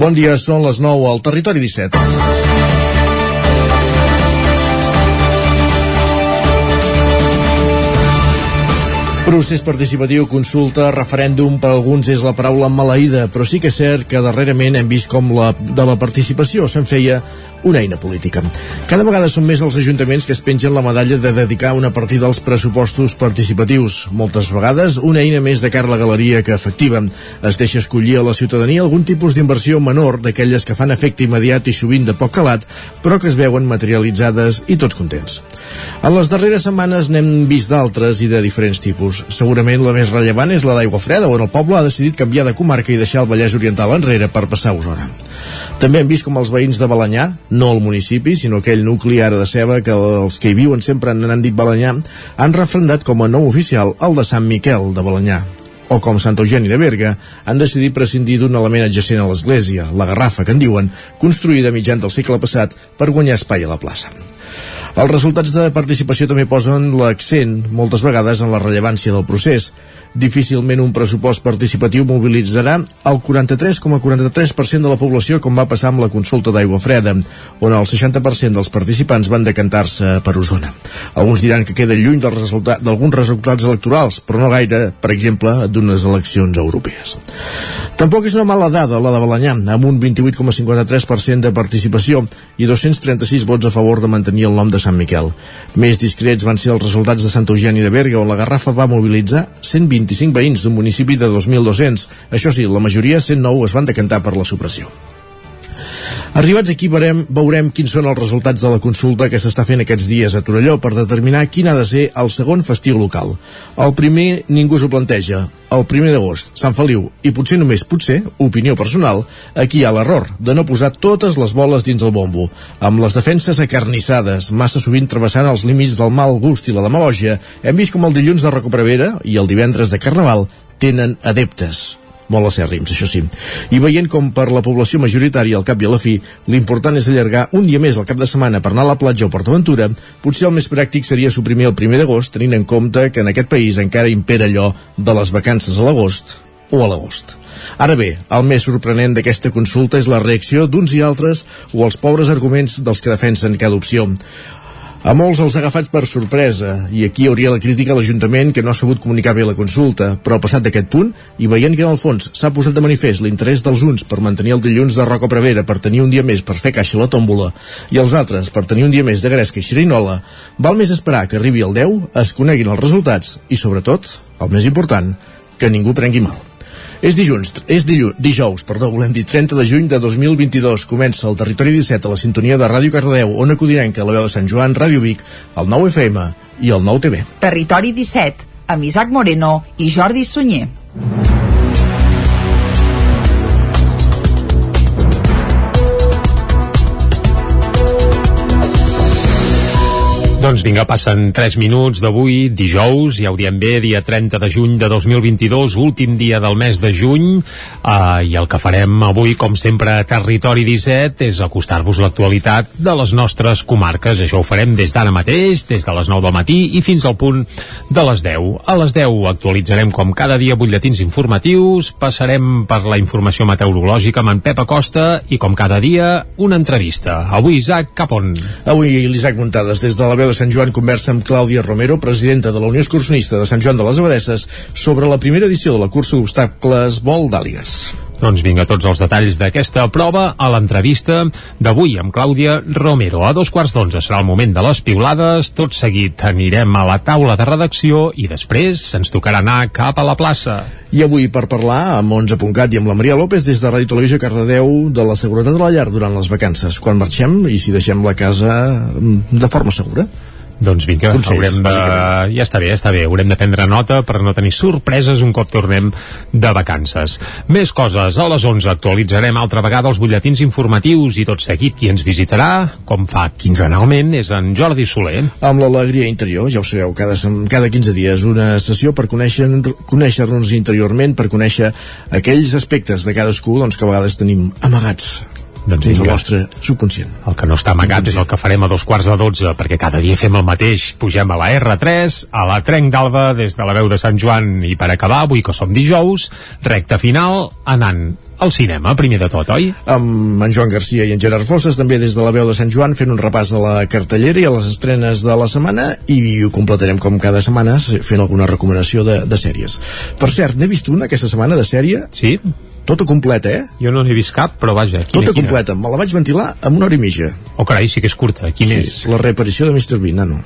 Bon dia, són les 9 al Territori 17. Procés participatiu, consulta, referèndum, per alguns és la paraula maleïda, però sí que és cert que darrerament hem vist com la, de la participació se'n feia una eina política. Cada vegada són més els ajuntaments que es pengen la medalla de dedicar una partida als pressupostos participatius. Moltes vegades una eina més de cara a la galeria que efectiva. Es deixa escollir a la ciutadania algun tipus d'inversió menor d'aquelles que fan efecte immediat i sovint de poc calat, però que es veuen materialitzades i tots contents. En les darreres setmanes n'hem vist d'altres i de diferents tipus. Segurament la més rellevant és la d'aigua freda, on el poble ha decidit canviar de comarca i deixar el Vallès Oriental enrere per passar a Osona. També hem vist com els veïns de Balanyà, no el municipi, sinó aquell nucli ara de ceba que els que hi viuen sempre n'han dit Balanyà, han refrendat com a nou oficial el de Sant Miquel de Balanyà o com Sant Eugeni de Berga, han decidit prescindir d'un element adjacent a l'església, la garrafa, que en diuen, construïda mitjan del segle passat per guanyar espai a la plaça. Els resultats de participació també posen l'accent, moltes vegades, en la rellevància del procés. Difícilment un pressupost participatiu mobilitzarà el 43,43% de la població com va passar amb la consulta d'aigua freda, on el 60% dels participants van decantar-se per Osona. Alguns diran que queda lluny d'alguns resultat, resultats electorals, però no gaire, per exemple, d'unes eleccions europees. Tampoc és una mala dada la de Balanyà, amb un 28,53% de participació i 236 vots a favor de mantenir el nom de Sant Miquel. Més discrets van ser els resultats de Sant Eugeni de Berga, on la Garrafa va mobilitzar 125 veïns d'un municipi de 2.200. Això sí, la majoria, 109, es van decantar per la supressió. Arribats aquí veurem, veurem quins són els resultats de la consulta que s'està fent aquests dies a Torelló per determinar quin ha de ser el segon festiu local. El primer ningú s'ho planteja, el primer d'agost, Sant Feliu, i potser només potser, opinió personal, aquí hi ha l'error de no posar totes les boles dins el bombo, amb les defenses acarnissades, massa sovint travessant els límits del mal gust i la demagògia, hem vist com el dilluns de Recuperavera i el divendres de Carnaval tenen adeptes molt acèrrims, això sí. I veient com per la població majoritària al cap i a la fi, l'important és allargar un dia més al cap de setmana per anar a la platja o PortAventura, potser el més pràctic seria suprimir el primer d'agost, tenint en compte que en aquest país encara impera allò de les vacances a l'agost o a l'agost. Ara bé, el més sorprenent d'aquesta consulta és la reacció d'uns i altres o els pobres arguments dels que defensen cada opció. A molts els ha agafat per sorpresa, i aquí hauria la crítica a l'Ajuntament que no ha sabut comunicar bé la consulta, però passat d'aquest punt, i veient que en el fons s'ha posat de manifest l'interès dels uns per mantenir el dilluns de Roca Prevera per tenir un dia més per fer caixa la tòmbola, i els altres per tenir un dia més de Gresca i Xerinola, val més esperar que arribi el 10, es coneguin els resultats, i sobretot, el més important, que ningú prengui mal. És dilluns, és dilluns, dijous, perdó, volem dir 30 de juny de 2022. Comença el Territori 17 a la sintonia de Ràdio Cardedeu, on acudirem que la veu de Sant Joan, Ràdio Vic, el 9 FM i el 9 TV. Territori 17, amb Isaac Moreno i Jordi Sunyer. Doncs vinga, passen 3 minuts d'avui, dijous, ja ho diem bé, dia 30 de juny de 2022, últim dia del mes de juny, uh, i el que farem avui, com sempre, a Territori 17, és acostar-vos l'actualitat de les nostres comarques. Això ho farem des d'ara mateix, des de les 9 del matí i fins al punt de les 10. A les 10 actualitzarem, com cada dia, butlletins informatius, passarem per la informació meteorològica amb en Pep Acosta i, com cada dia, una entrevista. Avui, Isaac, cap on? Avui, l'Isaac Muntades, des de la veu de Sant Joan conversa amb Clàudia Romero, presidenta de la Unió Excursionista de Sant Joan de les Abadesses, sobre la primera edició de la cursa d'obstacles Vol d'Àligues. Doncs vinga, tots els detalls d'aquesta prova a l'entrevista d'avui amb Clàudia Romero. A dos quarts d'onze serà el moment de les piulades, tot seguit anirem a la taula de redacció i després ens tocarà anar cap a la plaça. I avui per parlar amb 11.cat i amb la Maria López des de Ràdio Televisió Cardedeu de la seguretat de la llar durant les vacances, quan marxem i si deixem la casa mm, de forma segura. Doncs vinga, Consells, haurem de... Ja està bé, ja està bé. Haurem de prendre nota per no tenir sorpreses un cop tornem de vacances. Més coses. A les 11 actualitzarem altra vegada els butlletins informatius i tot seguit qui ens visitarà, com fa quinzenalment, és en Jordi Soler. Amb l'alegria interior, ja ho sabeu, cada, cada 15 dies una sessió per conèixer- conèixer-nos interiorment, per conèixer aquells aspectes de cadascú doncs, que a vegades tenim amagats Doncs dins el vinga. nostre subconscient. El que no està amagat és el que farem a dos quarts de dotze, perquè cada dia fem el mateix. Pugem a la R3, a la Trenc d'Alba, des de la veu de Sant Joan, i per acabar, avui que som dijous, recta final, anant al cinema, primer de tot, oi? Amb en Joan Garcia i en Gerard Fosses, també des de la veu de Sant Joan, fent un repàs a la cartellera i a les estrenes de la setmana i ho completarem com cada setmana fent alguna recomanació de, de sèries. Per cert, n'he vist una aquesta setmana de sèrie Sí? Tota completa, eh? Jo no n'he vist cap, però vaja, quina, Tota quina? completa. Me la vaig ventilar en una hora i mitja. Oh, carai, sí que és curta. Quin és? La reaparició de Mr. Bean, nano.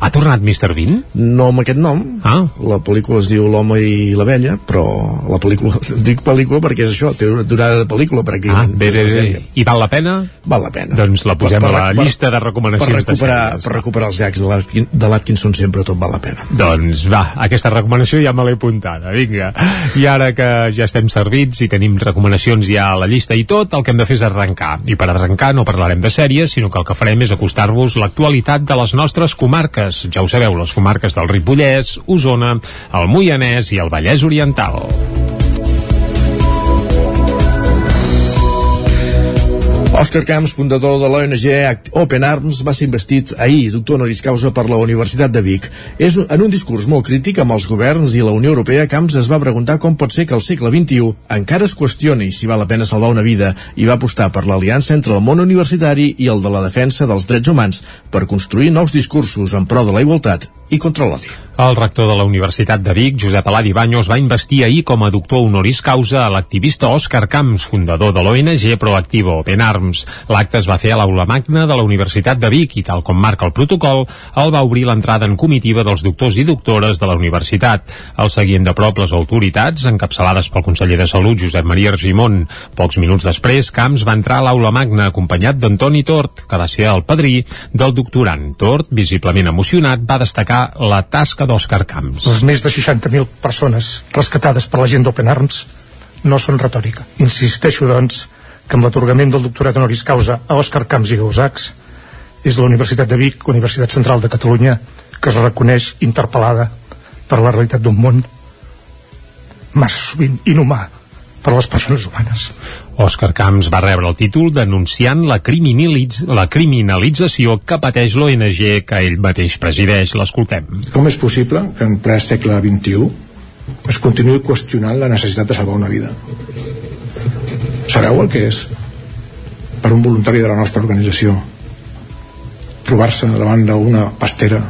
Ha tornat Mr. Bean? No amb aquest nom. Ah. La pel·lícula es diu L'home i la vella, però la pel·lícula... Dic pel·lícula perquè és això, té una durada de pel·lícula, Ah, pràcticament. bé, és bé, bé. sèrie. I val la pena? Val la pena. Doncs la posem a la llista de per recomanacions de recuperar, sèries. per recuperar els gags de de l'Atkinson sempre tot val la pena. Doncs va, aquesta recomanació ja me l'he apuntada, vinga. I ara que ja estem servits i tenim recomanacions ja a la llista i tot, el que hem de fer és arrencar. I per arrencar no parlarem de sèries, sinó que el que farem és acostar-vos l'actualitat de les nostres comarques. Ja ho sabeu, les comarques del Ripollès, Osona, el Moianès i el Vallès Oriental. Òscar Camps, fundador de l'ONG Open Arms, va ser investit ahir doctor honoris causa per la Universitat de Vic. És, en un discurs molt crític amb els governs i la Unió Europea, Camps es va preguntar com pot ser que al segle XXI encara es qüestioni si val la pena salvar una vida i va apostar per l'aliança entre el món universitari i el de la defensa dels drets humans per construir nous discursos en pro de la igualtat i contra l'odi. El rector de la Universitat de Vic, Josep Aladi Baños, va investir ahir com a doctor honoris causa a l'activista Òscar Camps, fundador de l'ONG Proactivo Open Arms. L'acte es va fer a l'aula magna de la Universitat de Vic i, tal com marca el protocol, el va obrir l'entrada en comitiva dels doctors i doctores de la universitat. El seguien de prop les autoritats, encapçalades pel conseller de Salut, Josep Maria Argimon. Pocs minuts després, Camps va entrar a l'aula magna acompanyat d'Antoni Tort, que va ser el padrí del doctorant. Tort, visiblement emocionat, va destacar la tasca d'Òscar Camps. Les més de 60.000 persones rescatades per la gent d'Open Arms no són retòrica. Insisteixo, doncs, que amb l'atorgament del doctorat honoris causa a Òscar Camps i Gausacs és la Universitat de Vic, Universitat Central de Catalunya, que es reconeix interpel·lada per la realitat d'un món massa sovint inhumà per a les persones humanes. Òscar Camps va rebre el títol denunciant la, criminalitz la criminalització que pateix l'ONG que ell mateix presideix. L'escoltem. Com és possible que en ple segle XXI es continuï qüestionant la necessitat de salvar una vida? Sabeu el que és per un voluntari de la nostra organització trobar-se davant d'una pastera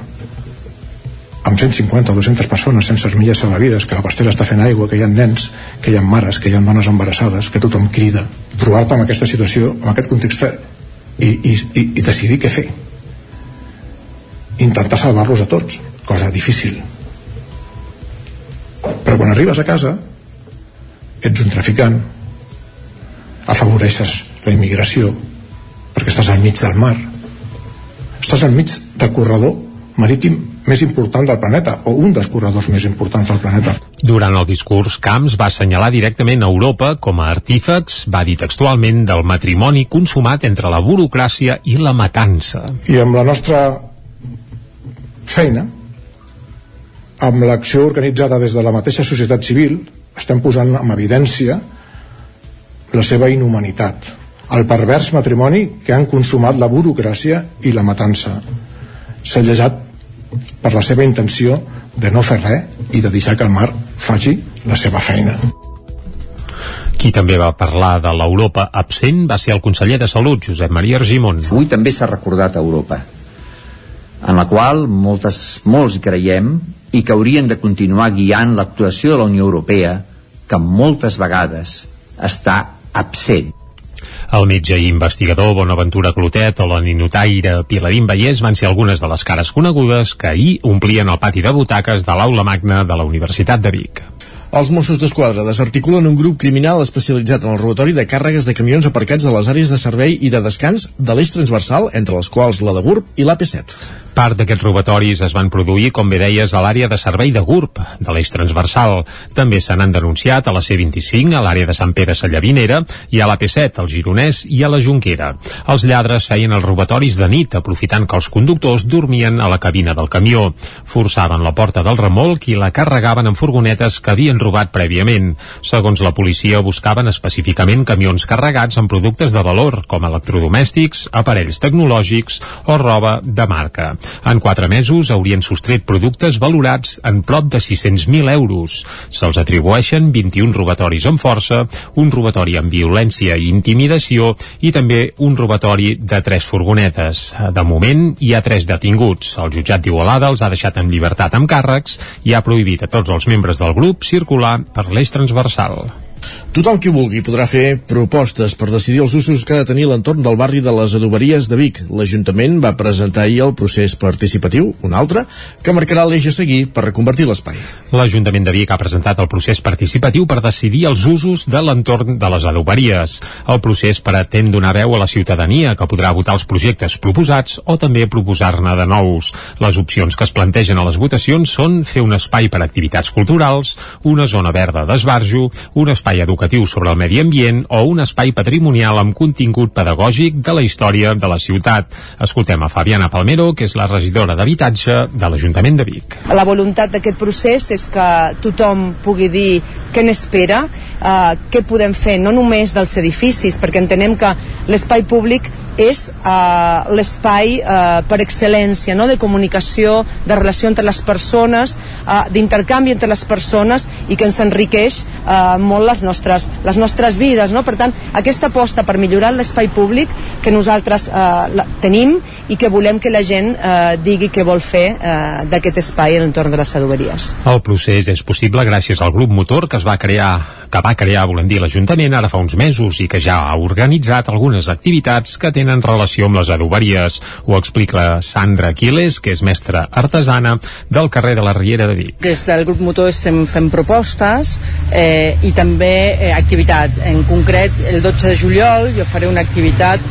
amb 150 o 200 persones sense armilles salvavides, que la pastera està fent aigua, que hi ha nens, que hi ha mares, que hi ha dones embarassades, que tothom crida. Trobar-te en aquesta situació, en aquest context i, i, i, i decidir què fer. Intentar salvar-los a tots, cosa difícil. Però quan arribes a casa, ets un traficant, afavoreixes la immigració, perquè estàs al mig del mar, estàs al mig del corredor marítim més important del planeta, o un dels corredors més importants del planeta. Durant el discurs, Camps va assenyalar directament a Europa com a artífex, va dir textualment, del matrimoni consumat entre la burocràcia i la matança. I amb la nostra feina, amb l'acció organitzada des de la mateixa societat civil, estem posant en evidència la seva inhumanitat, el pervers matrimoni que han consumat la burocràcia i la matança. S'ha llegat per la seva intenció de no fer res i de deixar que el mar faci la seva feina. Qui també va parlar de l'Europa absent va ser el conseller de Salut, Josep Maria Argimon. Avui també s'ha recordat a Europa, en la qual moltes, molts hi creiem i que haurien de continuar guiant l'actuació de la Unió Europea, que moltes vegades està absent. El metge i investigador Bonaventura Clotet o la ninotaire Pilarín Vallès van ser algunes de les cares conegudes que ahir omplien el pati de butaques de l'aula magna de la Universitat de Vic. Els Mossos d'Esquadra desarticulen un grup criminal especialitzat en el robatori de càrregues de camions aparcats a les àrees de servei i de descans de l'eix transversal, entre les quals la de GURB i l'AP7. Part d'aquests robatoris es van produir, com bé deies, a l'àrea de servei de GURB, de l'eix transversal. També se n'han denunciat a la C25, a l'àrea de Sant Pere Sallavinera, i a l'AP7, al Gironès i a la Junquera. Els lladres feien els robatoris de nit, aprofitant que els conductors dormien a la cabina del camió. Forçaven la porta del remolc i la carregaven en furgonetes que havien robat prèviament. Segons la policia, buscaven específicament camions carregats amb productes de valor, com electrodomèstics, aparells tecnològics o roba de marca. En quatre mesos haurien sostret productes valorats en prop de 600.000 euros. Se'ls atribueixen 21 robatoris amb força, un robatori amb violència i intimidació i també un robatori de tres furgonetes. De moment hi ha tres detinguts. El jutjat d'Igualada els ha deixat en llibertat amb càrrecs i ha prohibit a tots els membres del grup circular per l'eix transversal. Tothom qui vulgui podrà fer propostes per decidir els usos que ha de tenir l'entorn del barri de les adoberies de Vic. L'Ajuntament va presentar ahir el procés participatiu, un altre, que marcarà l'eix a seguir per reconvertir l'espai. L'Ajuntament de Vic ha presentat el procés participatiu per decidir els usos de l'entorn de les adoberies. El procés pretén donar veu a la ciutadania que podrà votar els projectes proposats o també proposar-ne de nous. Les opcions que es plantegen a les votacions són fer un espai per a activitats culturals, una zona verda d'esbarjo, un espai educatiu educatiu sobre el medi ambient o un espai patrimonial amb contingut pedagògic de la història de la ciutat. Escoltem a Fabiana Palmero, que és la regidora d'Habitatge de l'Ajuntament de Vic. La voluntat d'aquest procés és que tothom pugui dir què n'espera, eh, què podem fer, no només dels edificis, perquè entenem que l'espai públic és eh, l'espai eh, per excel·lència no? de comunicació, de relació entre les persones, eh, d'intercanvi entre les persones i que ens enriqueix eh, molt les nostres, les nostres vides. No? Per tant, aquesta aposta per millorar l'espai públic que nosaltres eh, tenim i que volem que la gent eh, digui què vol fer eh, d'aquest espai en l'entorn de les adoberies. El procés és possible gràcies al grup motor que es va crear que va crear, volem dir, l'Ajuntament ara fa uns mesos i que ja ha organitzat algunes activitats que tenen relació amb les adoberies. Ho explica Sandra Aquiles, que és mestra artesana del carrer de la Riera de Vic. Des del grup motor estem fent propostes eh, i també eh, activitat. En concret, el 12 de juliol jo faré una activitat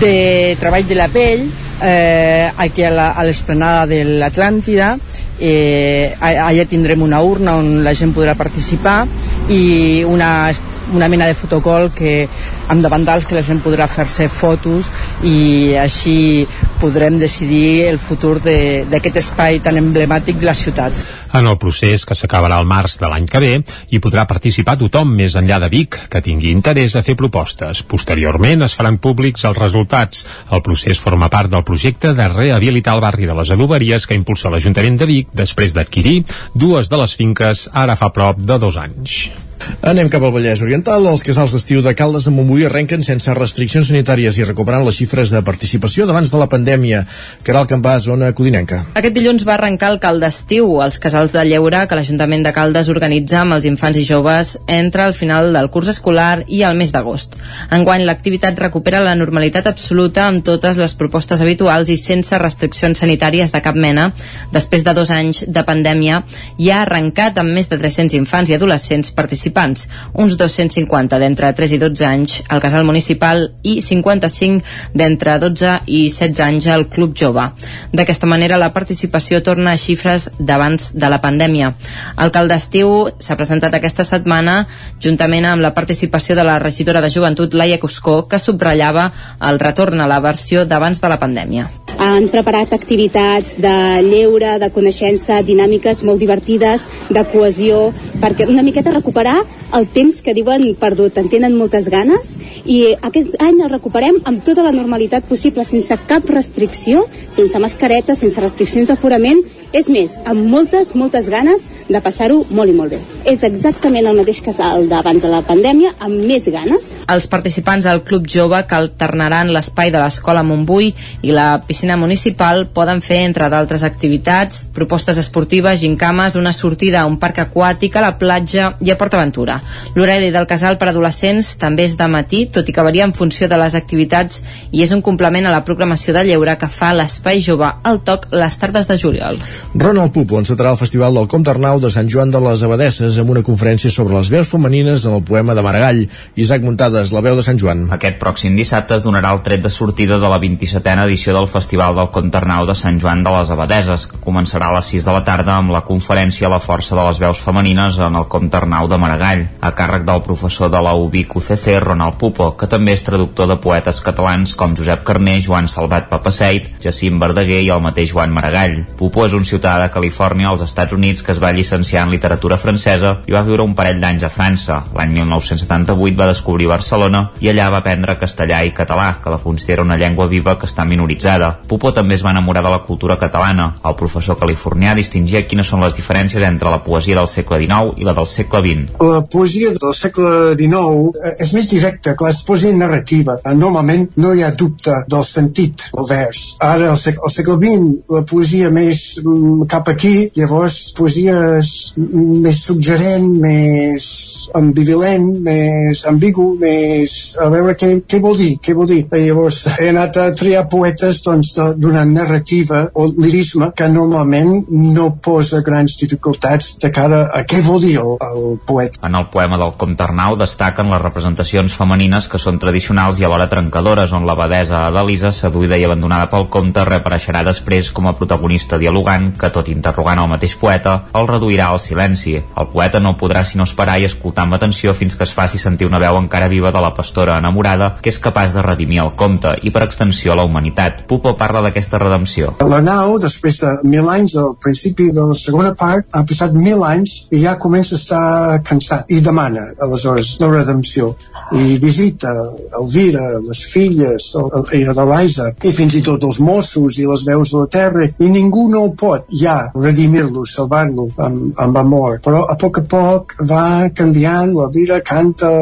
de treball de la pell eh, aquí a l'esplanada de l'Atlàntida eh, allà tindrem una urna on la gent podrà participar i una, una mena de fotocol que, amb davantals que la gent podrà fer-se fotos i així podrem decidir el futur d'aquest espai tan emblemàtic de la ciutat. En el procés, que s'acabarà al març de l'any que ve, hi podrà participar tothom més enllà de Vic que tingui interès a fer propostes. Posteriorment es faran públics els resultats. El procés forma part del projecte de rehabilitar el barri de les adoberies que impulsa l'Ajuntament de Vic després d'adquirir dues de les finques ara fa prop de dos anys. Anem cap al Vallès Oriental. Els casals d'estiu de Caldes de Montbui arrenquen sense restriccions sanitàries i recuperant les xifres de participació d'abans de la pandèmia. Caral Campà, zona codinenca. Aquest dilluns va arrencar el Cal d'estiu, els casals de lleure que l'Ajuntament de Caldes organitza amb els infants i joves entre el final del curs escolar i el mes d'agost. Enguany l'activitat recupera la normalitat absoluta amb totes les propostes habituals i sense restriccions sanitàries de cap mena. Després de dos anys de pandèmia i ha arrencat amb més de 300 infants i adolescents participants participants, uns 250 d'entre 3 i 12 anys al casal municipal i 55 d'entre 12 i 16 anys al Club Jove. D'aquesta manera la participació torna a xifres d'abans de la pandèmia. El cal d'estiu s'ha presentat aquesta setmana juntament amb la participació de la regidora de joventut Laia Cuscó que subratllava el retorn a la versió d'abans de la pandèmia. Han preparat activitats de lleure, de coneixença, dinàmiques molt divertides, de cohesió, perquè una miqueta recuperar el temps que diuen perdut. En tenen moltes ganes i aquest any el recuperem amb tota la normalitat possible, sense cap restricció, sense mascareta, sense restriccions d'aforament és més, amb moltes, moltes ganes de passar-ho molt i molt bé. És exactament el mateix casal d'abans de la pandèmia, amb més ganes. Els participants del Club Jove que alternaran l'espai de l'Escola Montbui i la piscina municipal poden fer, entre d'altres activitats, propostes esportives, gincames, una sortida a un parc aquàtic, a la platja i a PortAventura. L'horari del casal per adolescents també és de matí, tot i que varia en funció de les activitats i és un complement a la programació de lleure que fa l'Espai Jove al toc les tardes de juliol. Ronald Pupo encetarà el Festival del Comte Arnau de Sant Joan de les Abadesses amb una conferència sobre les veus femenines en el poema de Maragall. Isaac Muntades, la veu de Sant Joan. Aquest pròxim dissabte es donarà el tret de sortida de la 27a edició del Festival del Comte Arnau de Sant Joan de les Abadeses, que començarà a les 6 de la tarda amb la conferència La força de les veus femenines en el Comte Arnau de Maragall, a càrrec del professor de la UBIC UCC, Ronald Pupo, que també és traductor de poetes catalans com Josep Carner, Joan Salvat Papaseit, Jacint Verdaguer i el mateix Joan Maragall. Pupo és un ciutadà de Califòrnia als Estats Units que es va llicenciar en literatura francesa i va viure un parell d'anys a França. L'any 1978 va descobrir Barcelona i allà va aprendre castellà i català, que la considera una llengua viva que està minoritzada. Pupo també es va enamorar de la cultura catalana. El professor californià distingia quines són les diferències entre la poesia del segle XIX i la del segle XX. La poesia del segle XIX eh, és més directa, clar, és poesia narrativa. Eh, Normalment no hi ha dubte del sentit del vers. Ara, al segle, al segle XX, la poesia més mm, cap aquí, llavors poesia és més suggerent, més ambivalent, més ambigu, més... A veure què, què vol dir, què vol dir. I llavors he anat a triar poetes doncs, d'una narrativa o lirisme que normalment no posa grans dificultats de cara a què vol dir el, el poeta. En el poema del Comte Arnau destaquen les representacions femenines que són tradicionals i alhora trencadores, on l'abadesa Adalisa, seduïda i abandonada pel comte, reapareixerà després com a protagonista dialogant que, tot interrogant el mateix poeta, el reduirà al silenci. El poeta no podrà sinó esperar i escoltar amb atenció fins que es faci sentir una veu encara viva de la pastora enamorada que és capaç de redimir el comte i, per extensió, la humanitat. Pupo parla d'aquesta redempció. L'Arnau, després de mil anys, al principi de la segona part, ha passat mil anys i ja comença a estar cansat i demana, aleshores, la redempció. I visita Elvira, les filles, el, i Adelaisa, i fins i tot els Mossos i les veus de la terra, i ningú no pot ja redimir-lo, salvar-lo amb, amb amor. Però a poc a poc va canviant, l'Elvira canta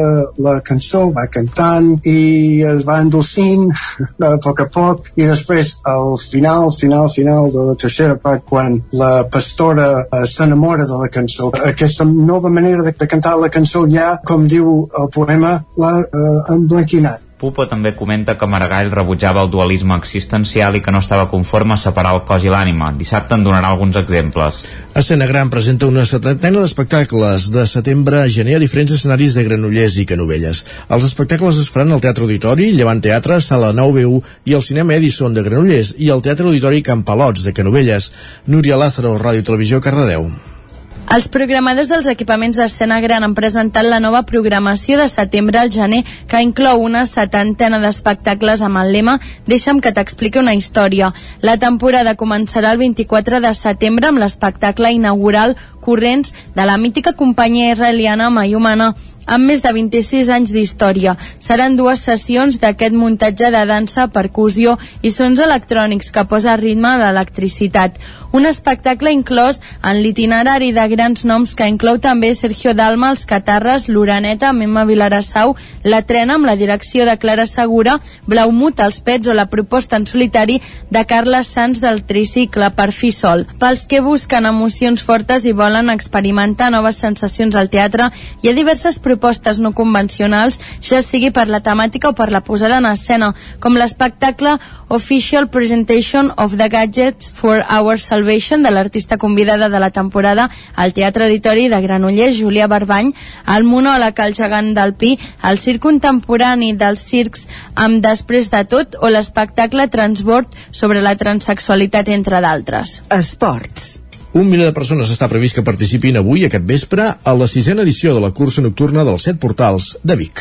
la cançó, va cantant i es va endolcint a poc a poc i després al final, final, final de la tercera part quan la pastora eh, s'enamora de la cançó. Aquesta nova manera de, de cantar la cançó ja, com diu el poema l'ha eh, emblanquinat Pupo també comenta que Maragall rebutjava el dualisme existencial i que no estava conforme a separar el cos i l'ànima. Dissabte en donarà alguns exemples. Escena Gran presenta una setantena d'espectacles de setembre a gener a diferents escenaris de Granollers i Canovelles. Els espectacles es faran al Teatre Auditori, Llevant Teatre, Sala 9BU i el Cinema Edison de Granollers i el Teatre Auditori Campalots de Canovelles. Núria Lázaro, Ràdio Televisió, Cardedeu. Els programadors dels equipaments d'escena gran han presentat la nova programació de setembre al gener, que inclou una setantena d'espectacles amb el lema Deixa'm que t'expliqui una història. La temporada començarà el 24 de setembre amb l'espectacle inaugural Corrents de la mítica companyia israeliana Mayumana amb més de 26 anys d'història. Seran dues sessions d'aquest muntatge de dansa, percussió i sons electrònics que posa ritme a l'electricitat. Un espectacle inclòs en l'itinerari de grans noms que inclou també Sergio Dalma, els Catarres, l'Uraneta, Memma Vilarassau, la Trena amb la direcció de Clara Segura, Blaumut, els Pets o la proposta en solitari de Carles Sans del tricicle per fi sol. Pels que busquen emocions fortes i volen experimentar noves sensacions al teatre, hi ha diverses propostes no convencionals, ja sigui per la temàtica o per la posada en escena, com l'espectacle Official Presentation of the Gadgets for Our Salvation de l'artista convidada de la temporada al Teatre Auditori de Granollers, Júlia Barbany, el monòleg El gegant del Pi, el circ contemporani dels circs amb Després de tot o l'espectacle Transbord sobre la transexualitat, entre d'altres. Esports. Un milió de persones està previst que participin avui, aquest vespre, a la sisena edició de la cursa nocturna dels set portals de Vic.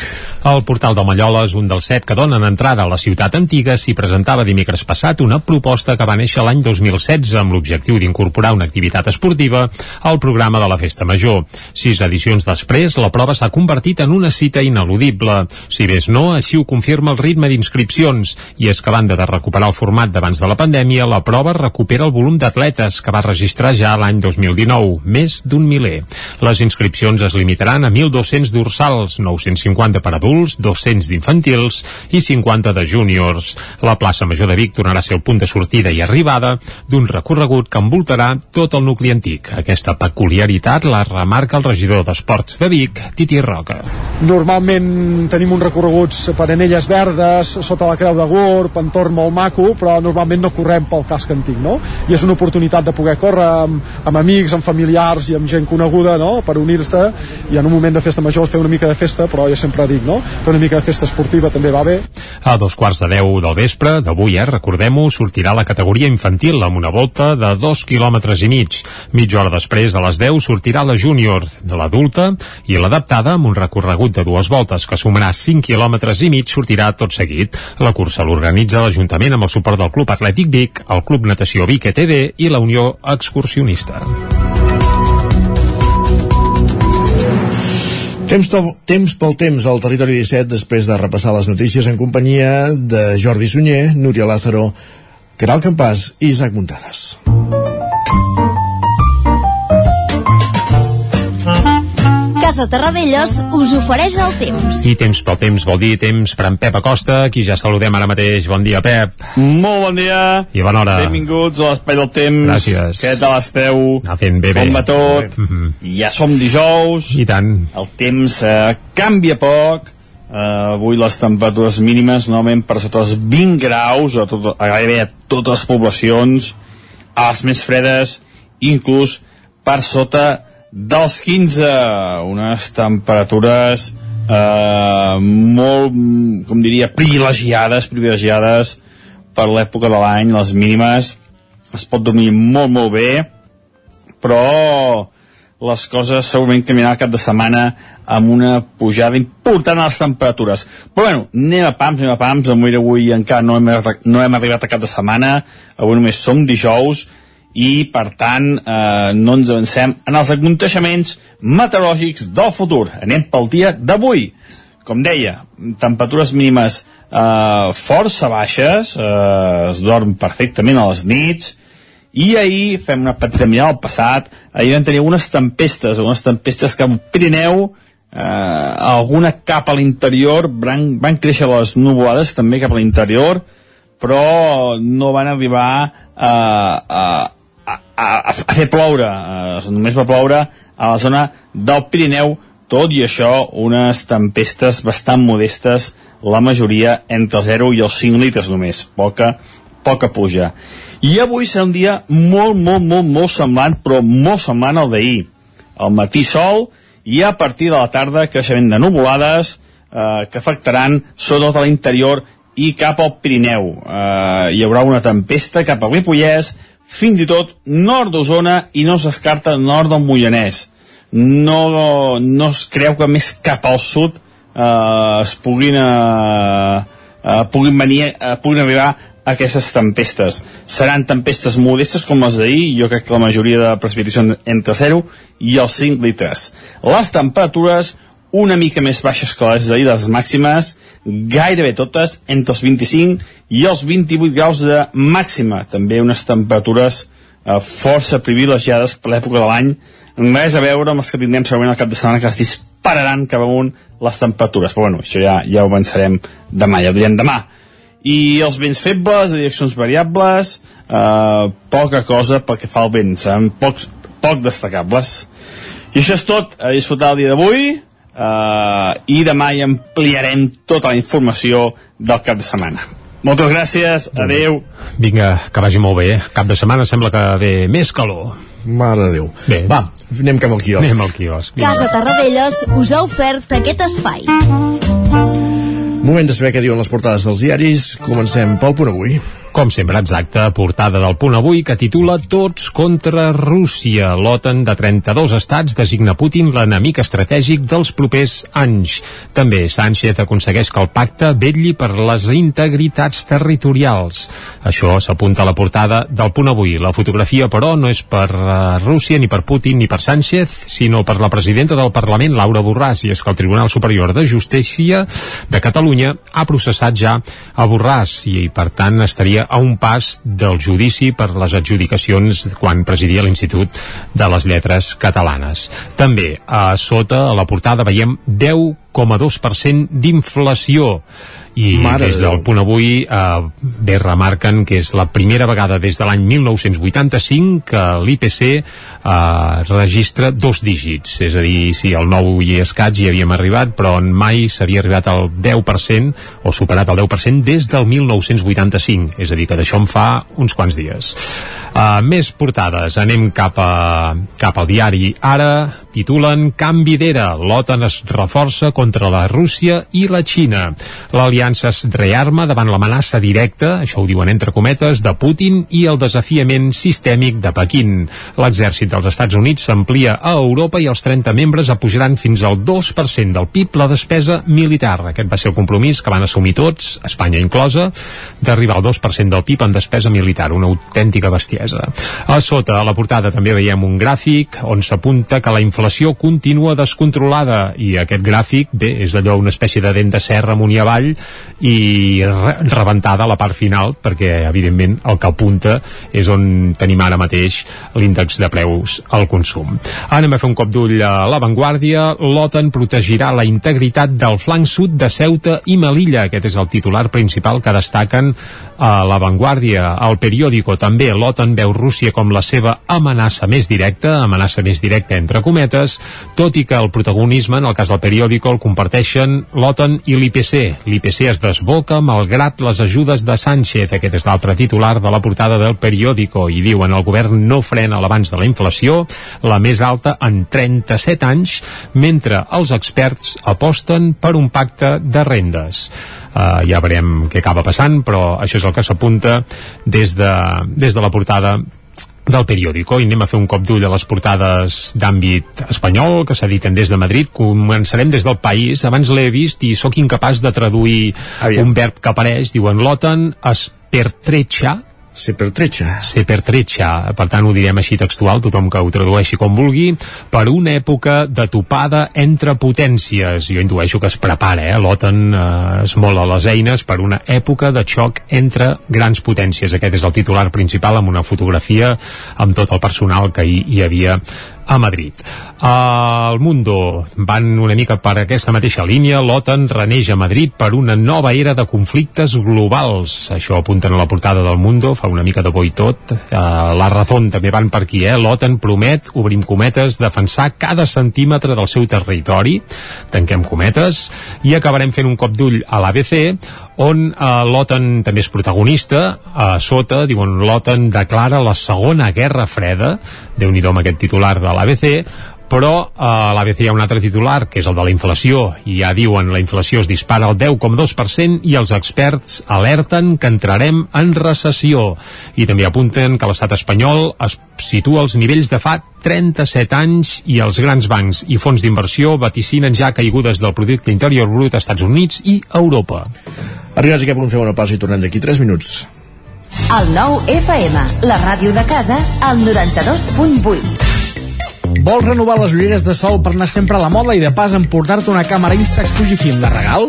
El portal de Mallola és un dels set que donen entrada a la ciutat antiga. S'hi presentava dimecres passat una proposta que va néixer l'any 2016 amb l'objectiu d'incorporar una activitat esportiva al programa de la Festa Major. Sis edicions després, la prova s'ha convertit en una cita ineludible. Si més no, així ho confirma el ritme d'inscripcions. I és que a banda de recuperar el format d'abans de la pandèmia, la prova recupera el volum d'atletes que va registrar ja l'any 2019, més d'un miler. Les inscripcions es limitaran a 1.200 dorsals, 950 per adults, 200 d'infantils i 50 de júniors. La plaça Major de Vic tornarà a ser el punt de sortida i arribada d'un recorregut que envoltarà tot el nucli antic. Aquesta peculiaritat la remarca el regidor d'Esports de Vic, Titi Roca. Normalment tenim uns recorreguts per anelles verdes, sota la creu de Gurb, entorn molt maco, però normalment no correm pel casc antic, no? I és una oportunitat de poder córrer amb, amb amics, amb familiars i amb gent coneguda, no?, per unir-se i en un moment de festa major fer una mica de festa, però jo sempre dic, no?, fer una mica de festa esportiva també va bé. A dos quarts de deu del vespre, d'avui, eh, recordem-ho, sortirà la categoria infantil amb una volta de dos quilòmetres i mig. Mitja hora després, a les 10, sortirà la júnior de l'adulta i l'adaptada amb un recorregut de dues voltes que sumarà 5 quilòmetres i mig sortirà tot seguit. La cursa l'organitza l'Ajuntament amb el suport del Club Atlètic Vic, el Club Natació Vic ETD i la Unió Excursionista. Temps, to, temps pel temps al territori 17 després de repassar les notícies en companyia de Jordi Sunyer, Núria Lázaro, Caral Campàs i Isaac Muntades. Casa Terradellos us ofereix el temps. I temps pel temps vol dir temps per en Pep Acosta, qui ja saludem ara mateix. Bon dia, Pep. Molt bon dia. I bona hora. Benvinguts a l'Espai del Temps. Gràcies. Què tal esteu? Anar fent bé, bé. Com va tot? Mm -hmm. Ja som dijous. I tant. El temps eh, canvia poc. Uh, avui les temperatures mínimes normalment per sota els 20 graus a, tot, a gairebé a totes les poblacions a les més fredes inclús per sota dels 15 unes temperatures eh, molt, com diria, privilegiades privilegiades per l'època de l'any, les mínimes. Es pot dormir molt molt bé però les coses segurament canviaran el cap de setmana amb una pujada important a les temperatures. Però bueno, anem a pams, anem a pams, avui, avui encara no hem, no hem arribat a cap de setmana, avui només som dijous, i per tant eh, no ens avancem en els aconteixements meteorològics del futur. Anem pel dia d'avui. Com deia, temperatures mínimes eh, força baixes, eh, es dorm perfectament a les nits, i ahir, fem una petita mirada al passat, ahir vam tenir unes tempestes, unes tempestes que al Pirineu, eh, alguna cap a l'interior, van, van créixer les nuvolades també cap a l'interior, però no van arribar a, a, a, a, a fer ploure, eh, només va ploure a la zona del Pirineu, tot i això, unes tempestes bastant modestes, la majoria entre 0 i els 5 litres només, poca, poca puja. I avui serà un dia molt, molt, molt, molt semblant, però molt semblant al d'ahir. Al matí sol i a partir de la tarda creixement de nuvolades eh, que afectaran sobretot a l'interior i cap al Pirineu. Eh, hi haurà una tempesta cap al Ripollès, fins i tot nord d'Osona i no s'escarta nord del Moianès. No, no es creu que més cap al sud eh, es puguin, eh, eh, puguin venir, eh, puguin arribar aquestes tempestes. Seran tempestes modestes com les d'ahir, jo crec que la majoria de precipitacions entre 0 i els 5 litres. Les temperatures una mica més baixes que les d'ahir, les màximes, gairebé totes entre els 25 i els 28 graus de màxima. També unes temperatures eh, força privilegiades per l'època de l'any, res a veure amb els que tindrem segurament al cap de setmana que es dispararan cap amunt les temperatures. Però bueno, això ja, ja ho avançarem demà, ja ho direm demà i els vents febles, de direccions variables, eh, poca cosa pel que fa al vent, seran pocs, poc destacables. I això és tot, a disfrutar el dia d'avui, eh, i demà hi ampliarem tota la informació del cap de setmana. Moltes gràcies, adeu. Vinga, que vagi molt bé. Cap de setmana sembla que ve més calor. Mare de Déu. Bé. Va, anem cap al quiosc. Anem al quiosc. Vinga. Casa Tarradellas us ha ofert aquest espai. Moment de saber què diuen les portades dels diaris. Comencem pel punt avui. Com sempre, exacte, portada del punt avui que titula Tots contra Rússia. L'OTAN de 32 estats designa Putin l'enemic estratègic dels propers anys. També Sánchez aconsegueix que el pacte vetlli per les integritats territorials. Això s'apunta a la portada del punt avui. La fotografia, però, no és per uh, Rússia, ni per Putin, ni per Sánchez, sinó per la presidenta del Parlament, Laura Borràs, i és que el Tribunal Superior de Justícia de Catalunya ha processat ja a Borràs i, per tant, estaria a un pas del judici per les adjudicacions quan presidia l'Institut de les Lletres Catalanes. També, a sota, a la portada, veiem 10,2% d'inflació i Mare des de del punt avui eh, bé remarquen que és la primera vegada des de l'any 1985 que l'IPC eh, registra dos dígits. És a dir, si el 9 i escaig hi havíem arribat, però mai s'havia arribat al 10% o superat el 10% des del 1985 és a dir, que d'això en fa uns quants dies. Uh, més portades, anem cap, a, cap al diari. Ara, titulen Canvi d'era, l'OTAN es reforça contra la Rússia i la Xina. L'aliança aliances rearma davant l'amenaça directa, això ho diuen entre cometes, de Putin i el desafiament sistèmic de Pequín. L'exèrcit dels Estats Units s'amplia a Europa i els 30 membres apujaran fins al 2% del PIB la despesa militar. Aquest va ser el compromís que van assumir tots, Espanya inclosa, d'arribar al 2% del PIB en despesa militar, una autèntica bestiesa. A sota, a la portada també veiem un gràfic on s'apunta que la inflació continua descontrolada i aquest gràfic, bé, és allò una espècie de dent de serra amunt i avall i re rebentada la part final perquè evidentment el que apunta és on tenim ara mateix l'índex de preus al consum. Anem a fer un cop d'ull a l'avantguàrdia. L'OTAN protegirà la integritat del flanc sud de Ceuta i Melilla. Aquest és el titular principal que destaquen a l'avantguàrdia. Al periòdico també l'OTAN veu Rússia com la seva amenaça més directa, amenaça més directa entre cometes, tot i que el protagonisme, en el cas del periòdico, el comparteixen l'OTAN i l'IPC. L'IPC es desboca malgrat les ajudes de Sánchez. Aquest és l'altre titular de la portada del periòdico i diuen el govern no frena l'abans de la inflació, la més alta en 37 anys, mentre els experts aposten per un pacte de rendes uh, ja veurem què acaba passant però això és el que s'apunta des, de, des de la portada del periòdico i anem a fer un cop d'ull a les portades d'àmbit espanyol que s'editen des de Madrid. Començarem des del país. Abans l'he vist i sóc incapaç de traduir Aviam. un verb que apareix. Diuen l'OTAN es pertrecha se pertrecha. Se pertrecha, per tant ho direm així textual, tothom que ho tradueixi com vulgui, per una època de topada entre potències. Jo intueixo que es prepara, eh? l'OTAN eh, es mola les eines per una època de xoc entre grans potències. Aquest és el titular principal amb una fotografia amb tot el personal que hi, hi havia a Madrid. Al Mundo van una mica per aquesta mateixa línia. L'OTAN reneix a Madrid per una nova era de conflictes globals. Això apunten a la portada del Mundo, fa una mica de bo i tot. Uh, la Razón també van per aquí, eh? L'OTAN promet, obrim cometes, defensar cada centímetre del seu territori, tanquem cometes, i acabarem fent un cop d'ull a l'ABC, on eh, l'OTAN també és protagonista a sota, diuen l'OTAN declara la segona guerra freda déu nhi aquest titular de l'ABC però a l'ABC hi ha un altre titular que és el de la inflació i ja diuen la inflació es dispara al 10,2% i els experts alerten que entrarem en recessió i també apunten que l'estat espanyol es situa als nivells de fa 37 anys i els grans bancs i fons d'inversió vaticinen ja caigudes del producte interior brut als Estats Units i Europa. Arribats a aquest punt fem una pausa i tornem d'aquí 3 minuts. El nou FM, la ràdio de casa, al 92.8. Vols renovar les ulleres de sol per anar sempre a la moda i de pas emportar-te una càmera Instax Fujifilm de regal?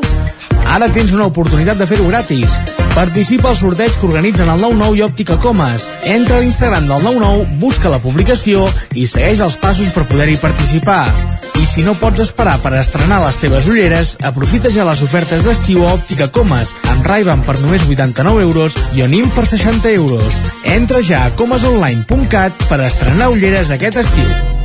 Ara tens una oportunitat de fer-ho gratis. Participa al sorteig que organitzen el 99 i Òptica Comas. Entra a l'Instagram del 99, busca la publicació i segueix els passos per poder-hi participar. I si no pots esperar per estrenar les teves ulleres, aprofita ja les ofertes d'estiu a Òptica Comas, amb ray per només 89 euros i Onim per 60 euros. Entra ja a comasonline.cat per estrenar ulleres aquest estiu.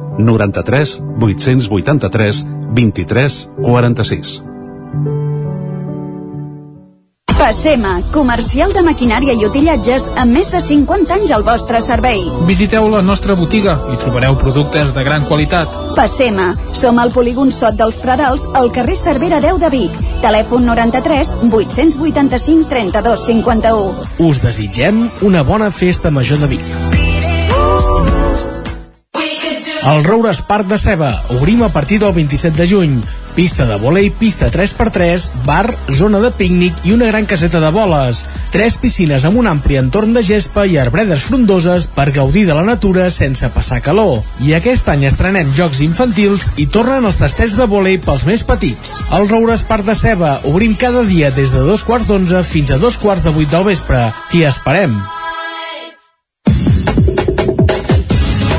93 883 23 46. Passema, comercial de maquinària i utillatges amb més de 50 anys al vostre servei. Visiteu la nostra botiga i trobareu productes de gran qualitat. Passema, som al polígon Sot dels Pradals, al carrer Cervera 10 de Vic. Telèfon 93 885 32 51. Us desitgem una bona festa major de Vic. El Roures Parc de Ceba. Obrim a partir del 27 de juny. Pista de volei, pista 3x3, bar, zona de pícnic i una gran caseta de boles. Tres piscines amb un ampli entorn de gespa i arbredes frondoses per gaudir de la natura sense passar calor. I aquest any estrenem jocs infantils i tornen els tastets de volei pels més petits. El Roures Parc de Ceba. Obrim cada dia des de dos quarts d'onze fins a dos quarts de vuit del vespre. T'hi esperem.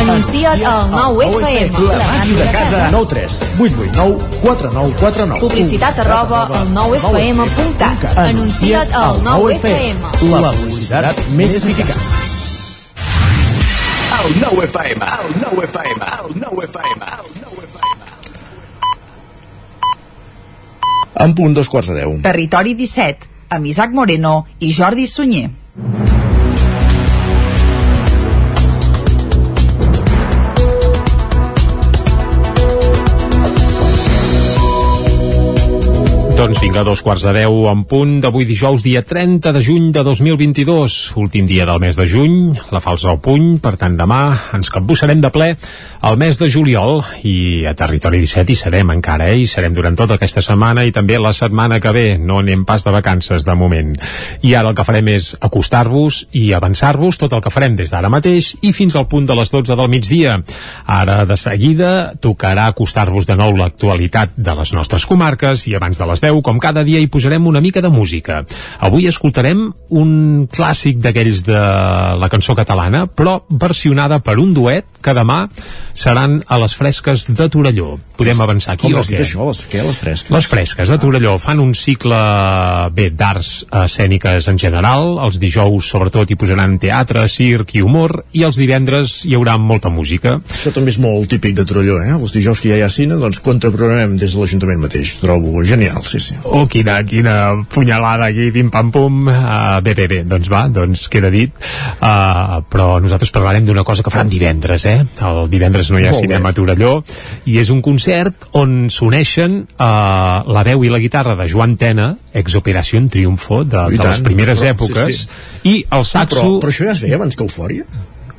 Anuncia't al 9FM. La màquina de casa. 9 3 8 8 9 4 9 4 9 Publicitat arroba al 9FM.cat. Anuncia't al 9FM. La publicitat més eficaç. El 9 FM, el 9 FM, el 9 FM, el 9 FM. En punt dos quarts de deu. Territori 17, amb Isaac Moreno i Jordi Sunyer. Doncs vinga, dos quarts de deu en punt. D'avui dijous, dia 30 de juny de 2022, últim dia del mes de juny, la falsa al puny, per tant demà ens capbussarem de ple al mes de juliol. I a Territori 17 hi serem encara, eh? hi serem durant tota aquesta setmana i també la setmana que ve, no anem pas de vacances de moment. I ara el que farem és acostar-vos i avançar-vos tot el que farem des d'ara mateix i fins al punt de les 12 del migdia. Ara de seguida tocarà acostar-vos de nou l'actualitat de les nostres comarques i abans de les 10 com cada dia hi posarem una mica de música. Avui escoltarem un clàssic d'aquells de la cançó catalana, però versionada per un duet que demà seran a les fresques de Torelló. Podem avançar aquí Com o has dit què? això, les, què, les fresques? Les fresques, a Torelló, fan un cicle bé d'arts escèniques en general, els dijous sobretot hi posaran teatre, circ i humor, i els divendres hi haurà molta música. Això també és molt típic de Torelló, eh? Els dijous que ja hi ha cine, doncs contraprogramem des de l'Ajuntament mateix. Trobo genial, sí, sí. Oh, quina, quina punyalada aquí, pim-pam-pum. Uh, bé, bé, bé, doncs va, doncs queda dit. Uh, però nosaltres parlarem d'una cosa que faran divendres, eh? El divendres no hi ha Molt cinema bé. a Torelló, i és un concert on s'uneixen uh, la veu i la guitarra de Joan Tena, ex Operació Triunfo, de, I de les primeres però- èpoques, sí, sí. i el saxo... Però, però això ja es veia abans que Eufòria?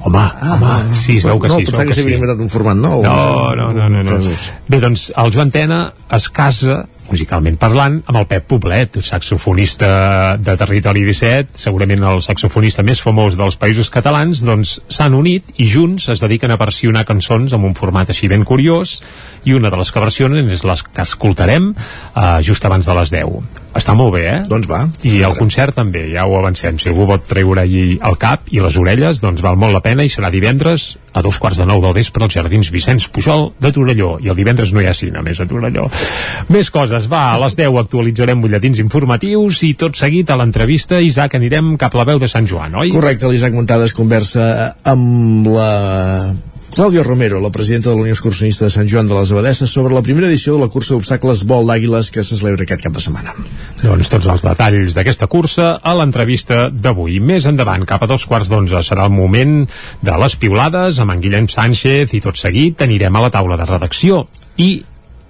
Home, ah, home, sí, es veu que no, sí. es pensava veu que s'havia sí. inventat un format nou. No, no, no, no, no. Bé, doncs el Joan Tena es casa musicalment parlant, amb el Pep Poblet, saxofonista de Territori 17, segurament el saxofonista més famós dels països catalans, doncs s'han unit i junts es dediquen a versionar cançons amb un format així ben curiós i una de les que versionen és les que escoltarem uh, just abans de les 10. Està molt bé, eh? Doncs va. I el concert també, ja ho avancem. Si algú pot treure allí el cap i les orelles, doncs val molt la pena i serà divendres a dos quarts de nou del vespre als Jardins Vicenç Pujol de Torelló. I el divendres no hi ha cine més a Torelló. Més coses, va, a les 10 actualitzarem butlletins informatius i tot seguit a l'entrevista, Isaac, anirem cap a la veu de Sant Joan, oi? Correcte, l'Isaac Montades conversa amb la Clàudia Romero, la presidenta de la Unió Excursionista de Sant Joan de les Abadesses, sobre la primera edició de la cursa d'obstacles Vol d'Àguiles que se celebra aquest cap de setmana. Doncs tots els detalls d'aquesta cursa a l'entrevista d'avui. Més endavant, cap a dos quarts d'onze, serà el moment de les piulades amb en Guillem Sánchez i tot seguit anirem a la taula de redacció. I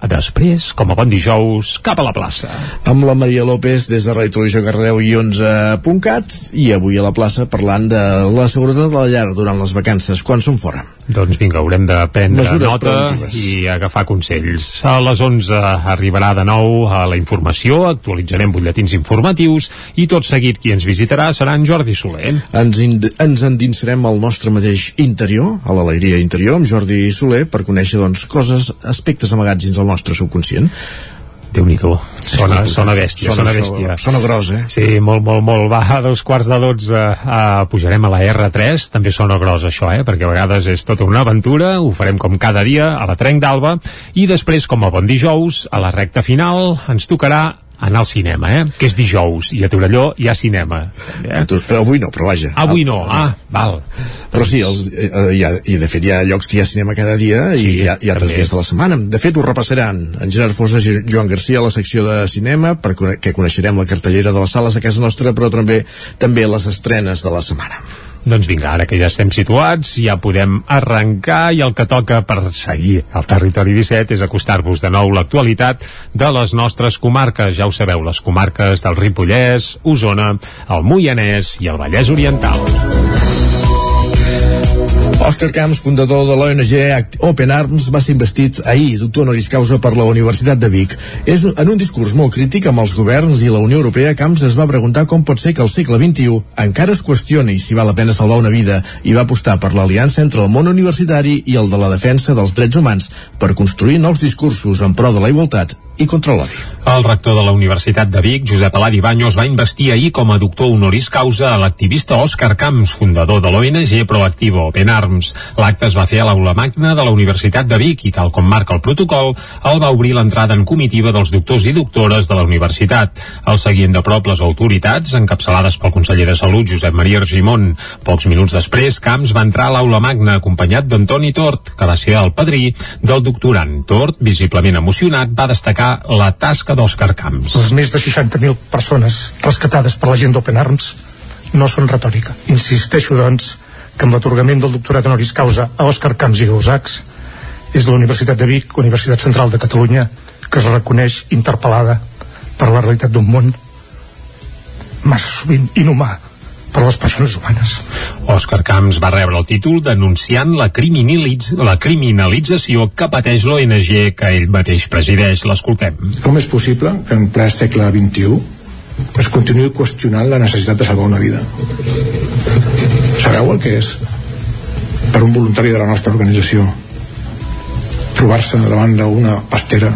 després, com a bon dijous, cap a la plaça. Amb la Maria López des de Ràdio Televisió Cardeu i 11.cat i avui a la plaça parlant de la seguretat de la llar durant les vacances, quan són fora. Doncs vinga, haurem de prendre Mesures nota i agafar consells. A les 11 arribarà de nou a la informació, actualitzarem butlletins informatius i tot seguit qui ens visitarà serà en Jordi Soler. Ens, ens endinsarem al nostre mateix interior, a l'alegria interior, amb Jordi Soler, per conèixer doncs, coses, aspectes amagats dins el nostre subconscient. déu nhi sona, sona bèstia, Sona- sona, bèstia. sona gros, eh? Sí, molt, molt, molt. Va, a dos quarts de dotze uh, pujarem a la R3, també sona gros això, eh? perquè a vegades és tota una aventura, ho farem com cada dia a la Trenc d'Alba, i després, com a bon dijous, a la recta final, ens tocarà anar al cinema, eh? que és dijous, i a Torelló hi ha cinema. Eh? Però avui no, però vaja. Avui no, ah, val. Però sí, els, eh, hi ha, i de fet hi ha llocs que hi ha cinema cada dia i hi ha, hi ha tres dies de la setmana. De fet, ho repassaran en Gerard Fosas i Joan Garcia a la secció de cinema, perquè coneixerem la cartellera de les sales de casa nostra, però també també les estrenes de la setmana. Doncs vinga, ara que ja estem situats, ja podem arrencar i el que toca per seguir el territori 17 és acostar-vos de nou l'actualitat de les nostres comarques. Ja ho sabeu, les comarques del Ripollès, Osona, el Moianès i el Vallès Oriental. Òscar Camps, fundador de l'ONG Open Arms, va ser investit ahir doctor honoris causa per la Universitat de Vic. És en un discurs molt crític amb els governs i la Unió Europea, Camps es va preguntar com pot ser que al segle XXI encara es qüestioni si val la pena salvar una vida i va apostar per l'aliança entre el món universitari i el de la defensa dels drets humans per construir nous discursos en pro de la igualtat i contra l'odi. El rector de la Universitat de Vic, Josep Aladi Baños, va investir ahir com a doctor honoris causa a l'activista Òscar Camps, fundador de l'ONG Proactivo Open Arms. L'acte es va fer a l'aula magna de la Universitat de Vic i, tal com marca el protocol, el va obrir l'entrada en comitiva dels doctors i doctores de la universitat. El seguien de prop les autoritats, encapçalades pel conseller de Salut, Josep Maria Argimon. Pocs minuts després, Camps va entrar a l'aula magna acompanyat d'Antoni Tort, que va ser el padrí del doctorant. Tort, visiblement emocionat, va destacar la tasca d'Òscar Camps. Les més de 60.000 persones rescatades per la gent d'Open Arms no són retòrica. Insisteixo, doncs, que amb l'atorgament del doctorat honoris causa a Òscar Camps i Gausacs és la Universitat de Vic, Universitat Central de Catalunya, que es reconeix interpel·lada per la realitat d'un món massa sovint inhumà per les persones humanes. Òscar Camps va rebre el títol denunciant la, criminalitz la criminalització que pateix l'ONG que ell mateix presideix. L'escoltem. Com és possible que en ple segle XXI es continuï qüestionant la necessitat de salvar una vida? Sabeu el que és per un voluntari de la nostra organització trobar-se davant d'una pastera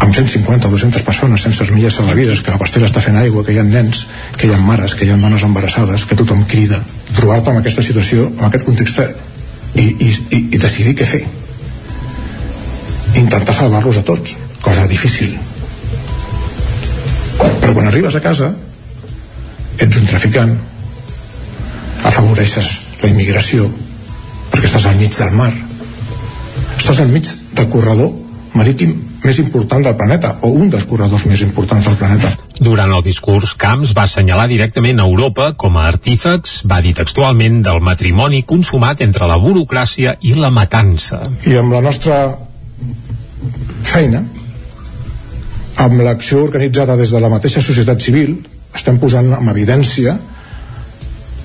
amb 150 o 200 persones sense les millors salvavides, que la pastera està fent aigua, que hi ha nens, que hi ha mares, que hi ha dones embarassades, que tothom crida. Trobar-te en aquesta situació, en aquest context, i, i, i, i decidir què fer. Intentar salvar-los a tots, cosa difícil. Però quan arribes a casa, ets un traficant, afavoreixes la immigració, perquè estàs al mig del mar, estàs al mig del corredor marítim més important del planeta, o un dels corredors més importants del planeta. Durant el discurs, Camps va assenyalar directament a Europa com a artífex, va dir textualment, del matrimoni consumat entre la burocràcia i la matança. I amb la nostra feina, amb l'acció organitzada des de la mateixa societat civil, estem posant en evidència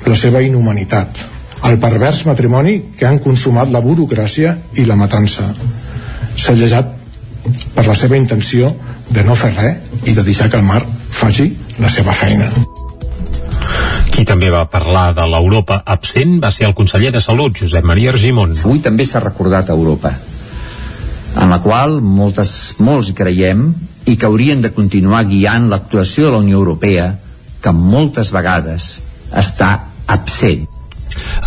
la seva inhumanitat, el pervers matrimoni que han consumat la burocràcia i la matança. S'ha llegat per la seva intenció de no fer res i de deixar que el mar faci la seva feina. Qui també va parlar de l'Europa absent va ser el conseller de Salut, Josep Maria Argimon. Avui també s'ha recordat a Europa, en la qual moltes, molts hi creiem i que haurien de continuar guiant l'actuació de la Unió Europea que moltes vegades està absent.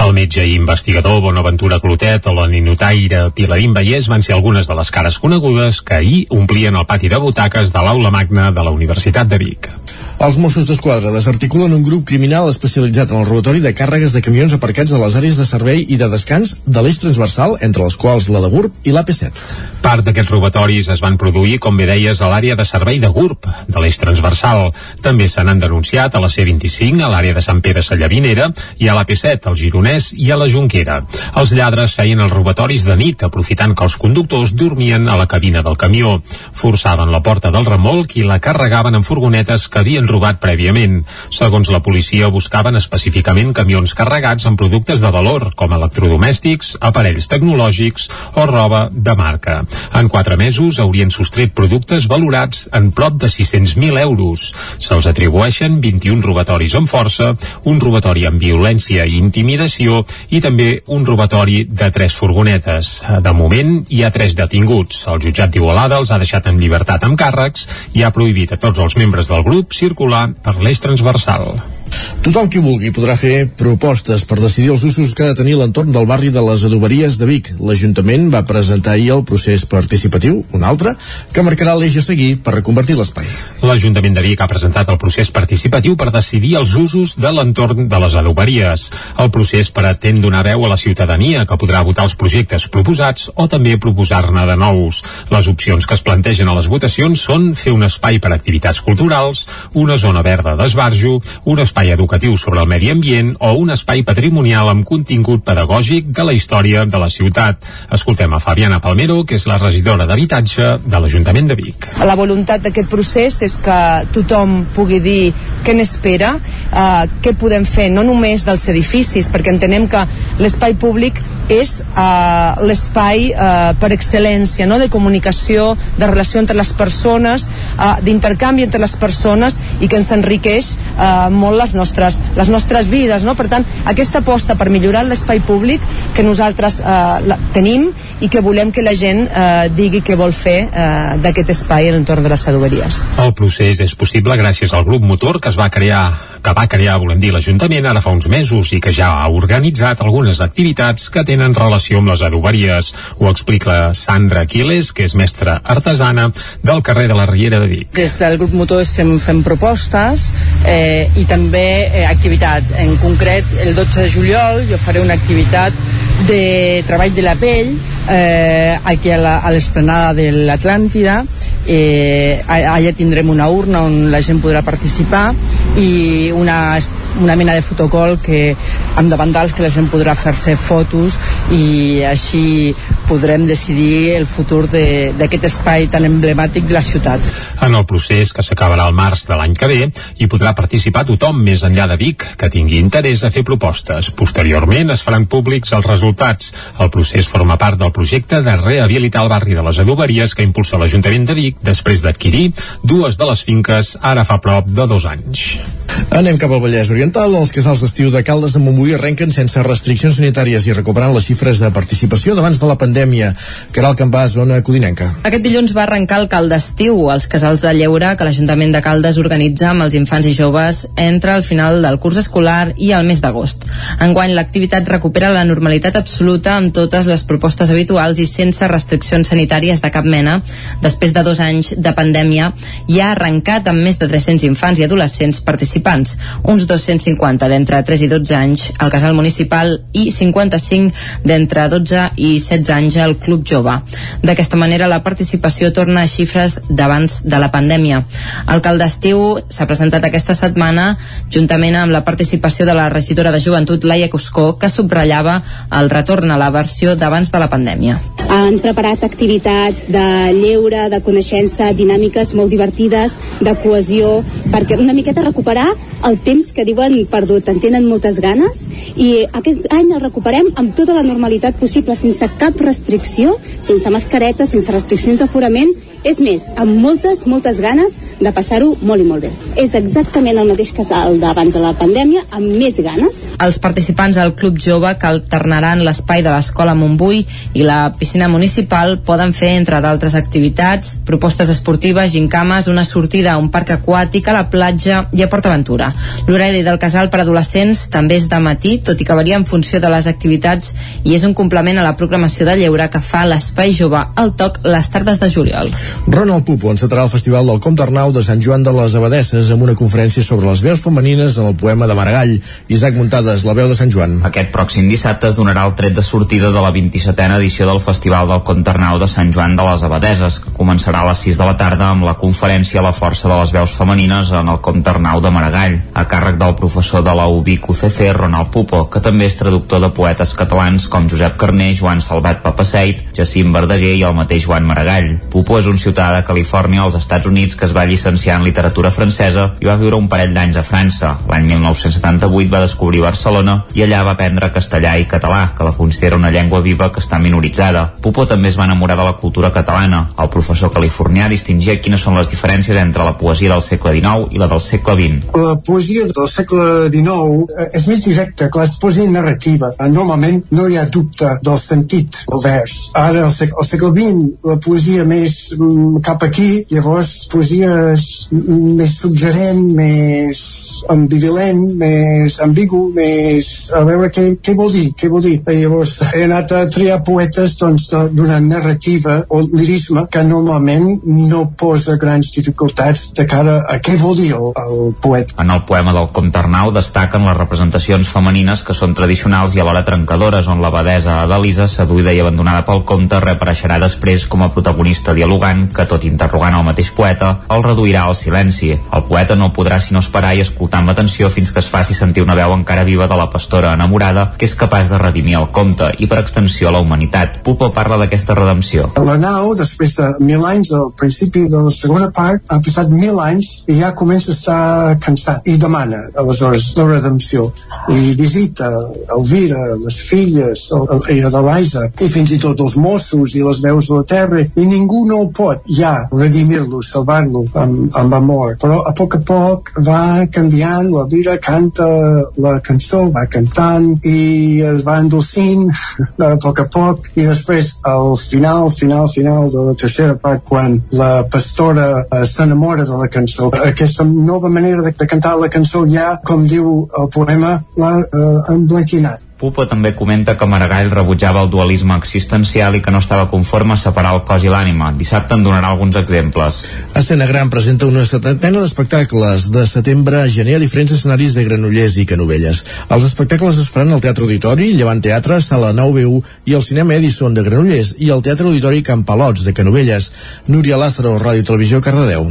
El metge i investigador Bonaventura Clotet o la ninotaire Pilarín Vallès van ser algunes de les cares conegudes que ahir omplien el pati de butaques de l'aula magna de la Universitat de Vic. Els Mossos d'Esquadra desarticulen un grup criminal especialitzat en el robatori de càrregues de camions aparcats a les àrees de servei i de descans de l'eix transversal, entre les quals la de GURB i l'AP7. Part d'aquests robatoris es van produir, com bé deies, a l'àrea de servei de GURB, de l'eix transversal. També se n'han denunciat a la C25, a l'àrea de Sant Pere Sallavinera, i a l'AP7, al Gironès i a la Junquera. Els lladres feien els robatoris de nit, aprofitant que els conductors dormien a la cabina del camió. Forçaven la porta del remolc i la carregaven en furgonetes que havien robat prèviament. Segons la policia, buscaven específicament camions carregats amb productes de valor, com electrodomèstics, aparells tecnològics o roba de marca. En quatre mesos haurien sostret productes valorats en prop de 600.000 euros. Se'ls atribueixen 21 robatoris amb força, un robatori amb violència i intimidació i també un robatori de tres furgonetes. De moment, hi ha tres detinguts. El jutjat d'Igualada els ha deixat en llibertat amb càrrecs i ha prohibit a tots els membres del grup circular per l'eix transversal. Tothom qui vulgui podrà fer propostes per decidir els usos que ha de tenir l'entorn del barri de les adoberies de Vic. L'Ajuntament va presentar ahir el procés participatiu, un altre, que marcarà l'eix a seguir per reconvertir l'espai. L'Ajuntament de Vic ha presentat el procés participatiu per decidir els usos de l'entorn de les adoberies. El procés pretén donar veu a la ciutadania que podrà votar els projectes proposats o també proposar-ne de nous. Les opcions que es plantegen a les votacions són fer un espai per activitats culturals, una zona verda d'esbarjo, un espai educatiu sobre el medi ambient o un espai patrimonial amb contingut pedagògic de la història de la ciutat. Escoltem a Fabiana Palmero, que és la regidora d'Habitatge de l'Ajuntament de Vic. La voluntat d'aquest procés és que tothom pugui dir què n'espera, eh, què podem fer, no només dels edificis, perquè entenem que l'espai públic és uh, l'espai uh, per excel·lència no? de comunicació, de relació entre les persones, uh, d'intercanvi entre les persones i que ens enriqueix uh, molt les nostres, les nostres vides. No? Per tant, aquesta aposta per millorar l'espai públic que nosaltres uh, la, tenim i que volem que la gent uh, digui què vol fer uh, d'aquest espai en l'entorn de les adoberies. El procés és possible gràcies al grup motor que es va crear que va crear, volem dir, l'Ajuntament ara fa uns mesos i que ja ha organitzat algunes activitats que tenen relació amb les adoberies. Ho explica Sandra Aquiles, que és mestra artesana del carrer de la Riera de Vic. Des del grup motor estem fent propostes eh, i també eh, activitat. En concret, el 12 de juliol jo faré una activitat de treball de la pell eh, aquí a l'esplanada de l'Atlàntida eh, allà tindrem una urna on la gent podrà participar i una, una mena de fotocol que amb davantals que la gent podrà fer-se fotos i així podrem decidir el futur d'aquest espai tan emblemàtic de la ciutat. En el procés, que s'acabarà al març de l'any que ve, hi podrà participar tothom més enllà de Vic que tingui interès a fer propostes. Posteriorment es faran públics els resultats. El procés forma part del projecte de rehabilitar el barri de les adoberies que impulsa l'Ajuntament de Vic després d'adquirir dues de les finques ara fa prop de dos anys. Anem cap al Vallès Oriental. Els casals d'estiu de Caldes de Montbui arrenquen sense restriccions sanitàries i recuperant les xifres de participació d'abans de la pandèmia. Caral Campà, zona codinenca. Aquest dilluns va arrencar el cal d'estiu als casals de lleure que l'Ajuntament de Caldes organitza amb els infants i joves entre el final del curs escolar i el mes d'agost. Enguany l'activitat recupera la normalitat absoluta amb totes les propostes habituals i sense restriccions sanitàries de cap mena després de dos anys de pandèmia i ha arrencat amb més de 300 infants i adolescents participants, uns 250 d'entre 3 i 12 anys al casal municipal i 55 d'entre 12 i 16 anys al Club Jove. D'aquesta manera la participació torna a xifres d'abans de la pandèmia. El cal d'estiu s'ha presentat aquesta setmana juntament amb la participació de la regidora de Joventut Laia Cuscó que subratllava el retorn a la versió d'abans de la pandèmia. Han preparat activitats de lleure, de coneixença, dinàmiques molt divertides, de cohesió, perquè una miqueta recuperar el temps que diuen perdut. En tenen moltes ganes i aquest any el recuperem amb tota la normalitat possible, sense cap sense mascareta, sense restriccions d'aforament és més, amb moltes, moltes ganes de passar-ho molt i molt bé. És exactament el mateix casal d'abans de la pandèmia, amb més ganes. Els participants del Club Jove que alternaran l'espai de l'Escola Montbui i la piscina municipal poden fer, entre d'altres activitats, propostes esportives, gincames, una sortida a un parc aquàtic, a la platja i a PortAventura. L'horari del casal per adolescents també és de matí, tot i que varia en funció de les activitats i és un complement a la programació de lleure que fa l'Espai Jove al toc les tardes de juliol. Ronald Pupo encetarà el Festival del Comte Arnau de Sant Joan de les Abadesses amb una conferència sobre les veus femenines en el poema de Maragall. Isaac Muntades, la veu de Sant Joan. Aquest pròxim dissabte es donarà el tret de sortida de la 27a edició del Festival del Comte Arnau de Sant Joan de les Abadeses, que començarà a les 6 de la tarda amb la conferència La força de les veus femenines en el Comte Arnau de Maragall, a càrrec del professor de la UBIC UCC, Ronald Pupo, que també és traductor de poetes catalans com Josep Carner, Joan Salvat Papaseit, Jacint Verdaguer i el mateix Joan Maragall. Pupo és un ciutadà de Califòrnia als Estats Units que es va llicenciar en literatura francesa i va viure un parell d'anys a França. L'any 1978 va descobrir Barcelona i allà va aprendre castellà i català, que la considera una llengua viva que està minoritzada. Pupo també es va enamorar de la cultura catalana. El professor californià distingia quines són les diferències entre la poesia del segle XIX i la del segle XX. La poesia del segle XIX eh, és més directa que la poesia narrativa. Normalment no hi ha dubte del sentit del vers. Ara, al segle, al segle XX, la poesia més mm, cap aquí, llavors poesia és més suggerent, més ambivalent, més ambigu, més... a veure què, què vol dir, què vol dir. I llavors he anat a triar poetes doncs, d'una narrativa o lirisme que normalment no posa grans dificultats de cara a què vol dir el, el poeta. En el poema del Comte Arnau destaquen les representacions femenines que són tradicionals i alhora trencadores, on l'abadesa Adalisa, seduïda i abandonada pel comte, reapareixerà després com a protagonista dialogant que, tot interrogant el mateix poeta, el reduirà al silenci. El poeta no podrà sinó esperar i escoltar amb atenció fins que es faci sentir una veu encara viva de la pastora enamorada que és capaç de redimir el compte i per extensió la humanitat. Pupo parla d'aquesta redempció. La nau, després de mil anys, al principi de la segona part, ha passat mil anys i ja comença a estar cansat i demana, aleshores, la redempció. I visita Elvira, les filles, el, el, i l'Eliza, i fins i tot els Mossos i les veus de la terra, i ningú no pot ja redimir-lo, salvar-lo amb, amb amor. Però a poc a poc va canviant, la vida canta la cançó, va cantant i es va endolcint a poc a poc i després al final, final, final de la tercera part quan la pastora eh, s'enamora de la cançó aquesta nova manera de, de cantar la cançó ja, com diu el poema l'ha eh, emblanquinat Pupo també comenta que Maragall rebutjava el dualisme existencial i que no estava conforme a separar el cos i l'ànima. Dissabte en donarà alguns exemples. Escena Gran presenta una setantena d'espectacles de setembre a gener a diferents escenaris de Granollers i Canovelles. Els espectacles es faran al Teatre Auditori, Llevant Teatre, Sala 9 i el Cinema Edison de Granollers i el Teatre Auditori Campalots de Canovelles. Núria Lázaro, Ràdio Televisió, Cardedeu.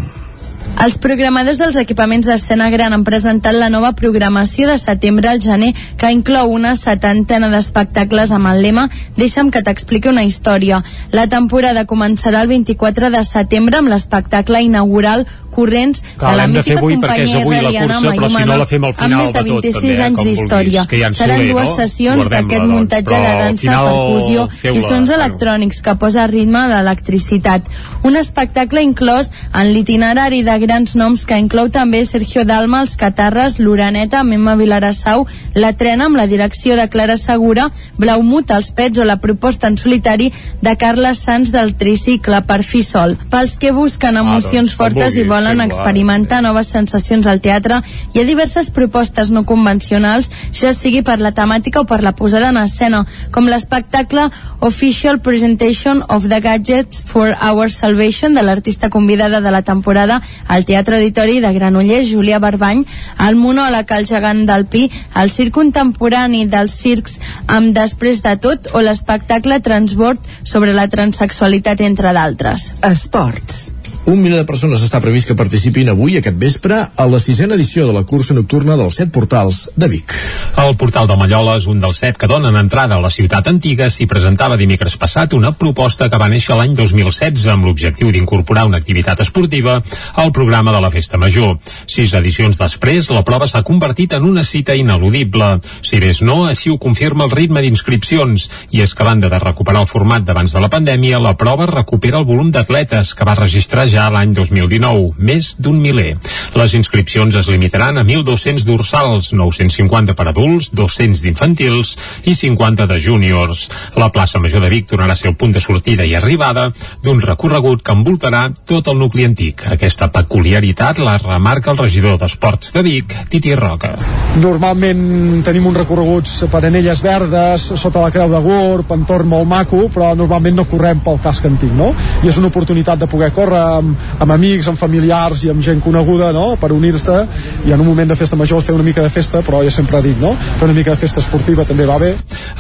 Els programadors dels equipaments d'escena gran han presentat la nova programació de setembre al gener, que inclou una setantena d'espectacles amb el lema Deixa'm que t'expliqui una història. La temporada començarà el 24 de setembre amb l'espectacle inaugural corrents Clar, de la l'hem de mítica avui companyia israeliana cursa, però si no la fem al amb més de de tot, 26 també, eh, anys d'història. que ja Seran Soler, dues no? sessions d'aquest doncs, muntatge però de dansa, final percussió i sons electrònics que posa ritme a l'electricitat. Un espectacle inclòs en l'itinerari de grans noms que inclou també Sergio Dalma, els Catarres, l'Uraneta, Memma Vilarassau, la Trena amb la direcció de Clara Segura, Blaumut, els Pets o la proposta en solitari de Carles Sans del tricicle per fi sol. Pels que busquen emocions doncs, com fortes i volen fem-la. experimentar noves sensacions al teatre, hi ha diverses propostes no convencionals, ja sigui per la temàtica o per la posada en escena, com l'espectacle Official Presentation of the Gadgets for Our Salvation de l'artista convidada de la temporada al Teatre Auditori de Granollers, Julià Barbany, el monòleg El gegant del Pi, el circ contemporani dels circs amb Després de tot o l'espectacle Transbord sobre la transexualitat, entre d'altres. Esports. Un milió de persones està previst que participin avui, aquest vespre, a la sisena edició de la cursa nocturna dels set portals de Vic. El portal de Mallola és un dels set que donen entrada a la ciutat antiga. S'hi presentava dimecres passat una proposta que va néixer l'any 2016 amb l'objectiu d'incorporar una activitat esportiva al programa de la Festa Major. Sis edicions després, la prova s'ha convertit en una cita ineludible. Si més no, així ho confirma el ritme d'inscripcions. I és que a banda de recuperar el format d'abans de la pandèmia, la prova recupera el volum d'atletes que va registrar ja l'any 2019, més d'un miler. Les inscripcions es limitaran a 1.200 dorsals, 950 per adults, 200 d'infantils i 50 de júniors. La plaça Major de Vic tornarà a ser el punt de sortida i arribada d'un recorregut que envoltarà tot el nucli antic. Aquesta peculiaritat la remarca el regidor d'Esports de Vic, Titi Roca. Normalment tenim uns recorreguts per anelles verdes, sota la creu de Gurb, entorn molt maco, però normalment no correm pel casc antic, no? I és una oportunitat de poder córrer amb, amb amics, amb familiars i amb gent coneguda, no?, per unir-se i en un moment de festa major fer una mica de festa, però ja sempre dic, no?, fer una mica de festa esportiva també va bé.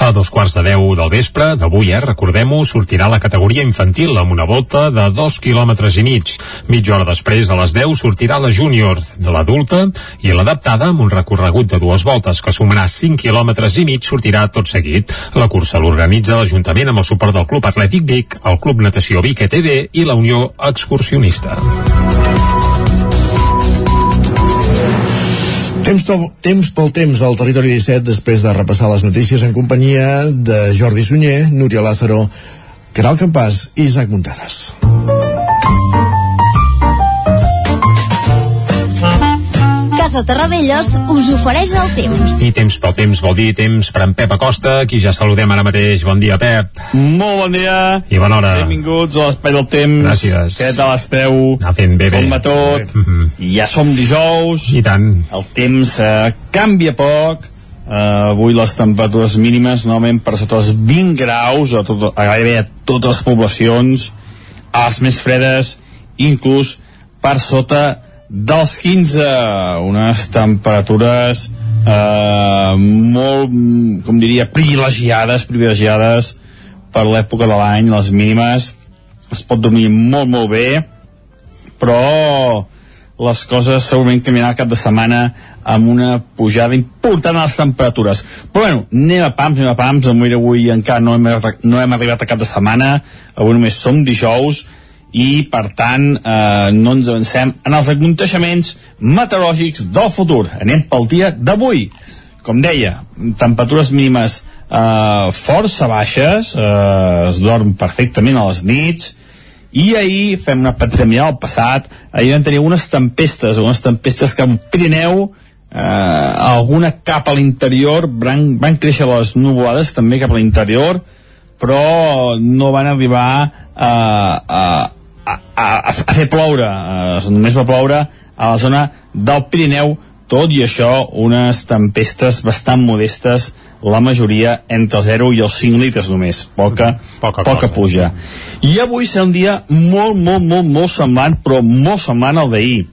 A dos quarts de deu del vespre, d'avui, eh, recordem-ho, sortirà la categoria infantil amb una volta de dos quilòmetres i mig. Mitja hora després, a les 10, sortirà la júnior de l'adulta i l'adaptada amb un recorregut de dues voltes que sumarà 5 quilòmetres i mig sortirà tot seguit. La cursa l'organitza l'Ajuntament amb el suport del Club Atlètic Vic, el Club Natació Vic ETV i la Unió Excursionista. Temps, to, temps pel temps al territori 17 després de repassar les notícies en companyia de Jordi Sunyer, Núria Lázaro, Caral Campàs i Isaac Muntades. Casa Terradellos us ofereix el temps. I temps pel temps vol dir temps per en Pep Acosta, qui ja saludem ara mateix. Bon dia, Pep. Molt bon dia. I bona hora. Benvinguts a l'Espai del Temps. Gràcies. Què tal esteu? Anar fent bé, bé. Com va tot? Mm -hmm. I ja som dijous. I tant. El temps eh, canvia poc. Uh, avui les temperatures mínimes normalment per sota els 20 graus a, tot, a gairebé a totes les poblacions a les més fredes inclús per sota dels 15 unes temperatures eh, molt, com diria privilegiades, privilegiades per l'època de l'any, les mínimes. Es pot dormir molt molt bé però les coses segurament canviaran cap de setmana amb una pujada important a les temperatures. Però bueno, anem a pams, anem a pams, avui, avui encara no hem, no hem arribat a cap de setmana, avui només som dijous, i per tant eh, no ens avancem en els aconteixements meteorològics del futur. Anem pel dia d'avui. Com deia, temperatures mínimes eh, força baixes, eh, es dorm perfectament a les nits, i ahir, fem una petita mirada al passat, ahir vam tenir unes tempestes, unes tempestes que al Pirineu, eh, alguna cap a l'interior, van, van créixer les nuvolades també cap a l'interior, però no van arribar a, a, a, a, a fer ploure, eh, només va ploure a la zona del Pirineu, tot i això, unes tempestes bastant modestes la majoria entre el 0 i els 5 litres només, poca, poca, poca puja. I avui serà un dia molt, molt, molt, molt semblant, però molt semblant al d'ahir.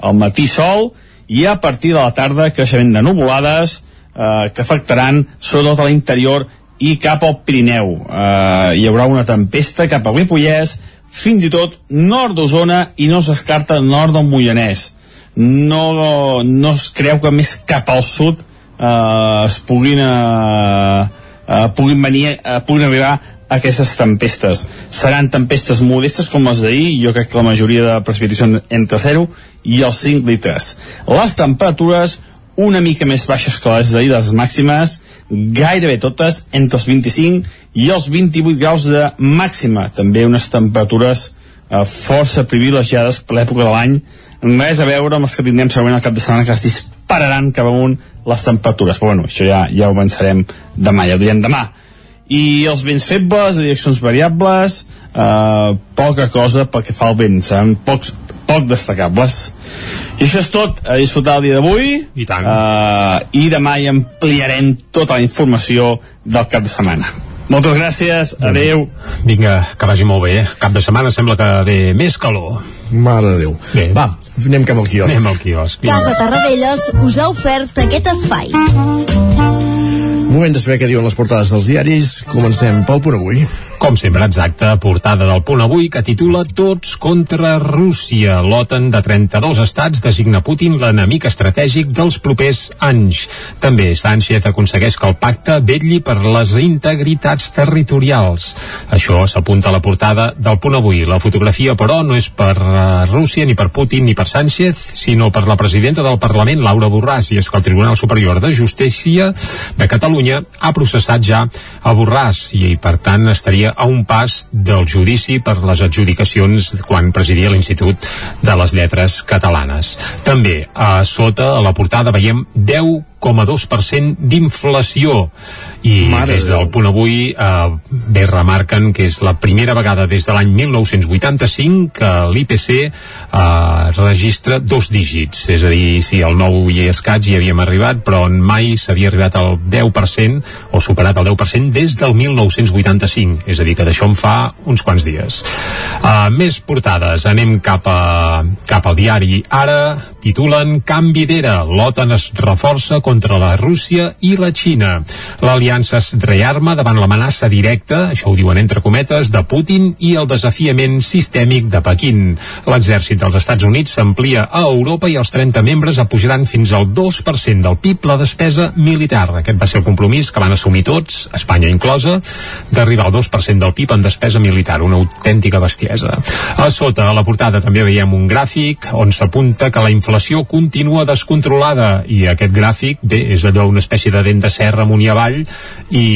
Al matí sol i a partir de la tarda creixement de nuvolades eh, que afectaran sobretot a l'interior i cap al Pirineu. Eh, hi haurà una tempesta cap al Ripollès, fins i tot nord d'Osona i no s'escarta nord del Moianès. No, no es creu que més cap al sud eh, es puguin, eh, eh, puguin venir, eh, puguin arribar aquestes tempestes. Seran tempestes modestes com les d'ahir, jo crec que la majoria de precipitació entre 0 i els 5 litres. Les temperatures una mica més baixes que les d'ahir, les màximes, gairebé totes entre els 25 i els 28 graus de màxima. També unes temperatures eh, força privilegiades per l'època de l'any, res a veure amb els que tindrem segurament al cap de setmana que es dispararan cap amunt les temperatures, però bueno, això ja, ja ho avançarem demà, ja ho direm demà. I els vents febles, direccions variables eh, poca cosa pel que fa al vent, seran pocs, poc destacables i això és tot a disfrutar el dia d'avui i tant eh, i demà hi ampliarem tota la informació del cap de setmana moltes gràcies, adeu Vinga, que vagi molt bé Cap de setmana sembla que ve més calor Mare de Déu. Bé. Va, anem cap al quiosc. Anem al quiosc. Casa Tarradellas us ha ofert aquest espai. Moment de saber què diuen les portades dels diaris. Comencem pel punt avui. Com sempre, exacte, portada del punt avui que titula Tots contra Rússia. L'OTAN de 32 estats designa Putin l'enemic estratègic dels propers anys. També Sánchez aconsegueix que el pacte vetlli per les integritats territorials. Això s'apunta a la portada del punt avui. La fotografia, però, no és per uh, Rússia, ni per Putin, ni per Sánchez, sinó per la presidenta del Parlament, Laura Borràs, i és que el Tribunal Superior de Justícia de Catalunya ha processat ja a Borràs i, per tant, estaria a un pas del judici per les adjudicacions quan presidia l'Institut de les Lletres Catalanes. També a sota, a la portada, veiem 10 0,2% d'inflació. I Mare des del punt avui eh, bé remarquen que és la primera vegada des de l'any 1985 que l'IPC eh, registra dos dígits. És a dir, sí, el 9 i escaig hi havíem arribat, però mai s'havia arribat al 10% o superat el 10% des del 1985 és a dir, que d'això en fa uns quants dies. Uh, més portades. Anem cap, a, cap al diari. Ara titulen Canvi d'era l'OTAN es reforça contra la Rússia i la Xina. L'aliança es rearma davant l'amenaça directa això ho diuen entre cometes de Putin i el desafiament sistèmic de Pequín. L'exèrcit dels Estats Units s'amplia a Europa i els 30 membres apujaran fins al 2% del PIB la despesa militar. Aquest va ser el compromís que van assumir tots, Espanya inclosa d'arribar al 2% del PIB en despesa militar, una autèntica bestiesa. A sota, a la portada, també veiem un gràfic on s'apunta que la inflació continua descontrolada i aquest gràfic, bé, és allò una espècie de dent de serra amunt i avall i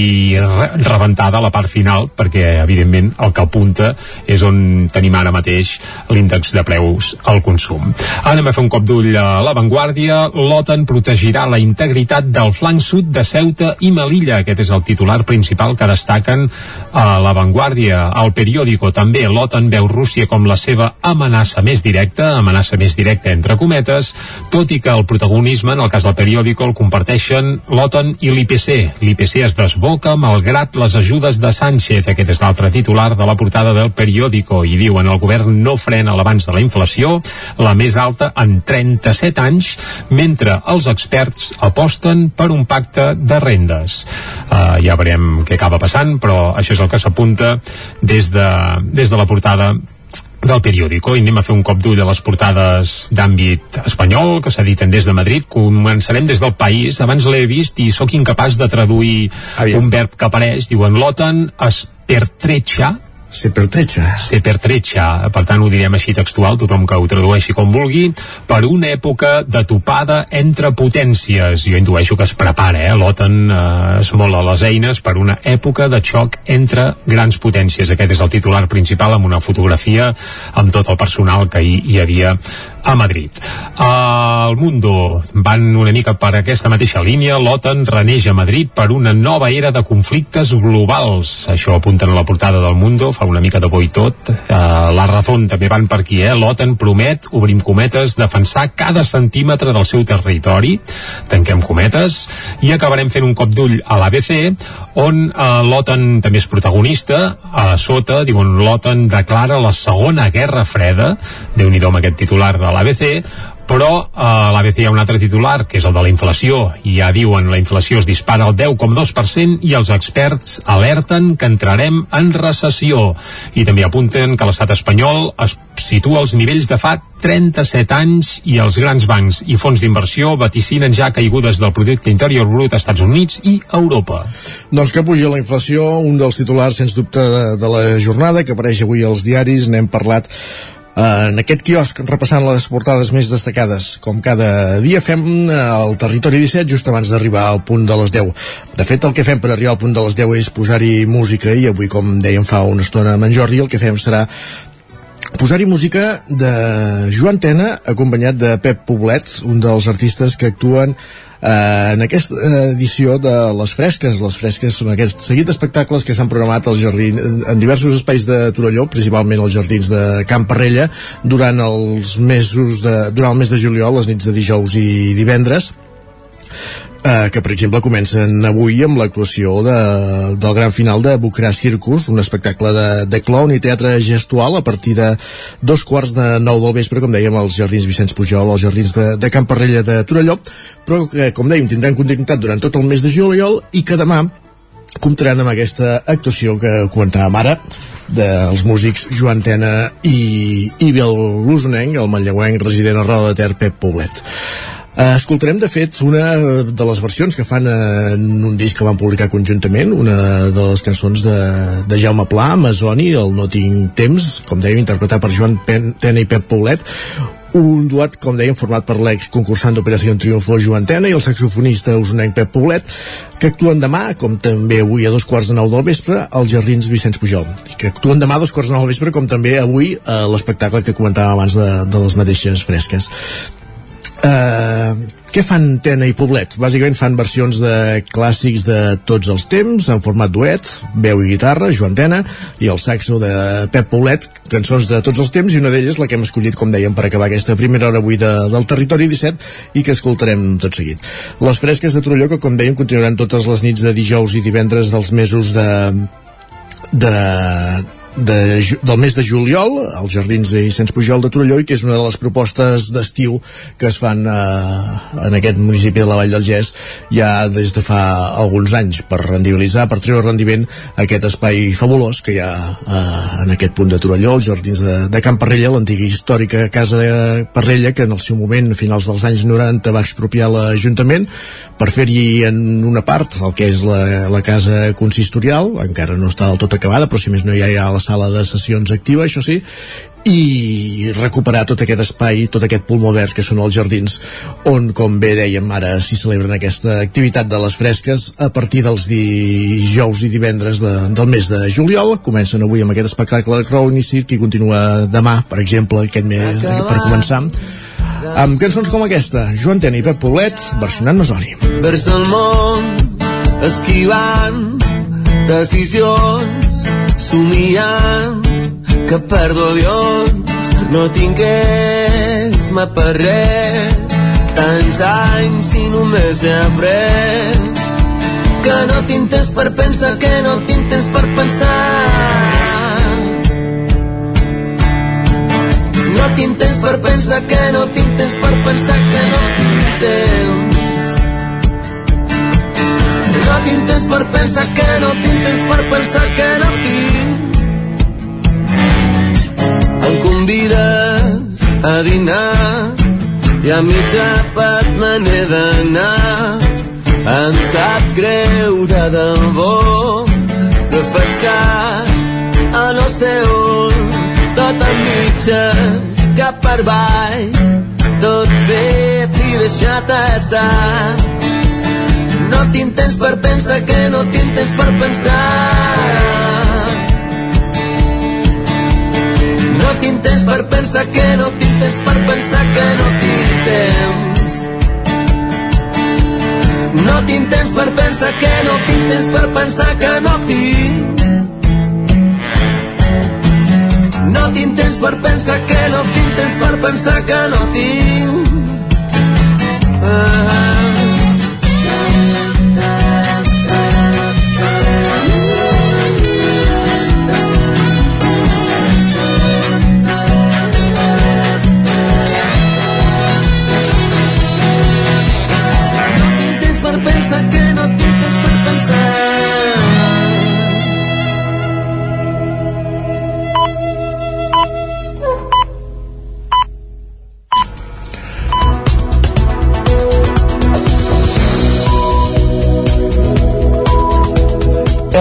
re rebentada la part final perquè, evidentment, el que apunta és on tenim ara mateix l'índex de preus al consum. Anem a fer un cop d'ull a l'avantguàrdia. L'OTAN protegirà la integritat del flanc sud de Ceuta i Melilla. Aquest és el titular principal que destaquen a l'avantguàrdia. Al periòdico també l'OTAN veu Rússia com la seva amenaça més directa, amenaça més directa entre cometes, tot i que el protagonisme, en el cas del periòdico, el comparteixen l'OTAN i l'IPC. L'IPC es desboca malgrat les ajudes de Sánchez. Aquest és l'altre titular de la portada del periòdico i diuen el govern no frena l'abans de la inflació, la més alta en 37 anys, mentre els experts aposten per un pacte de rendes. Uh, ja veurem què acaba passant, però això és el que s'apunta des, de, des de la portada del periòdico i anem a fer un cop d'ull a les portades d'àmbit espanyol que s'editen des de Madrid. Començarem des del país. Abans l'he vist i sóc incapaç de traduir Aviam. un verb que apareix. Diuen l'OTAN es pertrecha Se pertrecha. Se pertrecha, per tant ho direm així textual, tothom que ho tradueixi com vulgui, per una època de topada entre potències. Jo intueixo que es prepara, eh? L'OTAN eh, es mola les eines per una època de xoc entre grans potències. Aquest és el titular principal amb una fotografia amb tot el personal que hi, hi havia a Madrid. Al Mundo van una mica per aquesta mateixa línia. L'OTAN reneix a Madrid per una nova era de conflictes globals. Això apunten a la portada del Mundo, fa una mica de bo i tot. Uh, la Razón també van per aquí, eh? L'OTAN promet, obrim cometes, defensar cada centímetre del seu territori, tanquem cometes, i acabarem fent un cop d'ull a l'ABC, on uh, l'OTAN també és protagonista. A sota, diuen, l'OTAN declara la segona guerra freda. déu nhi aquest titular de l'ABC, però a l'ABC hi ha un altre titular, que és el de la inflació, i ja diuen la inflació es dispara al 10,2% i els experts alerten que entrarem en recessió. I també apunten que l'estat espanyol es situa als nivells de fa 37 anys i els grans bancs i fons d'inversió vaticinen ja caigudes del producte interior brut a Estats Units i Europa. Doncs que puja la inflació, un dels titulars, sens dubte, de, de la jornada, que apareix avui als diaris, n'hem parlat en aquest quiosc, repassant les portades més destacades, com cada dia fem eh, el Territori 17 just abans d'arribar al punt de les 10. De fet, el que fem per arribar al punt de les 10 és posar-hi música i avui, com dèiem fa una estona amb en Jordi, el que fem serà posar-hi música de Joan Tena acompanyat de Pep Poblet, un dels artistes que actuen eh, en aquesta edició de Les Fresques. Les Fresques són aquests seguit d'espectacles que s'han programat al jardí, en diversos espais de Torelló, principalment als jardins de Camp Parrella, durant els mesos de, durant el mes de juliol, les nits de dijous i divendres eh, que per exemple comencen avui amb l'actuació de, del gran final de Bucrà Circus, un espectacle de, de clown i teatre gestual a partir de dos quarts de nou del vespre, com dèiem, als Jardins Vicenç Pujol, als Jardins de, de Camp Parrella de Torelló, però que, com dèiem, tindran continuïtat durant tot el mes de juliol i que demà comptaran amb aquesta actuació que comentàvem ara dels músics Joan Tena i, i Biel Lusonenc, el manlleuenc resident a Roda de Ter, Pep Poblet. Uh, escoltarem, de fet, una de les versions que fan uh, en un disc que van publicar conjuntament, una de les cançons de, de Jaume Pla, Amazoni, el No tinc temps, com dèiem, interpretat per Joan Pen, Tena i Pep Paulet, un duet, com dèiem, format per l'ex concursant d'Operació Triunfo Joan Tena i el saxofonista usonenc Pep Poblet, que actuen demà, com també avui a dos quarts de nou del vespre, als Jardins Vicenç Pujol. I que actuen demà a dos quarts de nou del vespre, com també avui a l'espectacle que comentàvem abans de, de les mateixes fresques. Uh, què fan Tena i Poblet? Bàsicament fan versions de clàssics de tots els temps, en format duet, veu i guitarra, Joan Tena, i el saxo de Pep Poblet, cançons de tots els temps, i una d'elles la que hem escollit, com dèiem, per acabar aquesta primera hora avui de, del Territori 17, i que escoltarem tot seguit. Les fresques de Trolló, que com dèiem, continuaran totes les nits de dijous i divendres dels mesos de, de, de, del mes de juliol als Jardins de Vicenç Pujol de Torelló i que és una de les propostes d'estiu que es fan eh, en aquest municipi de la Vall del Gès ja des de fa alguns anys per rendibilitzar, per treure rendiment aquest espai fabulós que hi ha eh, en aquest punt de Torelló, els Jardins de, de Camp Parrella, l'antiga històrica casa de Parrella que en el seu moment, a finals dels anys 90 va expropiar l'Ajuntament per fer-hi en una part el que és la, la casa consistorial encara no està del tot acabada però si més no ja hi ha la sala de sessions activa, això sí, i recuperar tot aquest espai, tot aquest pulmó verd que són els jardins, on, com bé dèiem, ara s'hi celebren aquesta activitat de les fresques a partir dels dijous i divendres de, del mes de juliol. Comencen avui amb aquest espectacle de Crown i Cirque i continua demà, per exemple, aquest mes, per començar amb cançons com aquesta, Joan Tena i Pep Poblet, versionant Masoni. Vers del món, esquivant decisions somiant que perdo avions no tingués-me per res. Tants anys i només he après que no tinc temps per pensar que no tinc temps per pensar. No tinc temps per pensar que no tinc temps per pensar que no tinc temps no tinc temps per pensar que no tinc temps per pensar que no tinc. En convides a dinar i a mitja part me n'he d'anar. Em sap greu de debò, però faig tard a no sé on, tot en mitges, cap per avall, tot fet i deixat estar. No tinc temps per pensar que no tinc temps per pensar. No tinc temps per pensar que no tinc temps per pensar que no tinc temps. No tinc temps per pensar que no tinc temps per pensar que no tinc. No tinc temps per pensar que no tinc temps per pensar que no tinc. Ah.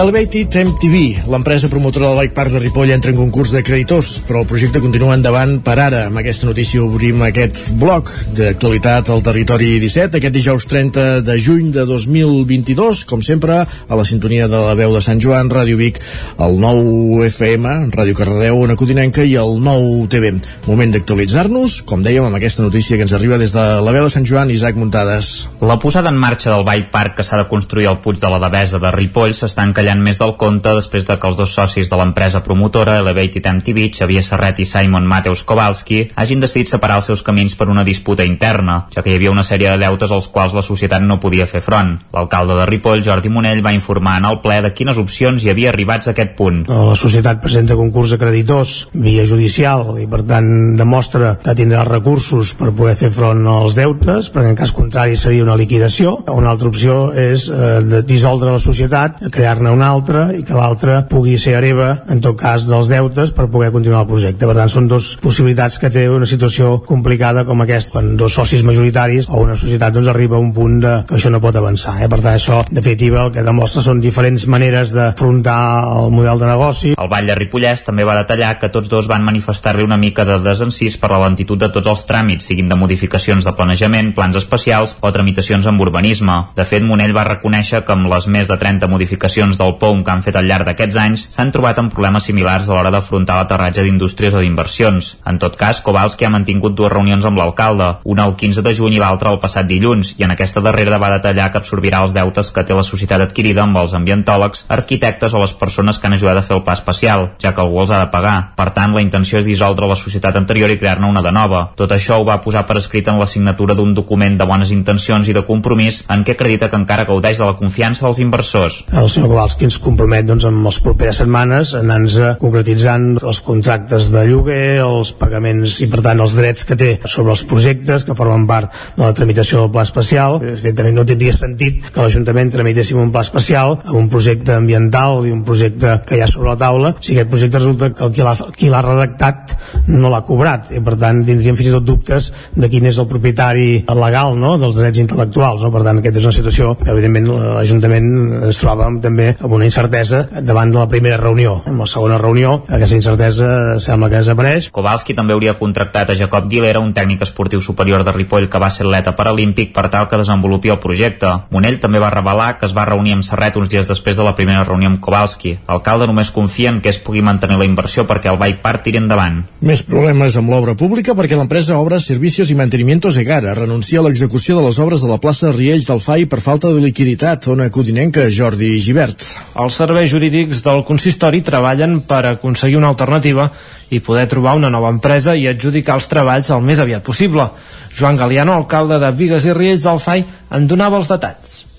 Elevated MTV, l'empresa promotora del Bike Park de Ripoll, entra en concurs de creditors, però el projecte continua endavant per ara. Amb aquesta notícia obrim aquest bloc d'actualitat al territori 17, aquest dijous 30 de juny de 2022, com sempre, a la sintonia de la veu de Sant Joan, Ràdio Vic, el 9 FM, Ràdio Cardedeu, Ona Codinenca i el 9 TV. Moment d'actualitzar-nos, com dèiem, amb aquesta notícia que ens arriba des de la veu de Sant Joan, Isaac Muntades. La posada en marxa del Bike Park que s'ha de construir al Puig de la Devesa de Ripoll s'està encallant més del compte després de que els dos socis de l'empresa promotora Elevated MTV, Xavier Serret i Simon Mateus Kowalski, hagin decidit separar els seus camins per una disputa interna, ja que hi havia una sèrie de deutes als quals la societat no podia fer front. L'alcalde de Ripoll, Jordi Monell, va informar en el ple de quines opcions hi havia arribats a aquest punt. La societat presenta concurs de creditors via judicial i per tant demostra que tindrà recursos per poder fer front als deutes, perquè en cas contrari seria una liquidació. Una altra opció és eh, dissoldre la societat, crear-ne una altra i que l'altra pugui ser hereva en tot cas dels deutes per poder continuar el projecte. Per tant, són dos possibilitats que té una situació complicada com aquesta, quan dos socis majoritaris o una societat doncs, arriba a un punt de, que això no pot avançar. Eh? Per tant, això, en definitiva, el que demostra són diferents maneres d'afrontar el model de negoci. El Vall de Ripollès també va detallar que tots dos van manifestar-li una mica de desencís per la lentitud de tots els tràmits, siguin de modificacions de planejament, plans especials o tramitacions amb urbanisme. De fet, Monell va reconèixer que amb les més de 30 modificacions del POUM que han fet al llarg d'aquests anys s'han trobat amb problemes similars a l'hora d'afrontar l'aterratge d'indústries o d'inversions. En tot cas, Kowalski ha mantingut dues reunions amb l'alcalde, una el 15 de juny i l'altra el passat dilluns, i en aquesta darrera va detallar que absorbirà els deutes que té la societat adquirida amb els ambientòlegs, arquitectes o les persones que han ajudat a fer el pla especial, ja que algú els ha de pagar. Per tant, la intenció és dissoldre la societat anterior i crear-ne una de nova. Tot això ho va posar per escrit en la signatura d'un document de bones intencions i de compromís en què acredita que encara gaudeix de la confiança dels inversors. El senyor ens compromet doncs, amb les properes setmanes anant-nos concretitzant els contractes de lloguer, els pagaments i per tant els drets que té sobre els projectes que formen part de la tramitació del pla especial. També no tindria sentit que l'Ajuntament tramitéssim un pla especial amb un projecte ambiental i un projecte que hi ha sobre la taula si aquest projecte resulta que el qui l'ha redactat no l'ha cobrat i per tant tindríem fins i tot dubtes de quin és el propietari legal no? dels drets intel·lectuals. No? Per tant, aquesta és una situació que evidentment l'Ajuntament es troba amb, també amb una incertesa davant de la primera reunió. En la segona reunió aquesta incertesa sembla que desapareix. Kowalski també hauria contractat a Jacob Guilera, un tècnic esportiu superior de Ripoll que va ser atleta paralímpic per tal que desenvolupi el projecte. Monell també va revelar que es va reunir amb Serret uns dies després de la primera reunió amb Kowalski. L'alcalde només confia en que es pugui mantenir la inversió perquè el bike park tiri endavant. Més problemes amb l'obra pública perquè l'empresa Obres, Servicios i Mantenimientos Egara renuncia a l'execució de les obres de la plaça Riells del FAI per falta de liquiditat. Ona Codinenca, Jordi Givert. Els serveis jurídics del consistori treballen per aconseguir una alternativa i poder trobar una nova empresa i adjudicar els treballs el més aviat possible. Joan Galiano, alcalde de Vigues i Riells del FAI, en donava els detalls.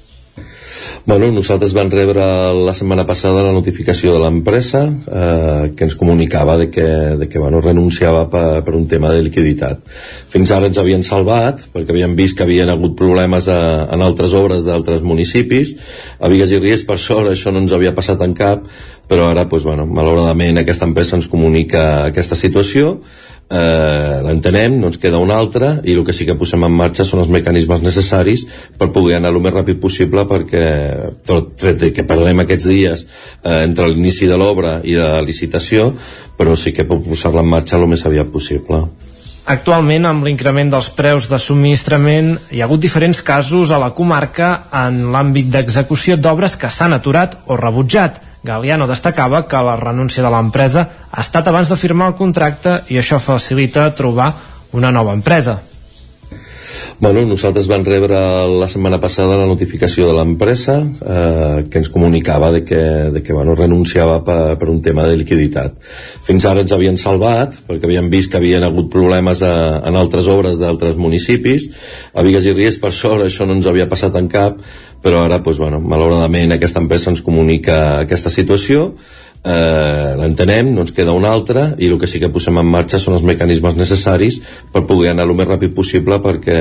Bueno, nosaltres vam rebre la setmana passada la notificació de l'empresa eh, que ens comunicava de que, de que bueno, renunciava per, per un tema de liquiditat. Fins ara ens havien salvat perquè havien vist que havien hagut problemes a, en altres obres d'altres municipis. A Vigues i Ries, per sort, això no ens havia passat en cap, però ara doncs, bueno, malauradament aquesta empresa ens comunica aquesta situació eh, l'entenem, no ens queda una altra i el que sí que posem en marxa són els mecanismes necessaris per poder anar el més ràpid possible perquè tot tret que perdrem aquests dies eh, entre l'inici de l'obra i de la licitació però sí que pot posar-la en marxa el més aviat possible Actualment, amb l'increment dels preus de subministrament, hi ha hagut diferents casos a la comarca en l'àmbit d'execució d'obres que s'han aturat o rebutjat. Galiano destacava que la renúncia de l'empresa ha estat abans de firmar el contracte i això facilita trobar una nova empresa. Bueno, nosaltres vam rebre la setmana passada la notificació de l'empresa eh, que ens comunicava de que, de que bueno, renunciava per, per un tema de liquiditat. Fins ara ens havien salvat perquè havien vist que havien hagut problemes a, en altres obres d'altres municipis. A Vigues i Ries, per sort, això no ens havia passat en cap, però ara, doncs, bueno, malauradament, aquesta empresa ens comunica aquesta situació eh, l'entenem, no ens queda una altra i el que sí que posem en marxa són els mecanismes necessaris per poder anar el més ràpid possible perquè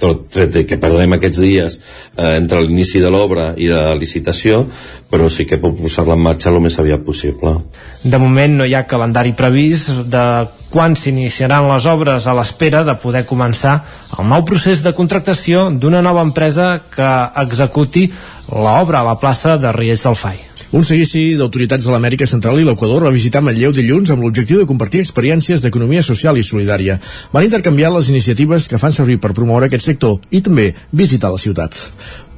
tot tret que perdrem aquests dies eh, entre l'inici de l'obra i de la licitació però sí que pot posar-la en marxa el més aviat possible. De moment no hi ha calendari previst de quan s'iniciaran les obres a l'espera de poder començar el nou procés de contractació d'una nova empresa que executi l'obra a la plaça de Riells del Fai. Un seguici d'autoritats de l'Amèrica Central i l'Equador va visitar Manlleu dilluns amb l'objectiu de compartir experiències d'economia social i solidària. Van intercanviar les iniciatives que fan servir per promoure aquest sector i també visitar la ciutat.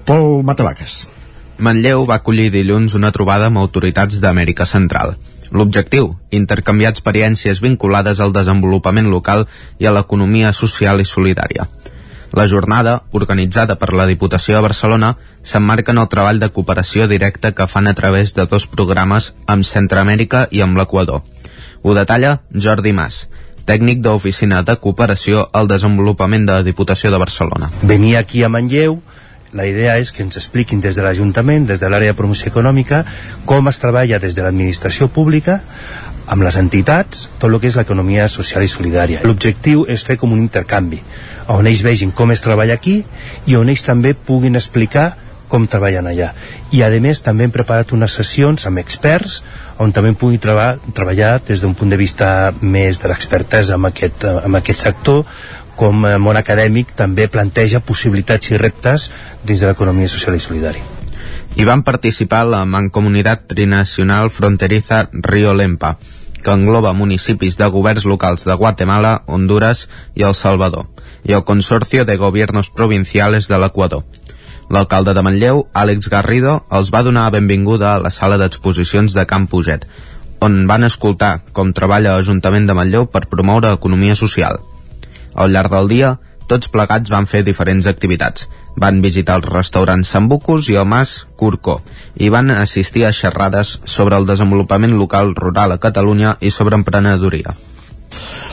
Pol Matavaques. Manlleu va acollir dilluns una trobada amb autoritats d'Amèrica Central. L'objectiu, intercanviar experiències vinculades al desenvolupament local i a l'economia social i solidària. La jornada, organitzada per la Diputació de Barcelona, s'emmarca en el treball de cooperació directa que fan a través de dos programes amb Centroamèrica i amb l'Equador. Ho detalla Jordi Mas, tècnic d'Oficina de Cooperació al Desenvolupament de la Diputació de Barcelona. Venir aquí a Manlleu la idea és que ens expliquin des de l'Ajuntament, des de l'àrea de promoció econòmica, com es treballa des de l'administració pública amb les entitats, tot el que és l'economia social i solidària. L'objectiu és fer com un intercanvi on ells vegin com es treballa aquí i on ells també puguin explicar com treballen allà. I a més també hem preparat unes sessions amb experts on també pugui treba treballar des d'un punt de vista més de l'expertesa en, aquest, en aquest sector com a món acadèmic també planteja possibilitats i reptes dins de l'economia social i solidària. Hi van participar la Mancomunitat Trinacional Fronteriza Río Lempa, que engloba municipis de governs locals de Guatemala, Honduras i El Salvador i el Consorcio de Gobiernos Provinciales de l'Equador. L'alcalde de Manlleu, Àlex Garrido, els va donar benvinguda a la sala d'exposicions de Camp Puget, on van escoltar com treballa l'Ajuntament de Manlleu per promoure economia social. Al llarg del dia, tots plegats van fer diferents activitats. Van visitar els restaurants Sambucus i el Mas Curcó i van assistir a xerrades sobre el desenvolupament local rural a Catalunya i sobre emprenedoria.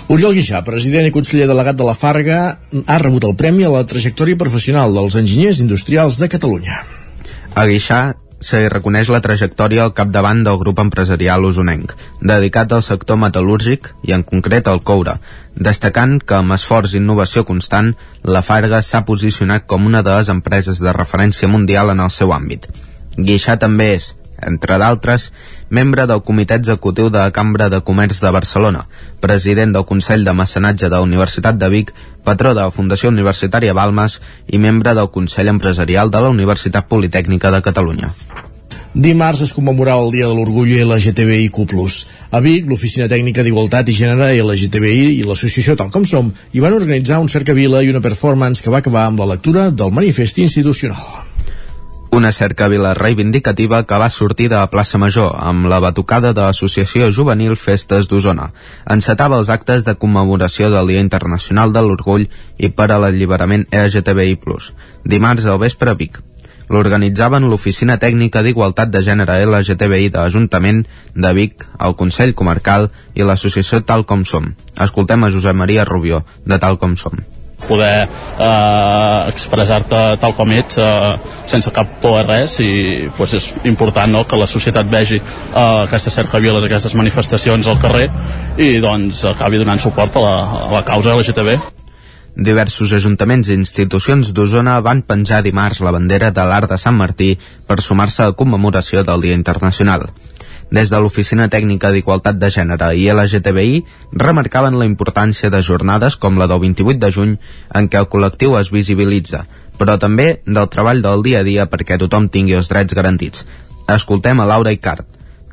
Oriol Guixà, president i conseller delegat de la Farga, ha rebut el premi a la trajectòria professional dels enginyers industrials de Catalunya. A Guixà se li reconeix la trajectòria al capdavant del grup empresarial usonenc, dedicat al sector metal·lúrgic i en concret al coure, destacant que amb esforç i innovació constant, la Farga s'ha posicionat com una de les empreses de referència mundial en el seu àmbit. Guixà també és, entre d'altres, membre del Comitè Executiu de la Cambra de Comerç de Barcelona, president del Consell de Mecenatge de la Universitat de Vic, patró de la Fundació Universitària Balmes i membre del Consell Empresarial de la Universitat Politècnica de Catalunya. Dimarts es commemorava el Dia de l'Orgull LGTBIQ+. A Vic, l'Oficina Tècnica d'Igualtat i Gènere LGTBI i l'associació Tal Com Som hi van organitzar un cercavila i una performance que va acabar amb la lectura del manifest institucional. Una cercavila reivindicativa que va sortir de la plaça Major amb la batucada de l'Associació Juvenil Festes d'Osona. Encetava els actes de commemoració del Dia Internacional de l'Orgull i per a l'alliberament LGTBI+, dimarts al vespre a Vic. L'organitzaven l'Oficina Tècnica d'Igualtat de Gènere LGTBI de l'Ajuntament de Vic, el Consell Comarcal i l'associació Tal Com Som. Escoltem a Josep Maria Rubió, de Tal Com Som poder eh, expressar-te tal com ets eh, sense cap por a res i pues, és important no, que la societat vegi eh, aquestes cercaviles, aquestes manifestacions al carrer i doncs acabi donant suport a la, a la causa LGTB. Diversos ajuntaments i institucions d'Osona van penjar dimarts la bandera de l'Art de Sant Martí per sumar-se a la commemoració del Dia Internacional. Des de l'Oficina Tècnica d'Igualtat de Gènere i LGTBI remarcaven la importància de jornades com la del 28 de juny en què el col·lectiu es visibilitza, però també del treball del dia a dia perquè tothom tingui els drets garantits. Escoltem a Laura Icart,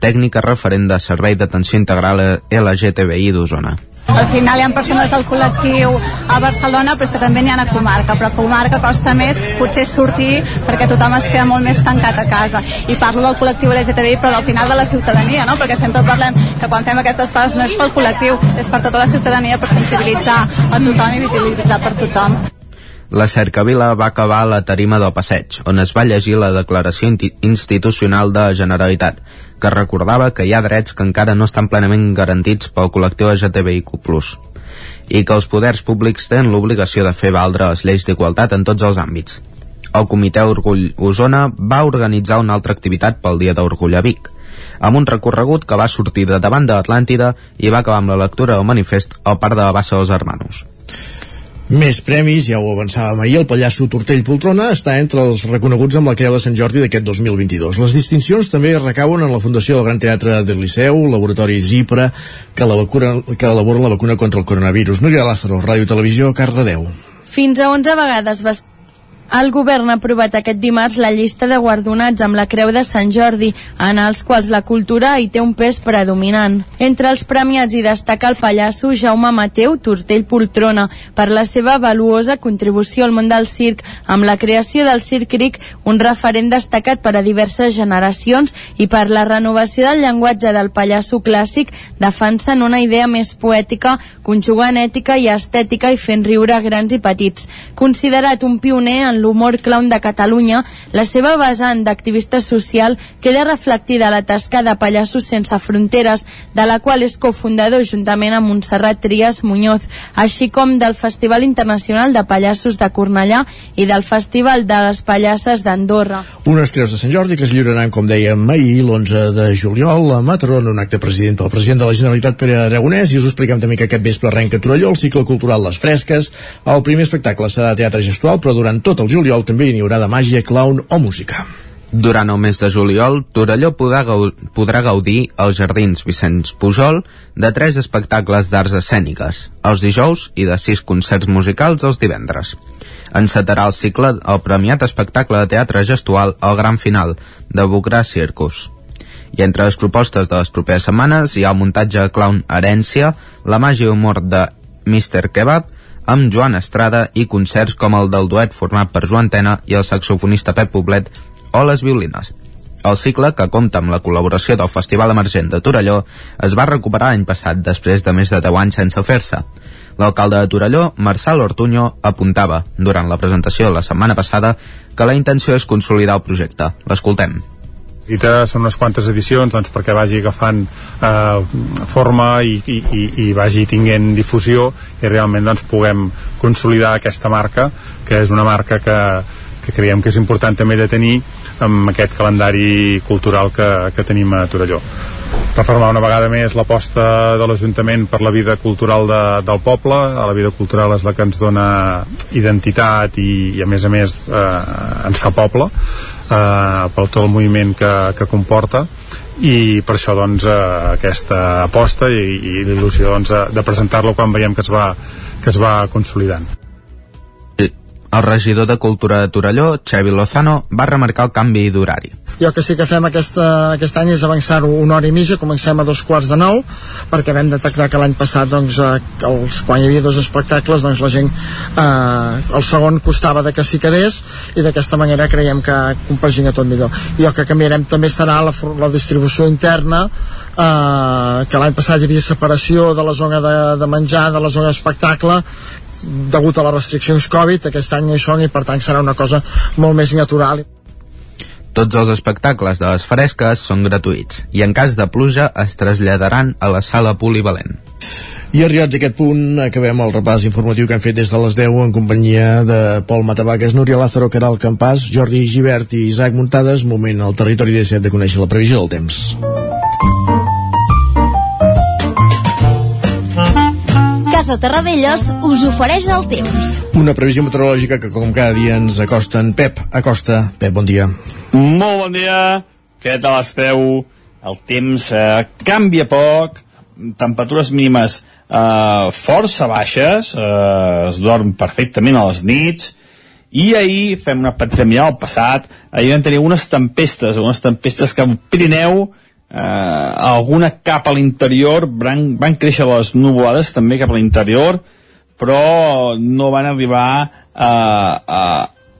tècnica referent de Servei d'Atenció Integral LGTBI d'Osona. Al final hi ha persones del col·lectiu a Barcelona, però és que també n'hi ha a comarca, però a comarca costa més potser sortir perquè tothom es queda molt més tancat a casa. I parlo del col·lectiu LGTBI, però al final de la ciutadania, no? perquè sempre parlem que quan fem aquestes coses no és pel col·lectiu, és per tota la ciutadania, per sensibilitzar a tothom i visibilitzar per tothom. La cercavila va acabar a la tarima del passeig, on es va llegir la declaració institucional de Generalitat, que recordava que hi ha drets que encara no estan plenament garantits pel col·lectiu LGTBIQ+, i que els poders públics tenen l'obligació de fer valdre les lleis d'igualtat en tots els àmbits. El Comitè Orgull Osona va organitzar una altra activitat pel Dia d'Orgull a Vic, amb un recorregut que va sortir de davant d'Atlàntida i va acabar amb la lectura del manifest al Parc de la Bassa dels Hermanos. Més premis, ja ho avançàvem ahir, el Pallasso Tortell Poltrona està entre els reconeguts amb la Creu de Sant Jordi d'aquest 2022. Les distincions també recauen en la Fundació del Gran Teatre del Liceu, Laboratori Zipra, que, la vacuna, que elaboren la vacuna contra el coronavirus. Núria Lázaro, Ràdio Televisió, Cardedeu. Fins a 11 vegades va el govern ha aprovat aquest dimarts la llista de guardonats amb la Creu de Sant Jordi, en els quals la cultura hi té un pes predominant. Entre els premiats hi destaca el pallasso Jaume Mateu Tortell Poltrona per la seva valuosa contribució al món del circ amb la creació del Circ Cric, un referent destacat per a diverses generacions i per la renovació del llenguatge del pallasso clàssic defensant una idea més poètica, conjugant ètica i estètica i fent riure grans i petits. Considerat un pioner en l'humor clown de Catalunya, la seva vessant d'activista social queda reflectida a la tasca de Pallassos Sense Fronteres, de la qual és cofundador juntament amb Montserrat Trias Muñoz, així com del Festival Internacional de Pallassos de Cornellà i del Festival de les Pallasses d'Andorra. Unes creus de Sant Jordi que es lliuraran, com dèiem ahir, l'11 de juliol a Mataró, en un acte president pel president de la Generalitat Pere Aragonès, i us expliquem també que aquest vespre arrenca Torelló el cicle cultural Les Fresques. El primer espectacle serà teatre gestual, però durant tot el juliol també n'hi haurà de màgia, clown o música. Durant el mes de juliol, Torelló podrà, gau podrà gaudir als Jardins Vicenç Pujol de tres espectacles d'arts escèniques, els dijous i de sis concerts musicals els divendres. Encetarà el cicle el premiat espectacle de teatre gestual al gran final, de Bucrà Circus. I entre les propostes de les properes setmanes hi ha el muntatge clown Herència, la màgia i humor de Mr. Kebab, amb Joan Estrada i concerts com el del duet format per Joan Tena i el saxofonista Pep Poblet o les violines. El cicle, que compta amb la col·laboració del Festival Emergent de Torelló, es va recuperar l'any passat després de més de 10 anys sense fer-se. L'alcalde de Torelló, Marçal Ortuño, apuntava, durant la presentació la setmana passada, que la intenció és consolidar el projecte. L'escoltem necessita són unes quantes edicions doncs, perquè vagi agafant eh, forma i, i, i, i vagi tinguent difusió i realment doncs, puguem consolidar aquesta marca que és una marca que, que creiem que és important també de tenir amb aquest calendari cultural que, que tenim a Torelló. Reformar una vegada més l'aposta de l'Ajuntament per la vida cultural de, del poble la vida cultural és la que ens dona identitat i, i a més a més eh, ens fa poble eh, per tot el moviment que, que comporta i per això doncs eh, aquesta aposta i, i l'il·lusió doncs, de, de presentar-lo quan veiem que es va, que es va consolidant. El regidor de Cultura de Torelló, Xavi Lozano, va remarcar el canvi d'horari. Jo que sí que fem aquesta, aquest any és avançar-ho una hora i mitja, comencem a dos quarts de nou, perquè vam detectar que l'any passat, doncs, eh, els, quan hi havia dos espectacles, doncs la gent, eh, el segon costava de que s'hi quedés, i d'aquesta manera creiem que compagina tot millor. I el que canviarem també serà la, la distribució interna, eh, que l'any passat hi havia separació de la zona de, de menjar, de la zona d'espectacle, degut a les restriccions Covid, aquest any no hi són i per tant serà una cosa molt més natural. Tots els espectacles de les fresques són gratuïts i en cas de pluja es traslladaran a la sala polivalent. I arribats a aquest punt, acabem el repàs informatiu que hem fet des de les 10 en companyia de Pol Matavaques, Núria Lázaro, Caral Campàs, Jordi Givert i Isaac Muntades. Moment al territori 17 de conèixer la previsió del temps. Casa Terradellos us ofereix el temps. Una previsió meteorològica que com cada dia ens acosta en Pep Acosta. Pep, bon dia. Molt bon dia, què tal esteu? el temps eh, canvia poc, temperatures mínimes eh, força baixes, eh, es dorm perfectament a les nits, i ahir, fem una petita mirada al passat, ahir vam tenir unes tempestes, unes tempestes que al Pirineu, eh, alguna cap a l'interior, van, van créixer les nuvolades també cap a l'interior, però no van arribar a, a,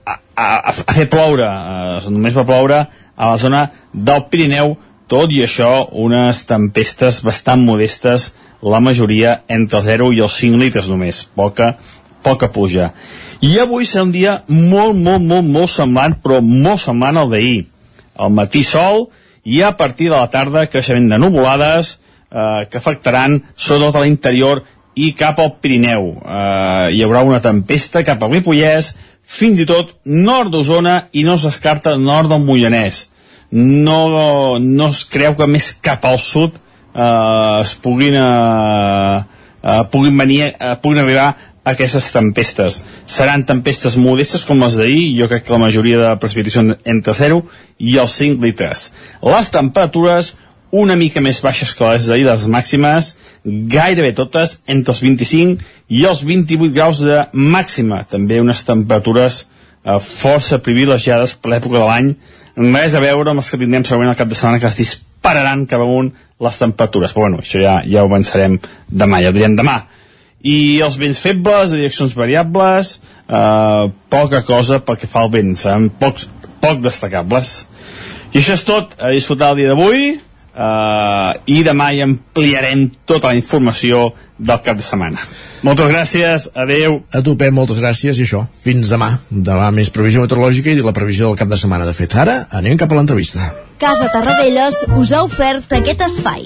a, a, a fer ploure, eh, només va ploure a la zona del Pirineu, tot i això, unes tempestes bastant modestes, la majoria entre el 0 i els 5 litres només, poca, poca puja. I avui serà un dia molt, molt, molt, molt semblant, però molt semblant al d'ahir. Al matí sol i a partir de la tarda creixement de nuvolades eh, que afectaran sobretot a l'interior i cap al Pirineu. Eh, hi haurà una tempesta cap al Ripollès, fins i tot nord d'Osona i no es descarta nord del Moianès. No, no es creu que més cap al sud eh, es puguin, eh, eh, puguin venir, eh, puguin arribar aquestes tempestes. Seran tempestes modestes com les d'ahir, jo crec que la majoria de precipitacions entre 0 i els 5 litres. Les temperatures una mica més baixes que les d'ahir, les màximes, gairebé totes entre els 25 i els 28 graus de màxima. També unes temperatures eh, força privilegiades per l'època de l'any, res a veure amb els que tindrem segurament el cap de setmana que es dispararan cap amunt les temperatures. Però bueno, això ja, ja ho avançarem demà, ja ho direm demà i els vents febles, de direccions variables, eh, poca cosa pel que fa al vent, seran pocs, poc destacables. I això és tot, a disfrutar el dia d'avui, eh, i demà hi ampliarem tota la informació del cap de setmana. Moltes gràcies, adeu. A tu, Pep, moltes gràcies, i això, fins demà. Demà més previsió meteorològica i la previsió del cap de setmana. De fet, ara anem cap a l'entrevista. Casa Tarradellas us ha ofert aquest espai.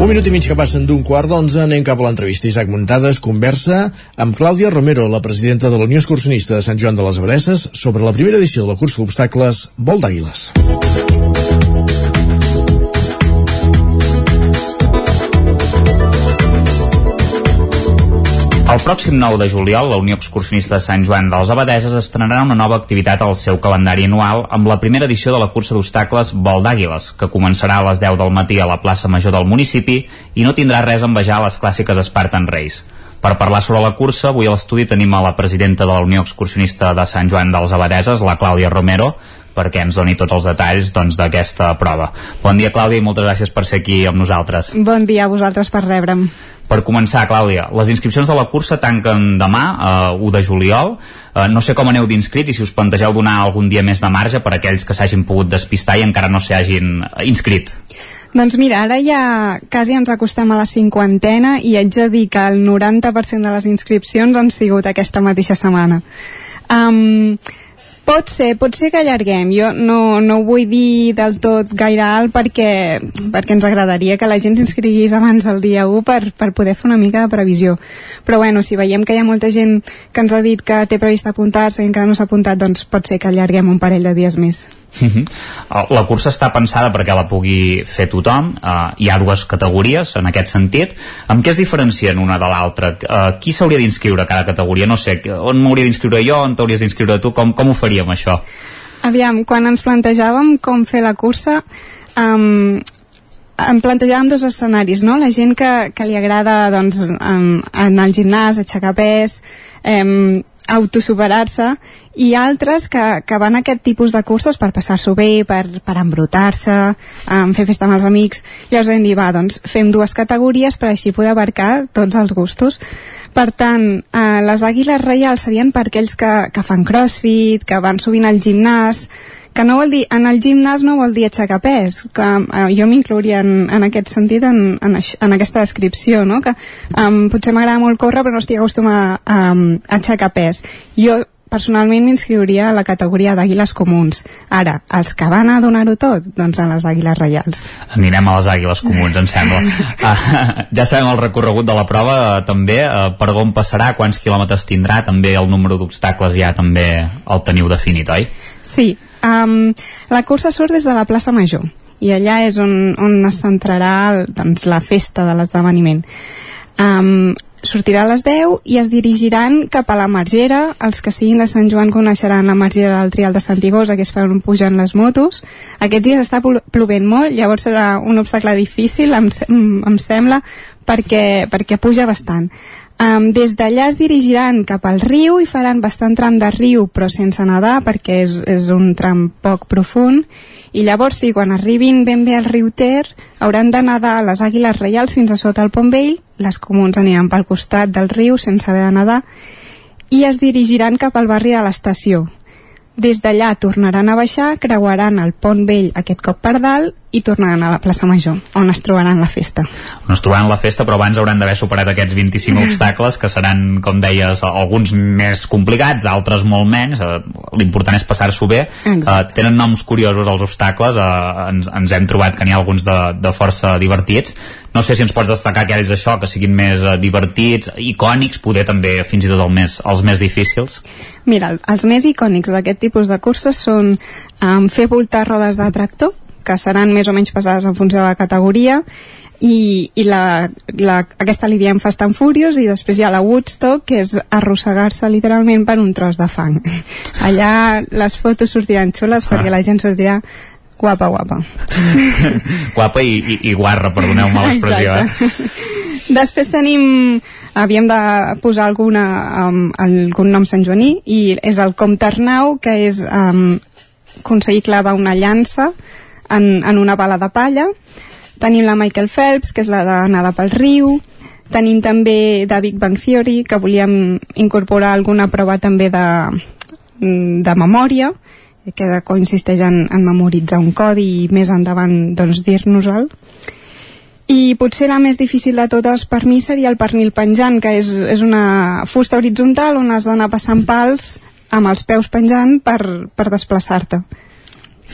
Un minut i mig que passen d'un quart d'onze, anem cap a l'entrevista. Isaac Muntades conversa amb Clàudia Romero, la presidenta de la Unió Excursionista de Sant Joan de les Abadesses, sobre la primera edició de la cursa d'obstacles Vol d'Àguiles. El pròxim 9 de juliol, la Unió Excursionista de Sant Joan dels Abadeses estrenarà una nova activitat al seu calendari anual amb la primera edició de la cursa d'obstacles Vol d'Àguiles, que començarà a les 10 del matí a la plaça Major del municipi i no tindrà res a envejar les clàssiques Spartan Race. Per parlar sobre la cursa, avui a l'estudi tenim a la presidenta de la Unió Excursionista de Sant Joan dels Abadeses, la Clàudia Romero, perquè ens doni tots els detalls doncs, d'aquesta prova. Bon dia, Clàudia, i moltes gràcies per ser aquí amb nosaltres. Bon dia a vosaltres per rebre'm. Per començar, Clàudia, les inscripcions de la cursa tanquen demà, eh, 1 de juliol. Eh, no sé com aneu d'inscrit i si us plantegeu donar algun dia més de marge per a aquells que s'hagin pogut despistar i encara no s'hi hagin inscrit. Doncs mira, ara ja quasi ens acostem a la cinquantena i haig de dir que el 90% de les inscripcions han sigut aquesta mateixa setmana. Um, Pot ser, pot ser que allarguem. Jo no, no ho vull dir del tot gaire alt perquè, perquè ens agradaria que la gent s'inscrigués abans del dia 1 per, per poder fer una mica de previsió. Però bueno, si veiem que hi ha molta gent que ens ha dit que té previst apuntar-se i encara no s'ha apuntat, doncs pot ser que allarguem un parell de dies més. Mhm. La cursa està pensada perquè la pugui fer tothom. Uh, hi ha dues categories en aquest sentit. Amb què es diferencien una de l'altra? Uh, qui s'hauria d'inscriure a cada categoria? No sé, on m'hauria d'inscriure jo, on t'hauries d'inscriure tu? Com, com ho faríem, això? Aviam, quan ens plantejàvem com fer la cursa, um, em plantejàvem dos escenaris, no? La gent que, que li agrada doncs, um, anar al gimnàs, aixecar pes, um, autosuperar-se i altres que, que van a aquest tipus de cursos per passar-s'ho bé, per, per embrutar-se, um, fer festa amb els amics. Llavors vam dir, va, doncs fem dues categories per així poder abarcar tots els gustos. Per tant, eh, les àguiles reials serien per aquells que, que fan crossfit, que van sovint al gimnàs, que no vol dir, en el gimnàs no vol dir aixecar pes, que eh, jo m'inclouria en, en aquest sentit en, en, aix, en aquesta descripció, no? que um, potser m'agrada molt córrer però no estic acostumat a, a, a aixecar pes. Jo personalment m'inscriuria a la categoria d'àguiles comuns. Ara, els que van a donar-ho tot, doncs a les àguiles reials. Anirem a les Àguiles Comuns, em sembla. uh, ja sabem el recorregut de la prova, uh, també, uh, per on passarà, quants quilòmetres tindrà, també el número d'obstacles ja també el teniu definit, oi? Sí, um, la cursa surt des de la plaça Major i allà és on, on es centrarà doncs, la festa de l'esdeveniment. Um, sortirà a les 10 i es dirigiran cap a la Margera. Els que siguin de Sant Joan coneixeran la Margera del Trial de Santigosa, que és per on pugen les motos. Aquests dies està plo- plovent molt, llavors serà un obstacle difícil, em em sembla, perquè, perquè puja bastant. Um, des d'allà es dirigiran cap al riu i faran bastant tram de riu, però sense nedar, perquè és, és un tram poc profund. I llavors, sí, quan arribin ben bé al riu Ter, hauran de nedar les Àguiles Reials fins a sota el Pont Vell, les comuns aniran pel costat del riu sense haver de nedar, i es dirigiran cap al barri de l'estació. Des d'allà tornaran a baixar, creuaran el Pont Vell aquest cop per dalt i tornaran a la plaça Major, on es trobaran la festa. on es trobaran la festa, però abans hauran d'haver superat aquests 25 obstacles, que seran, com deies, alguns més complicats, d'altres molt menys. Eh, L'important és passar-s'ho bé. Eh, tenen noms curiosos els obstacles, eh, ens, ens hem trobat que n'hi ha alguns de, de força divertits. No sé si ens pots destacar aquells això, que siguin més divertits, icònics, poder també fins i tot el més, els més difícils. Mira, el- els més icònics d'aquest tipus de curses són um, fer voltar rodes de tractor, que seran més o menys pesades en funció de la categoria, i, i la, la, aquesta li diem Fast and Furious i després hi ha la Woodstock que és arrossegar-se literalment per un tros de fang allà les fotos sortiran xules Ah. perquè la gent sortirà guapa guapa Guapa i, i, i guarra, perdoneu-me l'expressió, eh? Després tenim, havíem de posar alguna, um, algun nom santjoaní i és el Comte Arnau, que és um, aconseguir clavar una llança en, en una bala de palla. Tenim la Michael Phelps, que és la de pel riu. Tenim també de Big Bang Theory, que volíem incorporar alguna prova també de, de memòria, que consisteix en, en memoritzar un codi i més endavant doncs, dir-nos-el. I potser la més difícil de totes per mi seria el pernil penjant, que és, és una fusta horitzontal on has d'anar passant pals amb els peus penjant per, per desplaçar-te.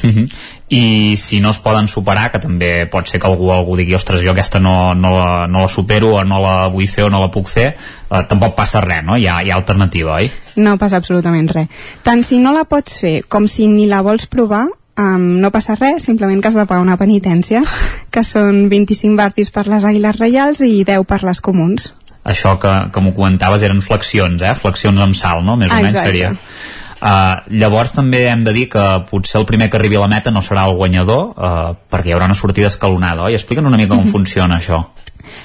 Mhm. I si no es poden superar, que també pot ser que algú algú digui, ostres, jo aquesta no, no, la, no la supero o no la vull fer o no la puc fer, eh, tampoc passa res, no? Hi ha, hi ha alternativa, oi? No passa absolutament res. Tant si no la pots fer com si ni la vols provar, um, no passa res, simplement que has de pagar una penitència, que són 25 bartis per les àguiles reials i 10 per les comuns. Això que, que m'ho comentaves eren flexions, eh? Flexions amb salt, no? Més o menys Exacte. seria. Uh, llavors també hem de dir que potser el primer que arribi a la meta no serà el guanyador uh, perquè hi haurà una sortida escalonada, oi? Explica'ns una mica com funciona això.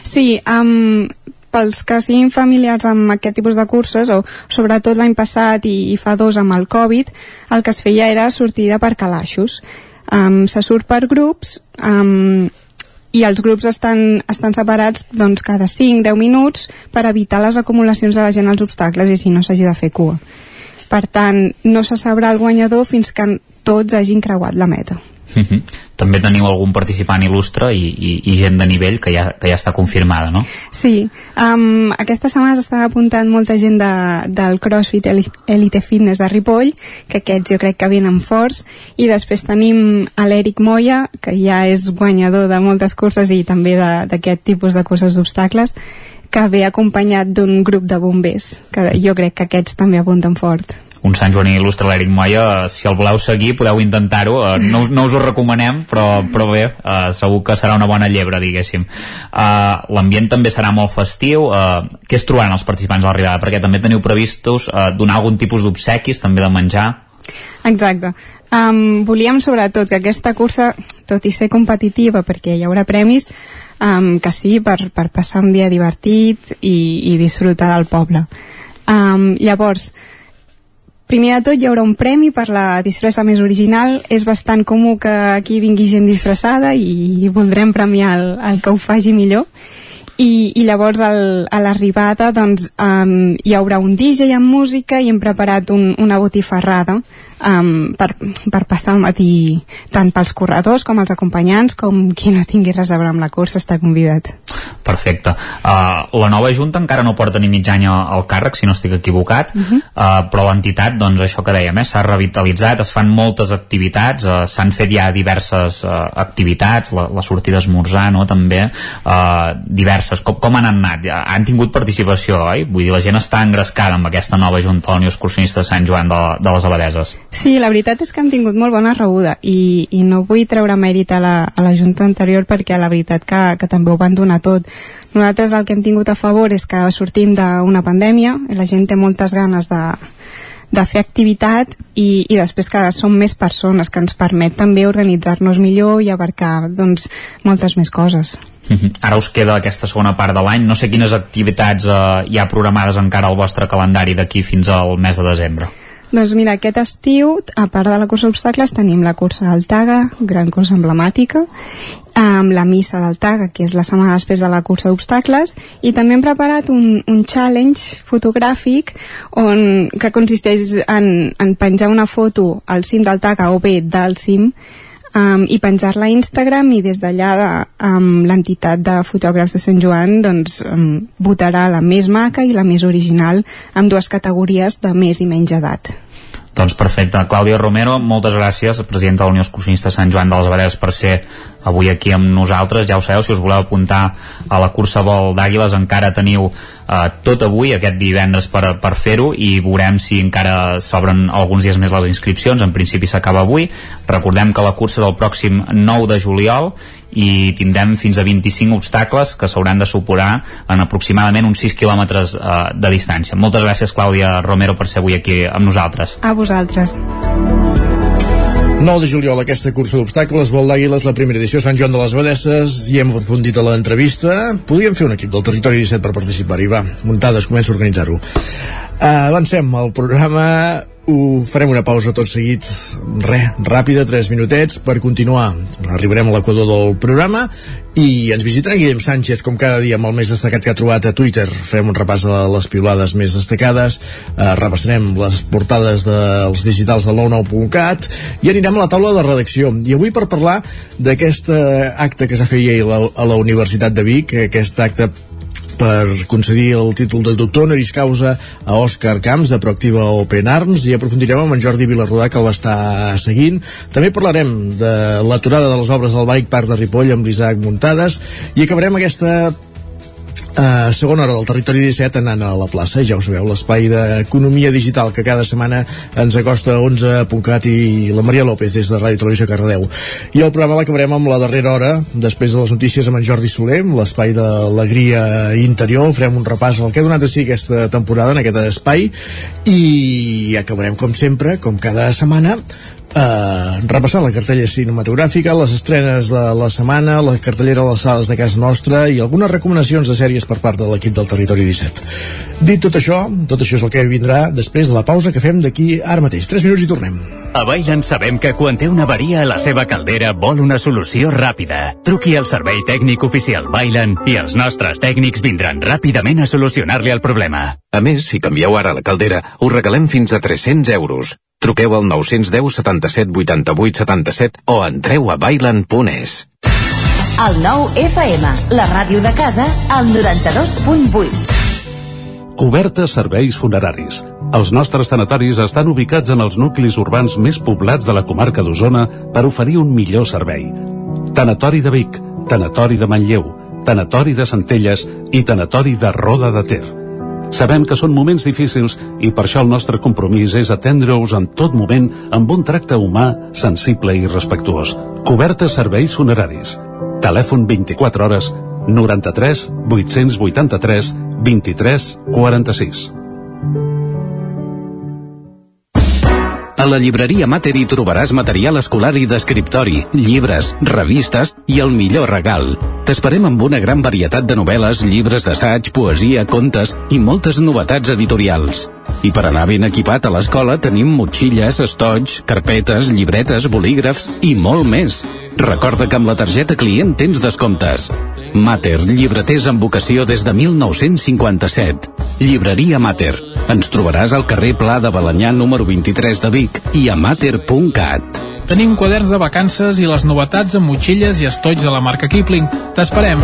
Sí, um, pels que siguin familiars amb aquest tipus de curses, o sobretot l'any passat i, i fa dos amb el Covid, el que es feia era sortida per calaixos. Um, se surt per grups um, i els grups estan, estan separats doncs, cada 5-10 minuts per evitar les acumulacions de la gent als obstacles i així no s'hagi de fer cua. Per tant, no se sabrà el guanyador fins que tots hagin creuat la meta. Mhm. També teniu algun participant il·lustre i, i, i gent de nivell que ja, que ja està confirmada, no? Sí, um, aquesta setmana s'està apuntant molta gent de, del CrossFit Eli- Elite Fitness de Ripoll, que aquests jo crec que venen forts, i després tenim a l'Eric Moya, que ja és guanyador de moltes curses i també d'aquest tipus de curses d'obstacles, que ve acompanyat d'un grup de bombers, que jo crec que aquests també apunten fort. un Sant Joaní il·lustre l'Eric Moya, si el voleu seguir podeu intentar-ho, eh, no, no us ho recomanem però, però bé, eh, segur que serà una bona llebre, diguéssim eh, l'ambient també serà molt festiu eh, què es trobaran els participants a l'arribada? perquè també teniu previstos eh, donar algun tipus d'obsequis, també de menjar Exacte. Um, volíem sobretot que aquesta cursa, tot i ser competitiva, perquè hi haurà premis, um, que sí, per, per passar un dia divertit i, i disfrutar del poble. Um, llavors, primer de tot hi haurà un premi per la disfressa més original. És bastant comú que aquí vingui gent disfressada i voldrem premiar el, el que ho faci millor. I, i llavors al, a l'arribada doncs, um, hi haurà un DJ amb música i hem preparat un, una botifarrada um, per, per passar el matí tant pels corredors com els acompanyants com qui no tingui res a veure amb la cursa està convidat. Perfecte. Uh, la nova Junta encara no porta ni mig any al càrrec, si no estic equivocat, uh -huh. uh, però l'entitat, doncs això que dèiem, eh, s'ha revitalitzat, es fan moltes activitats, uh, s'han fet ja diverses uh, activitats, la, la sortida a esmorzar, no?, també, uh, diverses. Com, com han anat? Han tingut participació, oi? Vull dir, la gent està engrescada amb aquesta nova Junta de la Unió Excursionista de Sant Joan de, de les Abadeses. Sí, la veritat és que han tingut molt bona rebuda i, i no vull treure mèrit a la, a la Junta anterior perquè la veritat que, que també ho van donar tot nosaltres el que hem tingut a favor és que sortim d'una pandèmia, la gent té moltes ganes de, de fer activitat i, i després que som més persones que ens permet també organitzar-nos millor i abarcar doncs, moltes més coses. Mhm. Ara us queda aquesta segona part de l'any. No sé quines activitats eh, hi ha programades encara al vostre calendari d'aquí fins al mes de desembre. Doncs mira, aquest estiu, a part de la cursa d'obstacles, tenim la cursa del Taga, gran cursa emblemàtica, amb la missa del Taga, que és la setmana després de la cursa d'obstacles, i també hem preparat un, un challenge fotogràfic on, que consisteix en, en penjar una foto al cim del Taga o bé del cim um, i penjar-la a Instagram i des d'allà de, um, l'entitat de fotògrafs de Sant Joan doncs, um, votarà la més maca i la més original amb dues categories de més i menys edat. Doncs perfecte. Clàudia Romero, moltes gràcies, presidenta de la Unió Excursionista Sant Joan de les Abadeses, per ser avui aquí amb nosaltres. Ja ho sabeu, si us voleu apuntar a la cursa vol d'Àguiles, encara teniu eh, tot avui, aquest divendres, per, per fer-ho, i veurem si encara s'obren alguns dies més les inscripcions. En principi s'acaba avui. Recordem que la cursa del pròxim 9 de juliol i tindrem fins a 25 obstacles que s'hauran de superar en aproximadament uns 6 quilòmetres eh, de distància. Moltes gràcies, Clàudia Romero, per ser avui aquí amb nosaltres. A vosaltres. 9 de juliol, aquesta cursa d'obstacles, vol d'Àguiles, la primera edició Sant Joan de les Badesses, i hem aprofundit a l'entrevista. Podríem fer un equip del Territori 17 per participar-hi, va. Muntades, comença a organitzar-ho. Uh, avancem al programa ho farem una pausa tot seguit. Re, ràpida, 3 minutets per continuar, arribarem a l'equador del programa i ens visitarà Guillem Sánchez com cada dia amb el més destacat que ha trobat a Twitter. Farem un repàs a les piulades més destacades eh, repassarem les portades dels digitals de l'ONU.cat i anirem a la taula de redacció. I avui per parlar d'aquest acte que s'ha fet ahir a la, a la Universitat de Vic aquest acte per concedir el títol de doctor honoris causa a Òscar Camps de Proactiva Open Arms i aprofundirem amb en Jordi Vilarrodà que el va estar seguint. També parlarem de l'aturada de les obres del Bike Park de Ripoll amb l'Isaac Muntades i acabarem aquesta Uh, segona hora del territori 17 anant a la plaça, ja ho sabeu, l'espai d'economia digital que cada setmana ens acosta 11.cat i la Maria López des de Ràdio Televisió Cardedeu. I el programa l'acabarem amb la darrera hora, després de les notícies amb en Jordi Soler, l'espai d'alegria interior, farem un repàs al que ha donat a si aquesta temporada en aquest espai i acabarem com sempre, com cada setmana, eh, repassant la cartella cinematogràfica, les estrenes de la setmana, la cartellera a les sales de casa nostra i algunes recomanacions de sèries per part de l'equip del Territori 17. Dit tot això, tot això és el que vindrà després de la pausa que fem d'aquí ara mateix. 3 minuts i tornem. A Bailen sabem que quan té una avaria a la seva caldera vol una solució ràpida. Truqui al servei tècnic oficial Bailen i els nostres tècnics vindran ràpidament a solucionar-li el problema. A més, si canvieu ara la caldera, us regalem fins a 300 euros. Truqueu al 910 77 88 77 o entreu a bailan.es. El nou FM, la ràdio de casa, al 92.8. Cobertes serveis funeraris. Els nostres tanatoris estan ubicats en els nuclis urbans més poblats de la comarca d'Osona per oferir un millor servei. Tanatori de Vic, Tanatori de Manlleu, Tanatori de Centelles i Tanatori de Roda de Ter. Sabem que són moments difícils i per això el nostre compromís és atendre-us en tot moment amb un tracte humà, sensible i respectuós. Cobertes serveis funeraris. Telèfon 24 hores 93 883 23 46. A la llibreria Mater hi trobaràs material escolar i d'escriptori, llibres, revistes i el millor regal. T'esperem amb una gran varietat de novel·les, llibres d'assaig, poesia, contes i moltes novetats editorials. I per anar ben equipat a l'escola tenim motxilles, estoig, carpetes, llibretes, bolígrafs i molt més. Recorda que amb la targeta client tens descomptes. Mater, llibreters amb vocació des de 1957. Llibreria Mater. Ens trobaràs al carrer Pla de Balanyà número 23 de Vic i a mater.cat. Tenim quaderns de vacances i les novetats amb motxilles i estolls de la marca Kipling. T'esperem.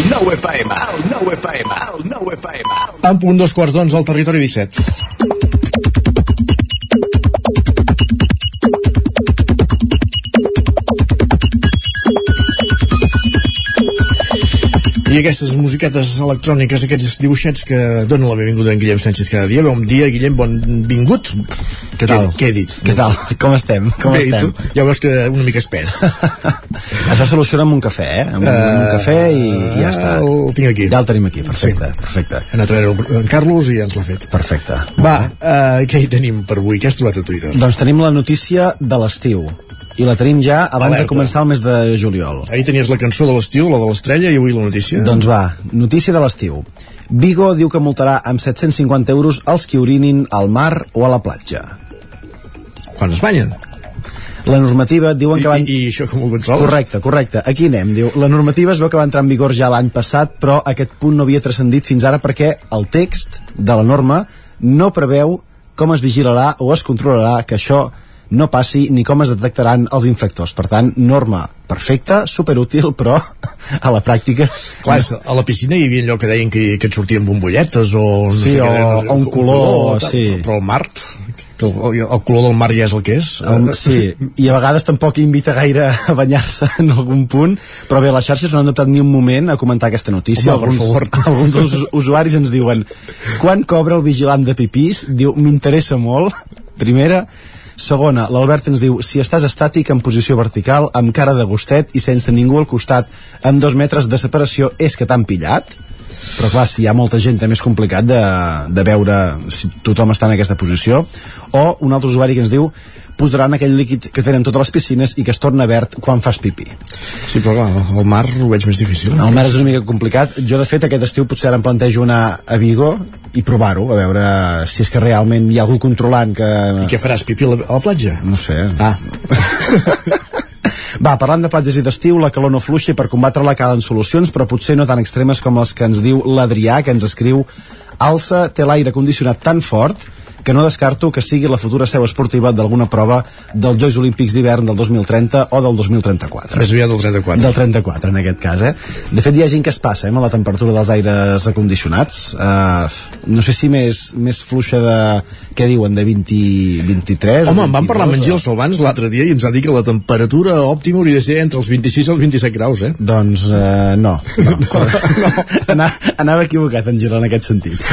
El 9 FM, el 9 FM, el 9 FM. En punt dos quarts d'onze al territori 17. I aquestes musiquetes electròniques, aquests dibuixets que donen la benvinguda a en Guillem Sánchez cada dia. Bon dia, Guillem, benvingut. Què tal? Què, què he dit? Què tal? Com estem? Com Bé, estem? Tu, ja veus que una mica espès. Això soluciona amb un cafè, eh? Amb un, uh, un cafè i, i ja està. El tinc aquí. Ja el tenim aquí, perfecte. Sí. perfecte. He anat a veure en Carlos i ja ens l'ha fet. Perfecte. Va, uh, què hi tenim per avui? Què has trobat a Twitter? Doncs tenim la notícia de l'estiu i la tenim ja abans Alerta. de començar el mes de juliol. Ahir tenies la cançó de l'estiu, la de l'estrella, i avui la notícia. Doncs va, notícia de l'estiu. Vigo diu que multarà amb 750 euros els que orinin al mar o a la platja. Quan es banyen? La normativa diuen I, que van... I, I això com ho controles? Correcte, correcte. Aquí anem. Diu, la normativa es veu que va entrar en vigor ja l'any passat, però aquest punt no havia transcendit fins ara perquè el text de la norma no preveu com es vigilarà o es controlarà que això no passi ni com es detectaran els infractors. Per tant, norma perfecta, superútil, però a la pràctica... Clar, no. a la piscina hi havia allò que deien que, que et sortien bombolletes o... No sí, sé o, què, o un color, color sí. Però, el mar, que el, el color del mar ja és el que és. El, sí, i a vegades tampoc invita gaire a banyar-se en algun punt, però bé, les xarxes no han adoptat ni un moment a comentar aquesta notícia. Home, alguns, per favor. alguns dels usuaris ens diuen quan cobra el vigilant de pipís? Diu, m'interessa molt. Primera, Segona, l'Albert ens diu si estàs estàtic en posició vertical, amb cara de gustet i sense ningú al costat, amb dos metres de separació, és que t'han pillat? Però clar, si hi ha molta gent també és complicat de, de veure si tothom està en aquesta posició. O un altre usuari que ens diu posaran aquell líquid que tenen totes les piscines i que es torna verd quan fas pipí. Sí, però clar, el mar ho veig més difícil. El mar és una mica complicat. Jo, de fet, aquest estiu potser ara em plantejo anar a Vigo i provar-ho, a veure si és que realment hi ha algú controlant que... I què faràs, pipí a la, a la platja? No sé. Ah. Va, parlant de platges i d'estiu, la calor no fluixa per combatre-la calen solucions, però potser no tan extremes com les que ens diu l'Adrià, que ens escriu. Alça té l'aire condicionat tan fort que no descarto que sigui la futura seu esportiva d'alguna prova dels Jocs Olímpics d'hivern del 2030 o del 2034. Més aviat del 34. Del 34, en aquest cas, eh? De fet, hi ha gent que es passa, eh, amb la temperatura dels aires acondicionats. Uh, no sé si més, més fluixa de... què diuen, de 20, 23... Home, en van parlar amb en Gil Salvans l'altre dia i ens va dir que la temperatura òptima hauria de ser entre els 26 i els 27 graus, eh? Doncs uh, no. no. no. anava, anava equivocat en Gil en aquest sentit.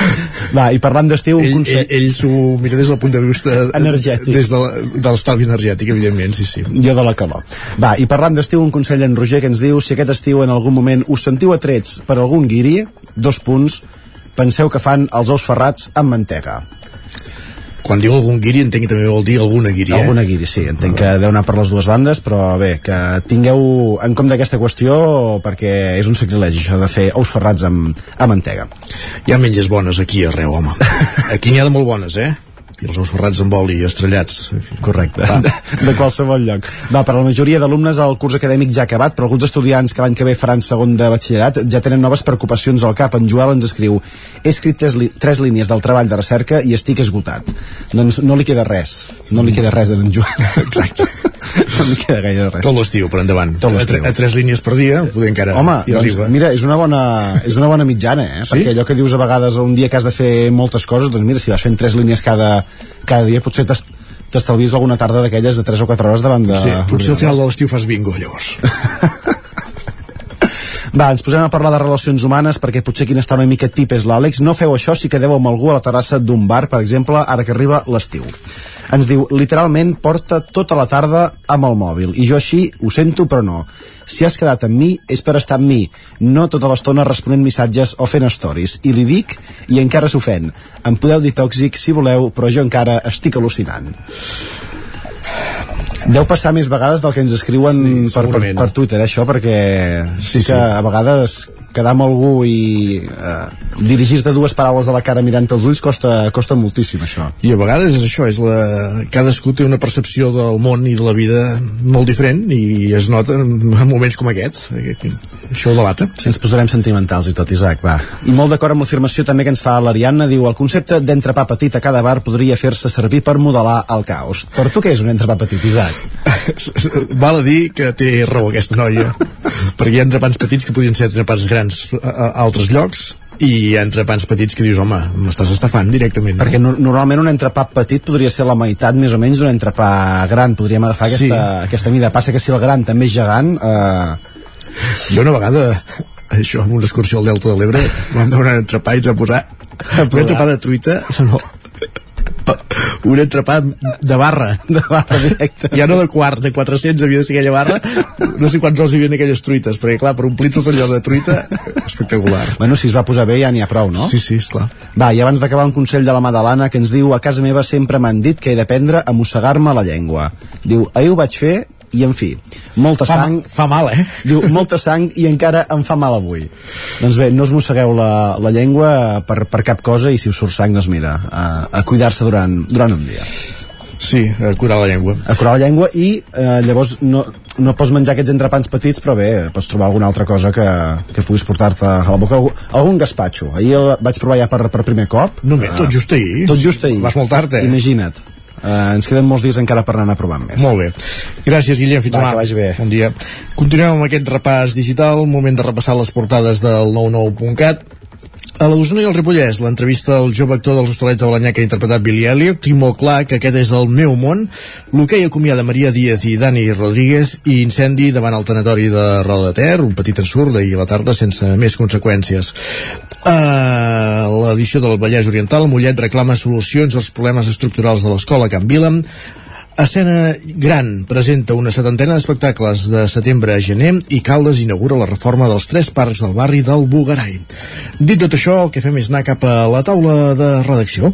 Va, i parlant d'estiu... Ell, consell... ell, ell s'ho mira des del punt de vista energètic. des de, de l'estalvi energètic, evidentment, sí, sí. Jo de la calor. Va, i parlant d'estiu, un consell en Roger que ens diu si aquest estiu en algun moment us sentiu atrets per algun guiri, dos punts, penseu que fan els ous ferrats amb mantega. Quan diu algun guiri entenc que també vol dir alguna guiri, eh? Alguna guiri, sí. Entenc que deu anar per les dues bandes, però bé, que tingueu en compte aquesta qüestió perquè és un sacrilegi això de fer ous ferrats amb, amb mantega. Hi ha menges bones aquí arreu, home. Aquí n'hi ha de molt bones, eh? I els ous ferrats amb oli estrellats. Correcte, de, de qualsevol lloc. Va, per a la majoria d'alumnes el curs acadèmic ja ha acabat però alguns estudiants que l'any que ve faran segon de batxillerat ja tenen noves preocupacions al cap. En Joel ens escriu he escrit tres, tres línies del treball de recerca i estic esgotat. Doncs no li queda res no li queda res en Joel. Exacte no li queda gaire res tot l'estiu per endavant Tot a, a, tres línies per dia poder encara Home, doncs, arriba mira, és una bona, és una bona mitjana, eh? Sí? Perquè allò que dius a vegades un dia que has de fer moltes coses, doncs mira, si vas fent tres línies cada, cada dia, potser t'es- t'estalvies alguna tarda d'aquelles de 3 o 4 hores davant de... sí, potser al final de l'estiu fas bingo llavors Va, ens posem a parlar de relacions humanes perquè potser qui n'està una mica tip és l'Àlex. No feu això si quedeu amb algú a la terrassa d'un bar, per exemple, ara que arriba l'estiu. Ens diu, literalment porta tota la tarda amb el mòbil. I jo així ho sento, però no. Si has quedat amb mi, és per estar amb mi, no tota l'estona responent missatges o fent stories. I li dic, i encara s'ofèn. Em podeu dir tòxic si voleu, però jo encara estic al·lucinant. Deu passar més vegades del que ens escriuen Sí, per, per, per Twitter, eh, això, perquè sí, Sí, que sí. a vegades quedar amb algú i eh, dirigir-te dues paraules a la cara mirant els ulls costa, costa moltíssim, això. i a vegades és això, és la... cadascú té una percepció del món i de la vida molt diferent i es nota en en moments com aquests això ho delata Si ens posarem sentimentals i tot, Isaac, va. I molt d'acord amb l'afirmació també que ens fa l'Ariadna, diu el concepte d'entrepà petit a cada bar podria fer-se servir per modelar el caos. Per tu què és un entrepà petit, Isaac? val a dir que té raó aquesta noia perquè hi ha entrepans petits que podrien ser entrepans grans a, a altres llocs i entrepans petits que dius, home, m'estàs estafant directament. No? Perquè no, normalment un entrepà petit podria ser la meitat més o menys d'un entrepà gran, podríem agafar aquesta, Sí. aquesta mida. Passa que si el gran també és gegant... Eh... Jo una vegada, això, amb una excursió al Delta de l'Ebre, vam un entrepà i ens va posar un entrepà de truita, no, un entrepà de barra. De barra directe. Ja no de quart, de 400 havia de ser aquella barra. No sé quants ous hi havia en aquelles truites, perquè clar, per omplir tot allò de truita, espectacular. Bueno, si es va posar bé ja n'hi ha prou, no? Sí, sí, esclar. Va, i abans d'acabar un consell de la Madalana que ens diu a casa meva sempre m'han dit que he d'aprendre a mossegar-me la llengua. Diu, ahir ho vaig fer i en fi, molta Fa- sang fa mal, eh? diu, molta sang i encara em fa mal avui doncs bé, no us mossegueu la, la llengua per, per cap cosa i si us surt sang doncs mira, a, a cuidar-se durant, durant un dia Sí, a curar la llengua. a curar la llengua i eh, llavors no, no pots menjar aquests entrepans petits però bé, pots trobar alguna altra cosa que, que puguis portar-te a la boca algun, algun gaspatxo, ahir el vaig provar ja per, per primer cop No, bé, tot just ahir. tot just ahir Vas molt tard, eh? imagina't Uh, ens queden molts dies encara per anar provant més. Molt bé. Gràcies, Guillem. Fins demà. que vagi bé. Bon dia. Continuem amb aquest repàs digital, moment de repassar les portades del 99.cat. A la Osona i el Ripollès, l'entrevista al jove actor dels Hostalets de Balanyà que ha interpretat Billy Elliot, tinc molt clar que aquest és el meu món. L'hoquei acomiada Maria Díaz i Dani Rodríguez i incendi davant el tanatori de Roda de Ter, un petit ensurt d'ahir a la tarda sense més conseqüències. A l'edició del Vallès Oriental, Mollet reclama solucions als problemes estructurals de l'escola Can Vila. Escena Gran presenta una setantena d'espectacles de setembre a gener i Caldes inaugura la reforma dels tres parcs del barri del Bugarai. Dit tot això, el que fem és anar cap a la taula de redacció.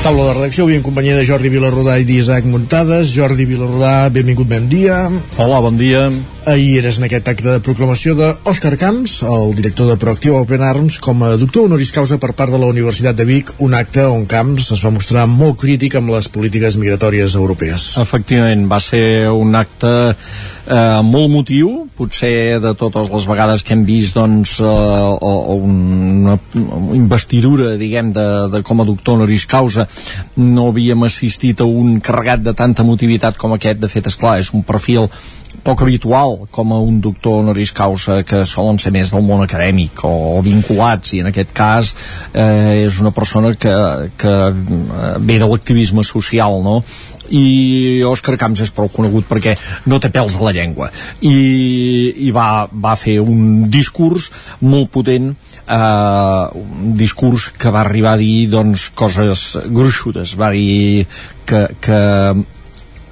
Taula de redacció, avui en companyia de Jordi Vilarrodà i d'Isaac Muntades. Jordi Vilarrodà, benvingut, bon dia. Hola, bon dia. Ahir eres en aquest acte de proclamació d'Òscar Camps, el director de Proactiu Open Arms, com a doctor honoris causa per part de la Universitat de Vic, un acte on Camps es va mostrar molt crític amb les polítiques migratòries europees. Efectivament, va ser un acte eh, molt motiu, potser de totes les vegades que hem vist doncs, eh, o, o una, una investidura, diguem, de, de com a doctor honoris causa, no havíem assistit a un carregat de tanta motivitat com aquest. De fet, és clar, és un perfil poc habitual com a un doctor honoris causa que solen ser més del món acadèmic o, o vinculats i en aquest cas eh, és una persona que, que eh, ve de l'activisme social no? i Òscar Camps és prou conegut perquè no té pèls a la llengua i, i va, va fer un discurs molt potent eh, un discurs que va arribar a dir doncs, coses gruixudes. Va dir que, que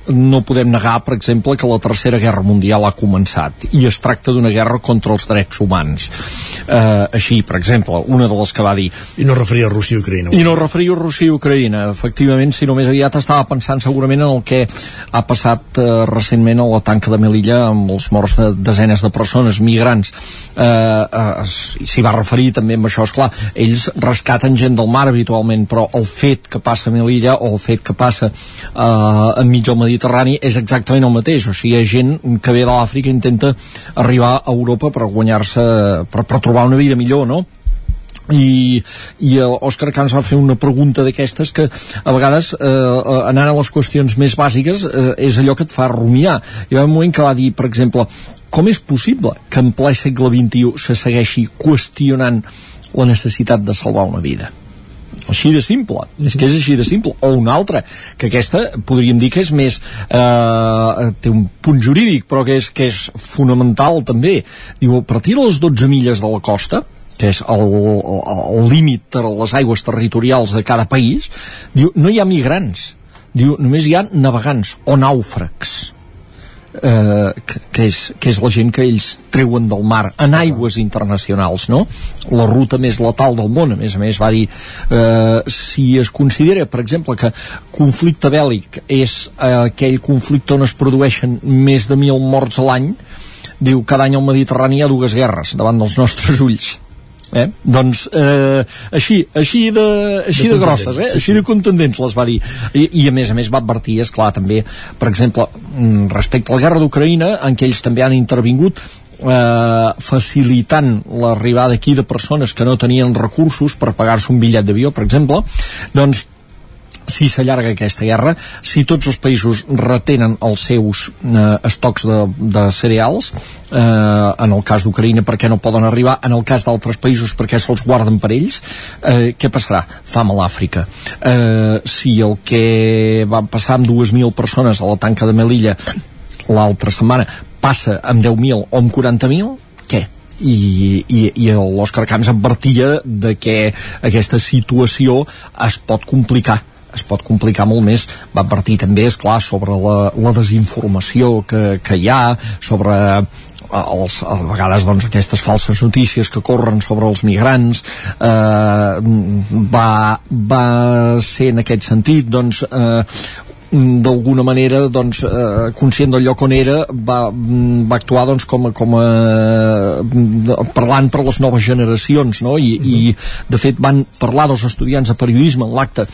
no podem negar, per exemple, que la Tercera Guerra Mundial ha començat i es tracta d'una guerra contra els drets humans. Eh, així, per exemple, una de les que va dir... I no referia a Rússia i Ucraïna. I no referia a Rússia i Ucraïna. Efectivament, si només aviat estava pensant segurament en el que ha passat eh, recentment a la tanca de Melilla amb els morts de desenes de persones, migrants. Eh, eh, S'hi va referir també amb això, és clar, ells rescaten gent del mar habitualment, però el fet que passa a Melilla o el fet que passa eh, del Mediterrani és exactament el mateix, o sigui, hi ha gent que ve de l'Àfrica i intenta arribar a Europa per guanyar-se, per, per trobar una vida millor, no? i, i Òscar Camps va fer una pregunta d'aquestes que a vegades eh, anant a les qüestions més bàsiques eh, és allò que et fa rumiar hi va un moment que va dir, per exemple com és possible que en ple segle XXI se segueixi qüestionant la necessitat de salvar una vida així de simple, és que és així de simple. O una altra, que aquesta podríem dir que és més eh, té un punt jurídic però que és, que és fonamental també. Diu, a partir de les 12 milles de la costa que és el, límit de les aigües territorials de cada país, diu, no hi ha migrants, diu, només hi ha navegants o nàufrags. Eh, que, que, és, que és la gent que ells treuen del mar en aigües internacionals no? la ruta més letal del món a més a més va dir eh, si es considera per exemple que conflicte bèl·lic és eh, aquell conflicte on es produeixen més de mil morts a l'any diu cada any al Mediterrani hi ha dues guerres davant dels nostres ulls Eh? doncs eh, així, així de, així de, de grosses, eh? sí, així de contundents les va dir I, i a més a més va advertir, és clar també per exemple, mm, respecte a la guerra d'Ucraïna en què ells també han intervingut eh, facilitant l'arribada aquí de persones que no tenien recursos per pagar-se un bitllet d'avió, per exemple doncs si s'allarga aquesta guerra, si tots els països retenen els seus eh, estocs de, de cereals, eh, en el cas d'Ucraïna perquè no poden arribar, en el cas d'altres països perquè se'ls guarden per ells, eh, què passarà? Fam a l'Àfrica. Eh, si el que va passar amb 2.000 persones a la tanca de Melilla l'altra setmana passa amb 10.000 o amb 40.000, què? i, i, i l'Òscar Camps advertia de que aquesta situació es pot complicar es pot complicar molt més. Va advertir també, és clar, sobre la, la desinformació que, que hi ha sobre els, a vegades doncs, aquestes falses notícies que corren sobre els migrants. Eh, va, va ser en aquest sentit doncs, eh, d'alguna manera doncs, eh, conscient del lloc on era va, va actuar doncs, com, a, com a parlant per les noves generacions no? I, i de fet van parlar dos estudiants de periodisme en l'acte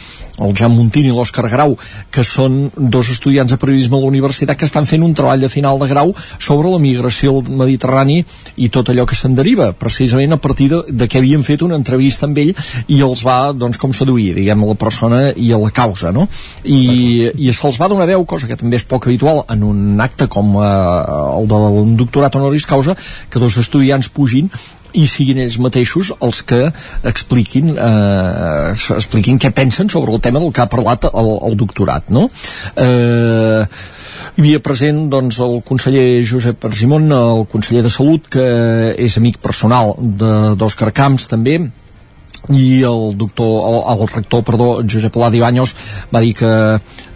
el Jan Montini i l'Òscar Grau que són dos estudiants de periodisme a la universitat que estan fent un treball de final de grau sobre la migració al Mediterrani i tot allò que se'n deriva precisament a partir de, de què havien fet una entrevista amb ell i els va doncs, com seduir diguem, la persona i a la causa no? i, i se'ls va donar veu, cosa que també és poc habitual en un acte com eh, el d'un doctorat honoris causa, que dos estudiants pugin i siguin ells mateixos els que expliquin, eh, expliquin què pensen sobre el tema del que ha parlat el, el doctorat, no? Eh, hi havia present doncs, el conseller Josep Argimon, el conseller de Salut, que és amic personal d'Òscar Camps també, i el doctor, el, el rector, perdó, Josep Ladi Baños va dir que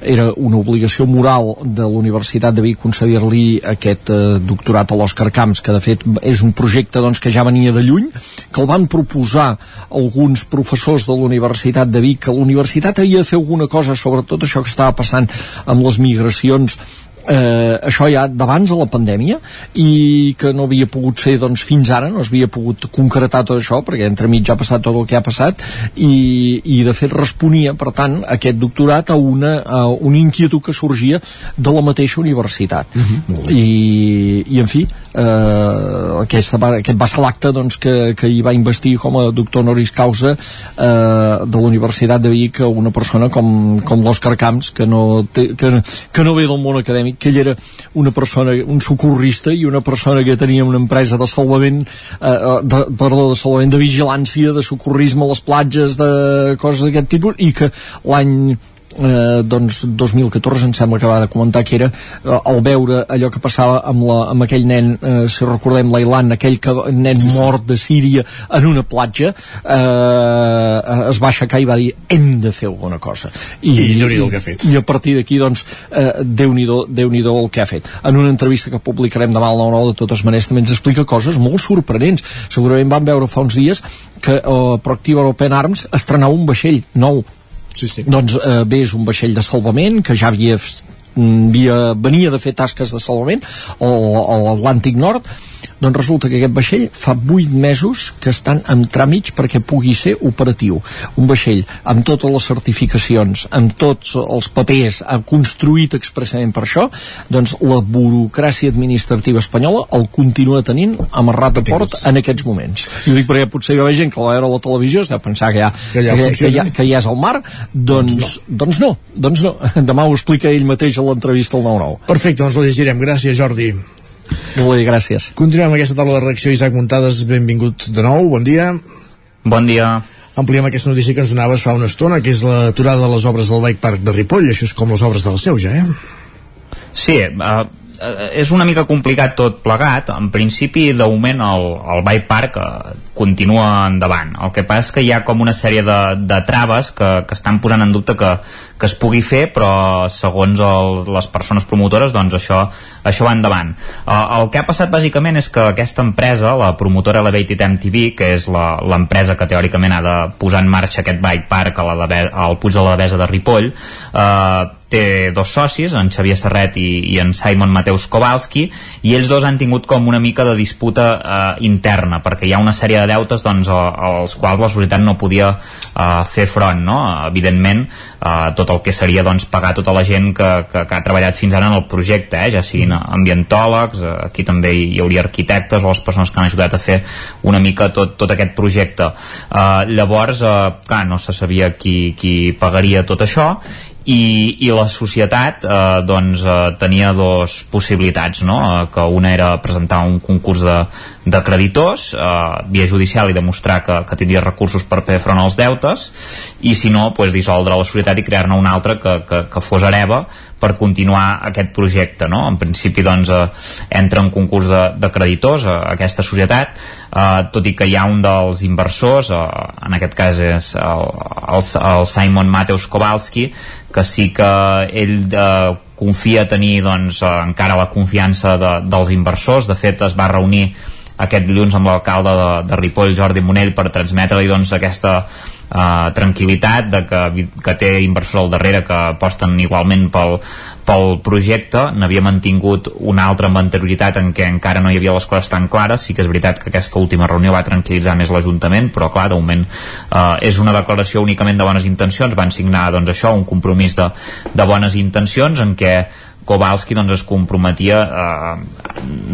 era una obligació moral de la Universitat de Vic concedir-li aquest eh, doctorat a l'Òscar Camps, que de fet és un projecte doncs, que ja venia de lluny, que el van proposar alguns professors de la Universitat de Vic, que la universitat havia de fer alguna cosa sobre tot això que estava passant amb les migracions eh, això ja d'abans de la pandèmia i que no havia pogut ser doncs, fins ara, no es havia pogut concretar tot això perquè entremig ja ha passat tot el que ha passat i, i de fet responia per tant aquest doctorat a una, a una inquietud que sorgia de la mateixa universitat uh -huh. I, i en fi eh, aquest, va, aquest va ser l'acte doncs, que, que hi va investir com a doctor honoris causa eh, de la Universitat de Vic una persona com, com l'Òscar Camps que no, té, que, que no ve del món acadèmic que ell era una persona, un socorrista i una persona que tenia una empresa de salvament eh, eh de, perdó, de salvament de vigilància, de socorrisme a les platges de coses d'aquest tipus i que l'any eh, doncs 2014 em sembla que va de comentar que era eh, el veure allò que passava amb, la, amb aquell nen, eh, si recordem l'Ailan, aquell que, nen mort de Síria en una platja eh, es va aixecar i va dir hem de fer alguna cosa i, I nhi el que ha fet. I a partir d'aquí doncs eh, déu nhi déu el que ha fet. En una entrevista que publicarem demà al 9-9 de totes maneres també ens explica coses molt sorprenents. Segurament vam veure fa uns dies que eh, Proactiva Open Arms estrenava un vaixell nou sí, sí. doncs eh, bé, és un vaixell de salvament que ja havia, havia venia de fer tasques de salvament a l'Atlàntic Nord doncs resulta que aquest vaixell fa 8 mesos que estan en tràmits perquè pugui ser operatiu. Un vaixell amb totes les certificacions, amb tots els papers, ha construït expressament per això, doncs la burocràcia administrativa espanyola el continua tenint amarrat a port en aquests moments. I ho dic perquè potser hi ha gent que la veure a la televisió es deu pensar que ja, que ja, que, que, ja, que ja és al mar, doncs, doncs, no. doncs no, doncs no. Demà ho explica ell mateix a l'entrevista al 9-9. Perfecte, doncs la llegirem. Gràcies, Jordi. Molt bé, gràcies. Continuem aquesta taula de reacció. Isaac Muntades, benvingut de nou, bon dia. Bon dia. Ampliem aquesta notícia que ens donaves fa una estona, que és l'aturada de les obres del Bike Park de Ripoll. Això és com les obres del seu, ja, eh? Sí, uh, és una mica complicat tot plegat. En principi, de moment, el, el Bike Park uh, continua endavant. El que passa és que hi ha com una sèrie de, de traves que, que estan posant en dubte que, que es pugui fer, però segons el, les persones promotores, doncs això, això va endavant. Uh, el que ha passat bàsicament és que aquesta empresa, la promotora Elevated MTV, que és l'empresa que teòricament ha de posar en marxa aquest bike park a la de, al Puig de la Devesa de Ripoll, uh, té dos socis, en Xavier Serret i, i en Simon Mateus Kowalski, i ells dos han tingut com una mica de disputa uh, interna, perquè hi ha una sèrie de deutes doncs, als quals la societat no podia uh, fer front, no? Evidentment, uh, tot el que seria doncs, pagar tota la gent que, que, que ha treballat fins ara en el projecte, eh? ja siguin ambientòlegs, uh, aquí també hi hauria arquitectes o les persones que han ajudat a fer una mica tot, tot aquest projecte. Uh, llavors, uh, clar, no se sabia qui, qui pagaria tot això i, i la societat eh, doncs, eh, tenia dos possibilitats no? eh, que una era presentar un concurs de, de creditors eh, via judicial i demostrar que, que tindria recursos per fer front als deutes i si no, pues, dissoldre la societat i crear-ne una altra que, que, que fos hereva per continuar aquest projecte no? en principi doncs eh, entra en concurs de, de creditors a, a aquesta societat eh, tot i que hi ha un dels inversors eh, en aquest cas és el, el, el Simon Mateus Kowalski que sí que ell eh, confia tenir doncs, eh, encara la confiança de, dels inversors. De fet, es va reunir aquest dilluns amb l'alcalde de, de Ripoll, Jordi Monell, per transmetre-li doncs, aquesta uh, tranquil·litat de que, que té inversors al darrere que aposten igualment pel, pel projecte. N'havia mantingut una altra amb anterioritat en què encara no hi havia les coses tan clares. Sí que és veritat que aquesta última reunió va tranquil·litzar més l'Ajuntament però clar, de moment uh, és una declaració únicament de bones intencions. Van signar doncs això, un compromís de, de bones intencions en què Kowalski doncs, es comprometia eh,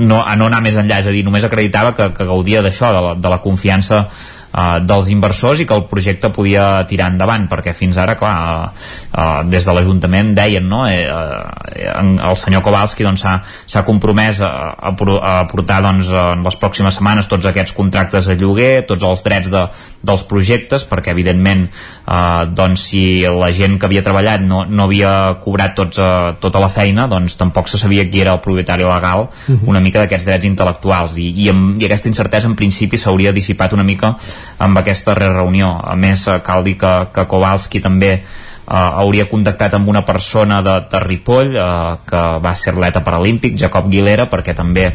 no, a no anar més enllà, és a dir, només acreditava que, que gaudia d'això, de, la, de la confiança eh, dels inversors i que el projecte podia tirar endavant, perquè fins ara, clar, eh, eh, des de l'Ajuntament deien, no?, eh, eh, el senyor Kowalski doncs, s'ha doncs, compromès a, a, a portar doncs, en les pròximes setmanes tots aquests contractes de lloguer, tots els drets de, dels projectes, perquè evidentment eh, doncs si la gent que havia treballat no, no havia cobrat tots, eh, tota la feina doncs tampoc se sabia qui era el propietari legal mhm. una mica d'aquests drets intel·lectuals i, i, amb, i aquesta incertesa en principi s'hauria dissipat una mica amb aquesta reunió a més eh, cal dir que, que Kowalski també Uh, hauria contactat amb una persona de, de Ripoll uh, que va ser atleta paralímpic, Jacob Guilera perquè també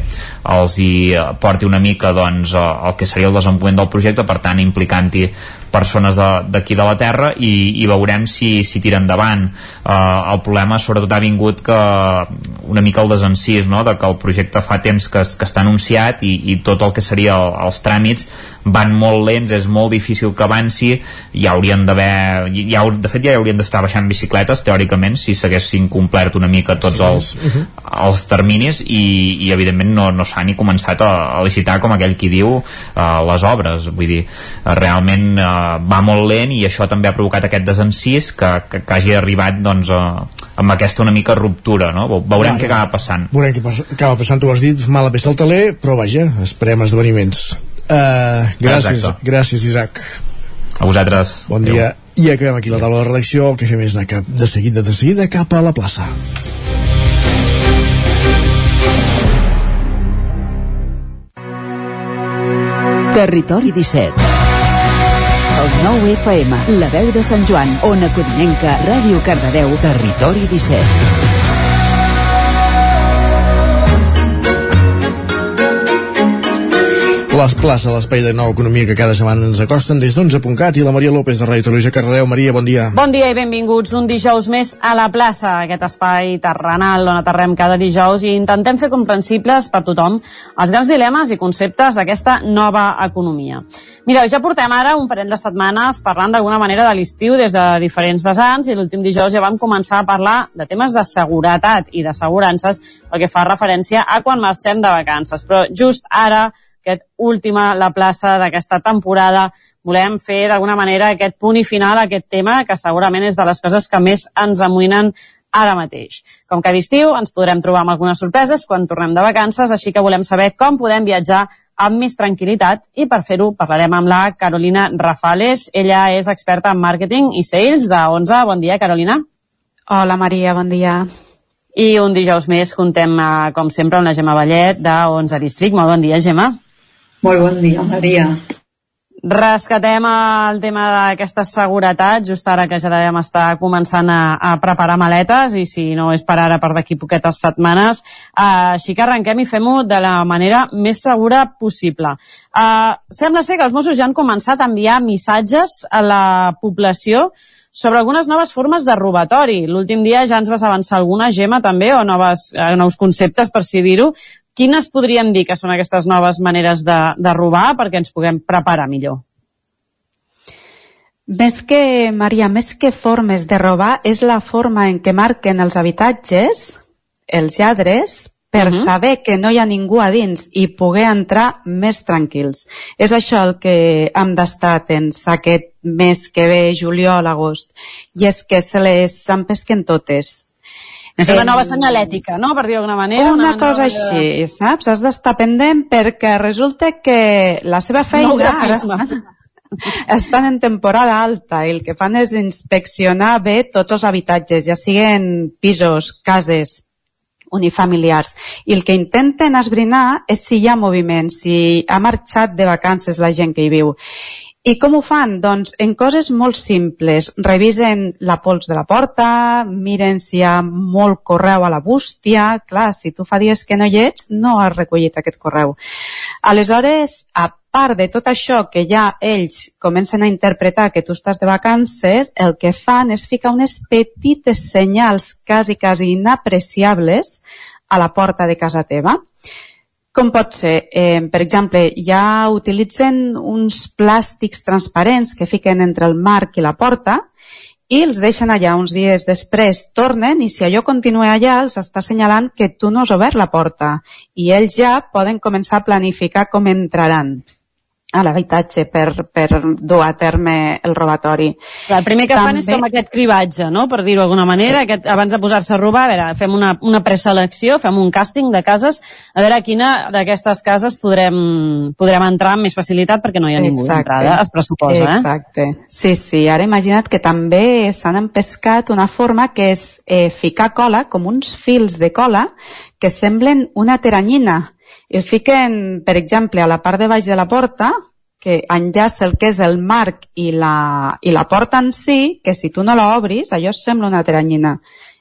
els hi porti una mica doncs, uh, el que seria el desenvolupament del projecte, per tant implicant-hi persones d'aquí de, de la Terra i, i veurem si, si tira endavant eh, el problema sobretot ha vingut que una mica el desencís no? de que el projecte fa temps que, que està anunciat i, i tot el que seria el, els tràmits van molt lents, és molt difícil que avanci. I haurien d'haver ja, de fet ja haurien d'estar baixant bicicletes teòricament si s'haguessin complert una mica tots els, uh els terminis i, i evidentment no, no s'ha ni començat a, a licitar com aquell qui diu uh, les obres. Vull dir, uh, realment uh, va molt lent i això també ha provocat aquest desencís que, que, que hagi arribat doncs, a, amb aquesta una mica ruptura no? veurem Ara, què acaba passant. Veurem què acaba passant, tu has dit mala peça al taler però vaja, esperem esdeveniments uh, gràcies, Exacte. gràcies Isaac. A vosaltres. Bon dia, I acabem aquí la taula de redacció, el que fem és anar cap, de seguida, de seguida cap a la plaça. Territori 17 El nou FM, la veu de Sant Joan, Ona Codinenca, Ràdio Cardedeu, Territori 17 Les plaça, l'espai de nova economia que cada setmana ens acosten des d'11.cat i la Maria López de Ràdio Televisió Cardedeu. Maria, bon dia. Bon dia i benvinguts un dijous més a la plaça, aquest espai terrenal on aterrem cada dijous i intentem fer comprensibles per tothom els grans dilemes i conceptes d'aquesta nova economia. Mireu, ja portem ara un parell de setmanes parlant d'alguna manera de l'estiu des de diferents vessants i l'últim dijous ja vam començar a parlar de temes de seguretat i d'assegurances pel que fa referència a quan marxem de vacances. Però just ara aquest última la plaça d'aquesta temporada. Volem fer d'alguna manera aquest punt i final a aquest tema, que segurament és de les coses que més ens amoïnen ara mateix. Com que d'estiu ens podrem trobar amb algunes sorpreses quan tornem de vacances, així que volem saber com podem viatjar amb més tranquil·litat i per fer-ho parlarem amb la Carolina Rafales. Ella és experta en màrqueting i sales de 11. Bon dia, Carolina. Hola, Maria, bon dia. I un dijous més contem, eh, com sempre, amb la Gemma Vallet de 11 District. Molt bon dia, Gemma. Molt bon dia, Maria. Rescatem el tema d'aquesta seguretat, just ara que ja devem estar començant a, a preparar maletes i si no és per ara, per d'aquí poquetes setmanes. Uh, així que arrenquem i fem-ho de la manera més segura possible. Uh, sembla ser que els Mossos ja han començat a enviar missatges a la població sobre algunes noves formes de robatori. L'últim dia ja ens vas avançar alguna, Gemma, també, o noves, eh, nous conceptes, per si dir-ho, Quines podríem dir que són aquestes noves maneres de, de robar perquè ens puguem preparar millor? Més que, Maria, més que formes de robar, és la forma en què marquen els habitatges, els lladres, per uh -huh. saber que no hi ha ningú a dins i poder entrar més tranquils. És això el que hem d'estar atents aquest mes que ve, juliol, agost. I és que se les empesquen totes és una nova senyalètica, no?, per dir d'alguna manera. Una, una cosa nova... així, saps? Has d'estar pendent perquè resulta que la seva feina... ara estan, estan en temporada alta i el que fan és inspeccionar bé tots els habitatges, ja siguen pisos, cases, unifamiliars. I el que intenten esbrinar és si hi ha moviment, si ha marxat de vacances la gent que hi viu. I com ho fan? Doncs en coses molt simples. Revisen la pols de la porta, miren si hi ha molt correu a la bústia. Clar, si tu fa dies que no hi ets, no has recollit aquest correu. Aleshores, a part de tot això que ja ells comencen a interpretar que tu estàs de vacances, el que fan és ficar unes petites senyals quasi, quasi inapreciables a la porta de casa teva com pot ser? Eh, per exemple, ja utilitzen uns plàstics transparents que fiquen entre el marc i la porta i els deixen allà uns dies després, tornen i si allò continua allà els està assenyalant que tu no has obert la porta i ells ja poden començar a planificar com entraran a l'habitatge per, per dur a terme el robatori. El primer que També... fan és com aquest cribatge, no? per dir-ho d'alguna manera, sí. aquest, abans de posar-se a robar, a veure, fem una, una preselecció, fem un càsting de cases, a veure a quina d'aquestes cases podrem, podrem entrar amb més facilitat perquè no hi ha ningú d'entrada, es pressuposa. Eh? Exacte. Sí, sí. Ara imagina't que també s'han empescat una forma que és eh, ficar cola, com uns fils de cola, que semblen una teranyina el fiquen, per exemple, a la part de baix de la porta, que enllaça el que és el marc i la, i la porta en si, que si tu no l'obris, allò sembla una teranyina.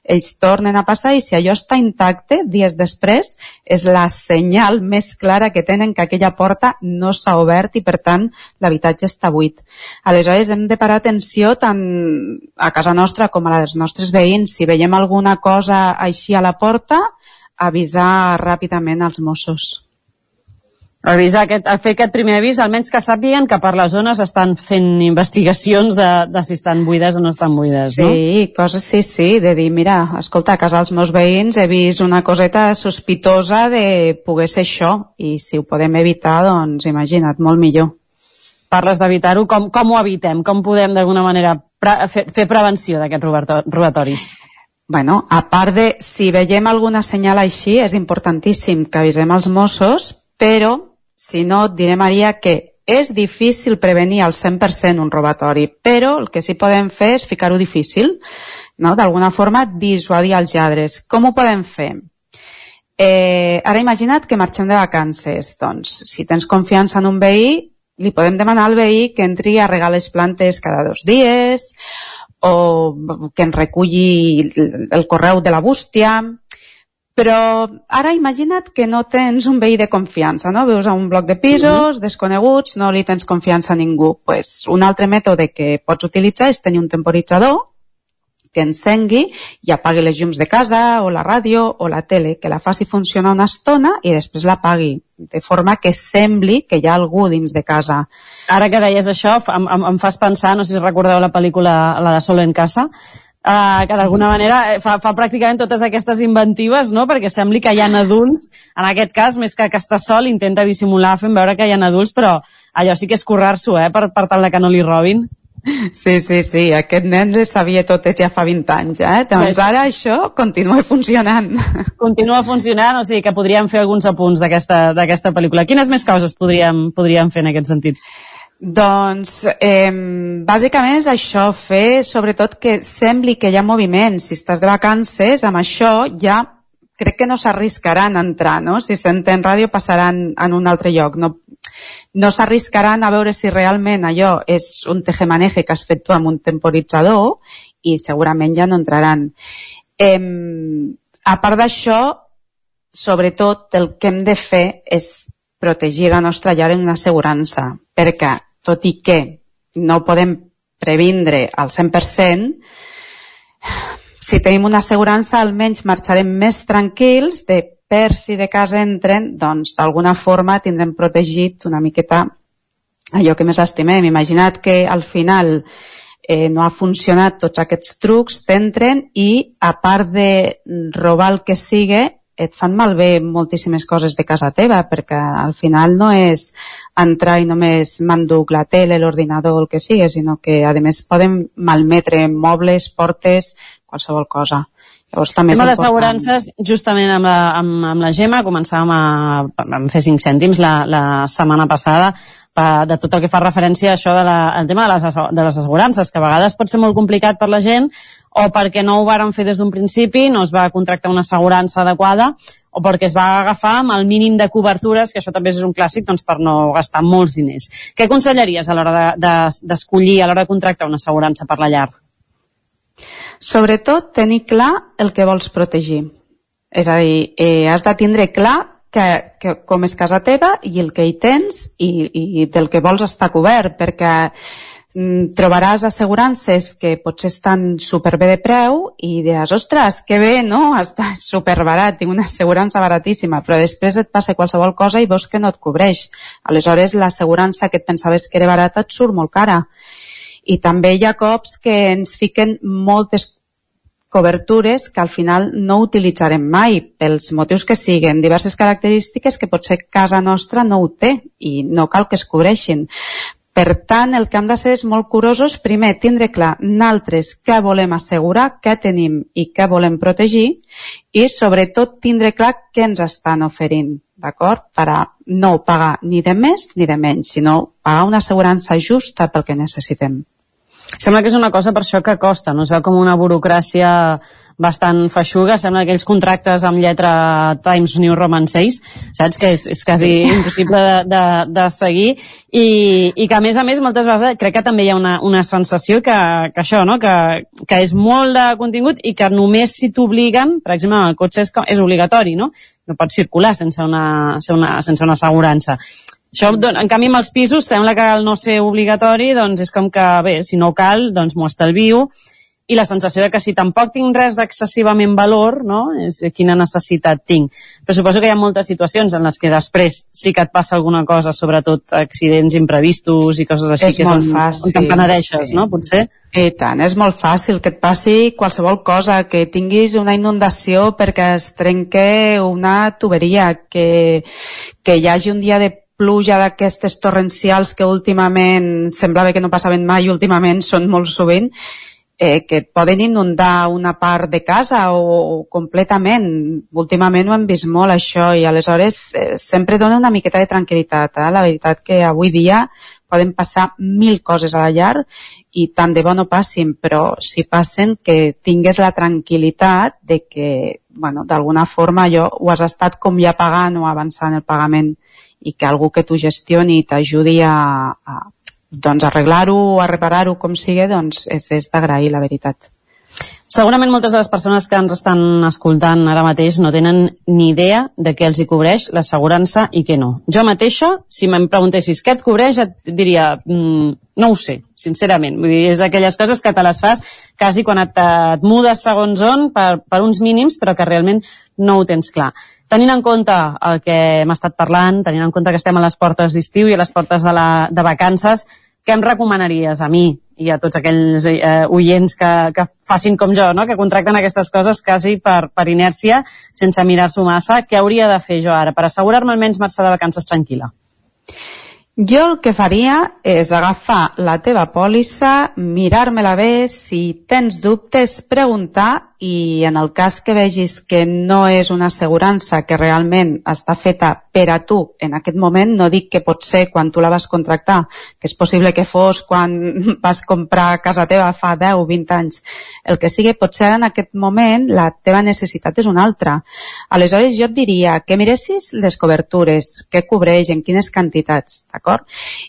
Ells tornen a passar i si allò està intacte, dies després, és la senyal més clara que tenen que aquella porta no s'ha obert i, per tant, l'habitatge està buit. Aleshores, hem de parar atenció tant a casa nostra com a la dels nostres veïns. Si veiem alguna cosa així a la porta, avisar ràpidament als Mossos. Avisar aquest, a fer aquest primer avís, almenys que sàpiguen que per les zones estan fent investigacions de, de si estan buides o no estan buides, sí, no? Sí, coses sí, sí, de dir, mira, escolta, a casa dels meus veïns he vist una coseta sospitosa de poder ser això, i si ho podem evitar, doncs imagina't, molt millor. Parles d'evitar-ho, com, com ho evitem? Com podem d'alguna manera pre fer, fer prevenció d'aquests robatoris? Bueno, a part de, si veiem alguna senyal així, és importantíssim que avisem els Mossos, però, si no, et diré, Maria, que és difícil prevenir al 100% un robatori, però el que sí podem fer és ficar-ho difícil, no? d'alguna forma dissuadir els lladres. Com ho podem fer? Eh, ara imagina't que marxem de vacances. Doncs, si tens confiança en un veí, li podem demanar al veí que entri a regar les plantes cada dos dies o que ens reculli el correu de la bústia. Però ara imagina't que no tens un veí de confiança, no? Veus a un bloc de pisos, desconeguts, no li tens confiança a ningú. Pues un altre mètode que pots utilitzar és tenir un temporitzador que encengui i apagui les llums de casa o la ràdio o la tele, que la faci funcionar una estona i després l'apagui, de forma que sembli que hi ha algú dins de casa. Ara que deies això, em, em, em fas pensar, no sé si recordeu la pel·lícula la de Solo en casa, uh, que d'alguna manera eh, fa, fa pràcticament totes aquestes inventives, no? perquè sembli que hi ha adults, en aquest cas, més que que està sol, intenta dissimular fent veure que hi ha adults, però allò sí que és currar-s'ho, eh? per, per tal de que no li robin. Sí, sí, sí, aquest nen les sabia totes ja fa 20 anys, eh? Doncs ara això continua funcionant. Continua funcionant, o sigui que podríem fer alguns apunts d'aquesta pel·lícula. Quines més coses podríem, podríem fer en aquest sentit? Doncs, eh, bàsicament és això, fer sobretot que sembli que hi ha moviment. Si estàs de vacances, amb això ja crec que no s'arriscaran a entrar, no? Si senten ràdio passaran en un altre lloc. No, no s'arriscaran a veure si realment allò és un tejemaneje que has fet tu amb un temporitzador i segurament ja no entraran. Eh, a part d'això, sobretot el que hem de fer és protegir la nostra llar en una assegurança, perquè tot i que no podem previndre al 100%, si tenim una assegurança almenys marxarem més tranquils de per si de casa entren, doncs d'alguna forma tindrem protegit una miqueta allò que més estimem. Imagina't que al final eh, no ha funcionat tots aquests trucs, t'entren i a part de robar el que sigue, et fan malbé moltíssimes coses de casa teva, perquè al final no és entrar i només m'enduc la tele, l'ordinador, el que sigui, sinó que a més poden malmetre mobles, portes, qualsevol cosa. Llavors, també Tema d'assegurances, justament amb la, amb, amb la Gemma, començàvem a, a fer 5 cèntims la, la setmana passada pa, de tot el que fa referència a això de la, tema de les, de les assegurances, que a vegades pot ser molt complicat per la gent o perquè no ho varen fer des d'un principi, no es va contractar una assegurança adequada o perquè es va agafar amb el mínim de cobertures, que això també és un clàssic doncs, per no gastar molts diners. Què aconsellaries a l'hora d'escollir, de, de, a l'hora de contractar una assegurança per la llar? Sobretot, tenir clar el que vols protegir. És a dir, eh, has de tindre clar que, que com és casa teva i el que hi tens i, i del que vols estar cobert, perquè trobaràs assegurances que potser estan superbé de preu i diràs, ostres, que bé, no? Està superbarat, tinc una assegurança baratíssima, però després et passa qualsevol cosa i veus que no et cobreix. Aleshores, l'assegurança que et pensaves que era barata et surt molt cara i també hi ha cops que ens fiquen moltes cobertures que al final no utilitzarem mai pels motius que siguen, diverses característiques que potser casa nostra no ho té i no cal que es cobreixin. Per tant, el que hem de ser és molt curosos, primer, tindre clar naltres què volem assegurar, què tenim i què volem protegir i, sobretot, tindre clar què ens estan oferint, d'acord? Per a no pagar ni de més ni de menys, sinó pagar una assegurança justa pel que necessitem. Sembla que és una cosa per això que costa, no? Es veu com una burocràcia bastant feixuga, sembla aquells contractes amb lletra Times New Roman 6, saps? Que és, és quasi impossible de, de, de seguir i, i que a més a més moltes vegades crec que també hi ha una, una sensació que, que això, no? Que, que és molt de contingut i que només si t'obliguen, per exemple, el cotxe és, és obligatori, no? No pots circular sense una, sense una, sense una assegurança. Això, en canvi, amb els pisos sembla que al no ser obligatori, doncs és com que, bé, si no cal, doncs m'ho estalvio, i la sensació de que si tampoc tinc res d'excessivament valor, no? És quina necessitat tinc. Però suposo que hi ha moltes situacions en les que després sí que et passa alguna cosa, sobretot accidents imprevistos i coses així, és que és on, fàcil, on te'n penedeixes, sí. no? Potser? I tant, és molt fàcil que et passi qualsevol cosa, que tinguis una inundació perquè es trenque una tuberia, que, que hi hagi un dia de pluja d'aquestes torrencials que últimament semblava que no passaven mai i últimament són molt sovint eh, que poden inundar una part de casa o, o completament. Últimament ho hem vist molt això i aleshores eh, sempre dona una miqueta de tranquil·litat. Eh? La veritat que avui dia poden passar mil coses a la llar i tant de bo no passin, però si passen que tingues la tranquil·litat de que, bueno, d'alguna forma allò ho has estat com ja pagant o avançant el pagament i que algú que tu gestioni i t'ajudi a, a doncs arreglar-ho a reparar-ho com sigui, doncs és, és d'agrair, la veritat. Segurament moltes de les persones que ens estan escoltant ara mateix no tenen ni idea de què els hi cobreix l'assegurança i què no. Jo mateixa, si me'n preguntessis què et cobreix, et diria, mm, no ho sé, sincerament. Vull dir, és aquelles coses que te les fas quasi quan et, et mudes segons on per, per uns mínims, però que realment no ho tens clar. Tenint en compte el que hem estat parlant, tenint en compte que estem a les portes d'estiu i a les portes de, la, de vacances, què em recomanaries a mi i a tots aquells eh, oients que, que facin com jo, no? que contracten aquestes coses quasi per, per inèrcia, sense mirar-s'ho massa? Què hauria de fer jo ara per assegurar-me almenys marxar de vacances tranquil·la? Jo el que faria és agafar la teva pòlissa, mirar-me-la bé, si tens dubtes, preguntar i en el cas que vegis que no és una assegurança que realment està feta per a tu en aquest moment, no dic que pot ser quan tu la vas contractar, que és possible que fos quan vas comprar casa teva fa 10 o 20 anys, el que sigui pot ser en aquest moment la teva necessitat és una altra. Aleshores jo et diria que miressis les cobertures, què cobreix, en quines quantitats, d'acord?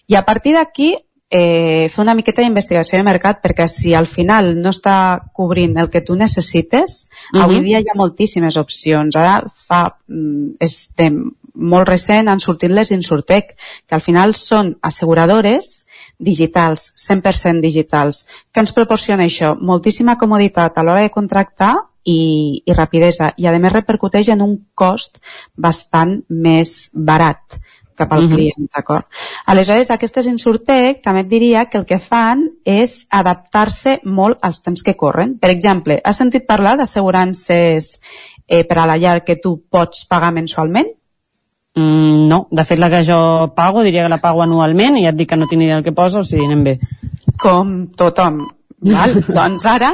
I a partir d'aquí eh, fer una miqueta d'investigació de mercat perquè si al final no està cobrint el que tu necessites, uh -huh. avui dia hi ha moltíssimes opcions. Ara fa, mm, és de molt recent han sortit les Insurtec, que al final són asseguradores digitals, 100% digitals. que ens proporciona això? Moltíssima comoditat a l'hora de contractar i, i rapidesa i a més repercuteix en un cost bastant més barat cap al uh -huh. client, d'acord? Aleshores, aquestes Insurtech també et diria que el que fan és adaptar-se molt als temps que corren. Per exemple, has sentit parlar d'assegurances eh, per a la llar que tu pots pagar mensualment? Mm, no, de fet la que jo pago diria que la pago anualment i ja et dic que no tinc idea del que posa, o sigui, anem bé. Com tothom, Val? doncs ara,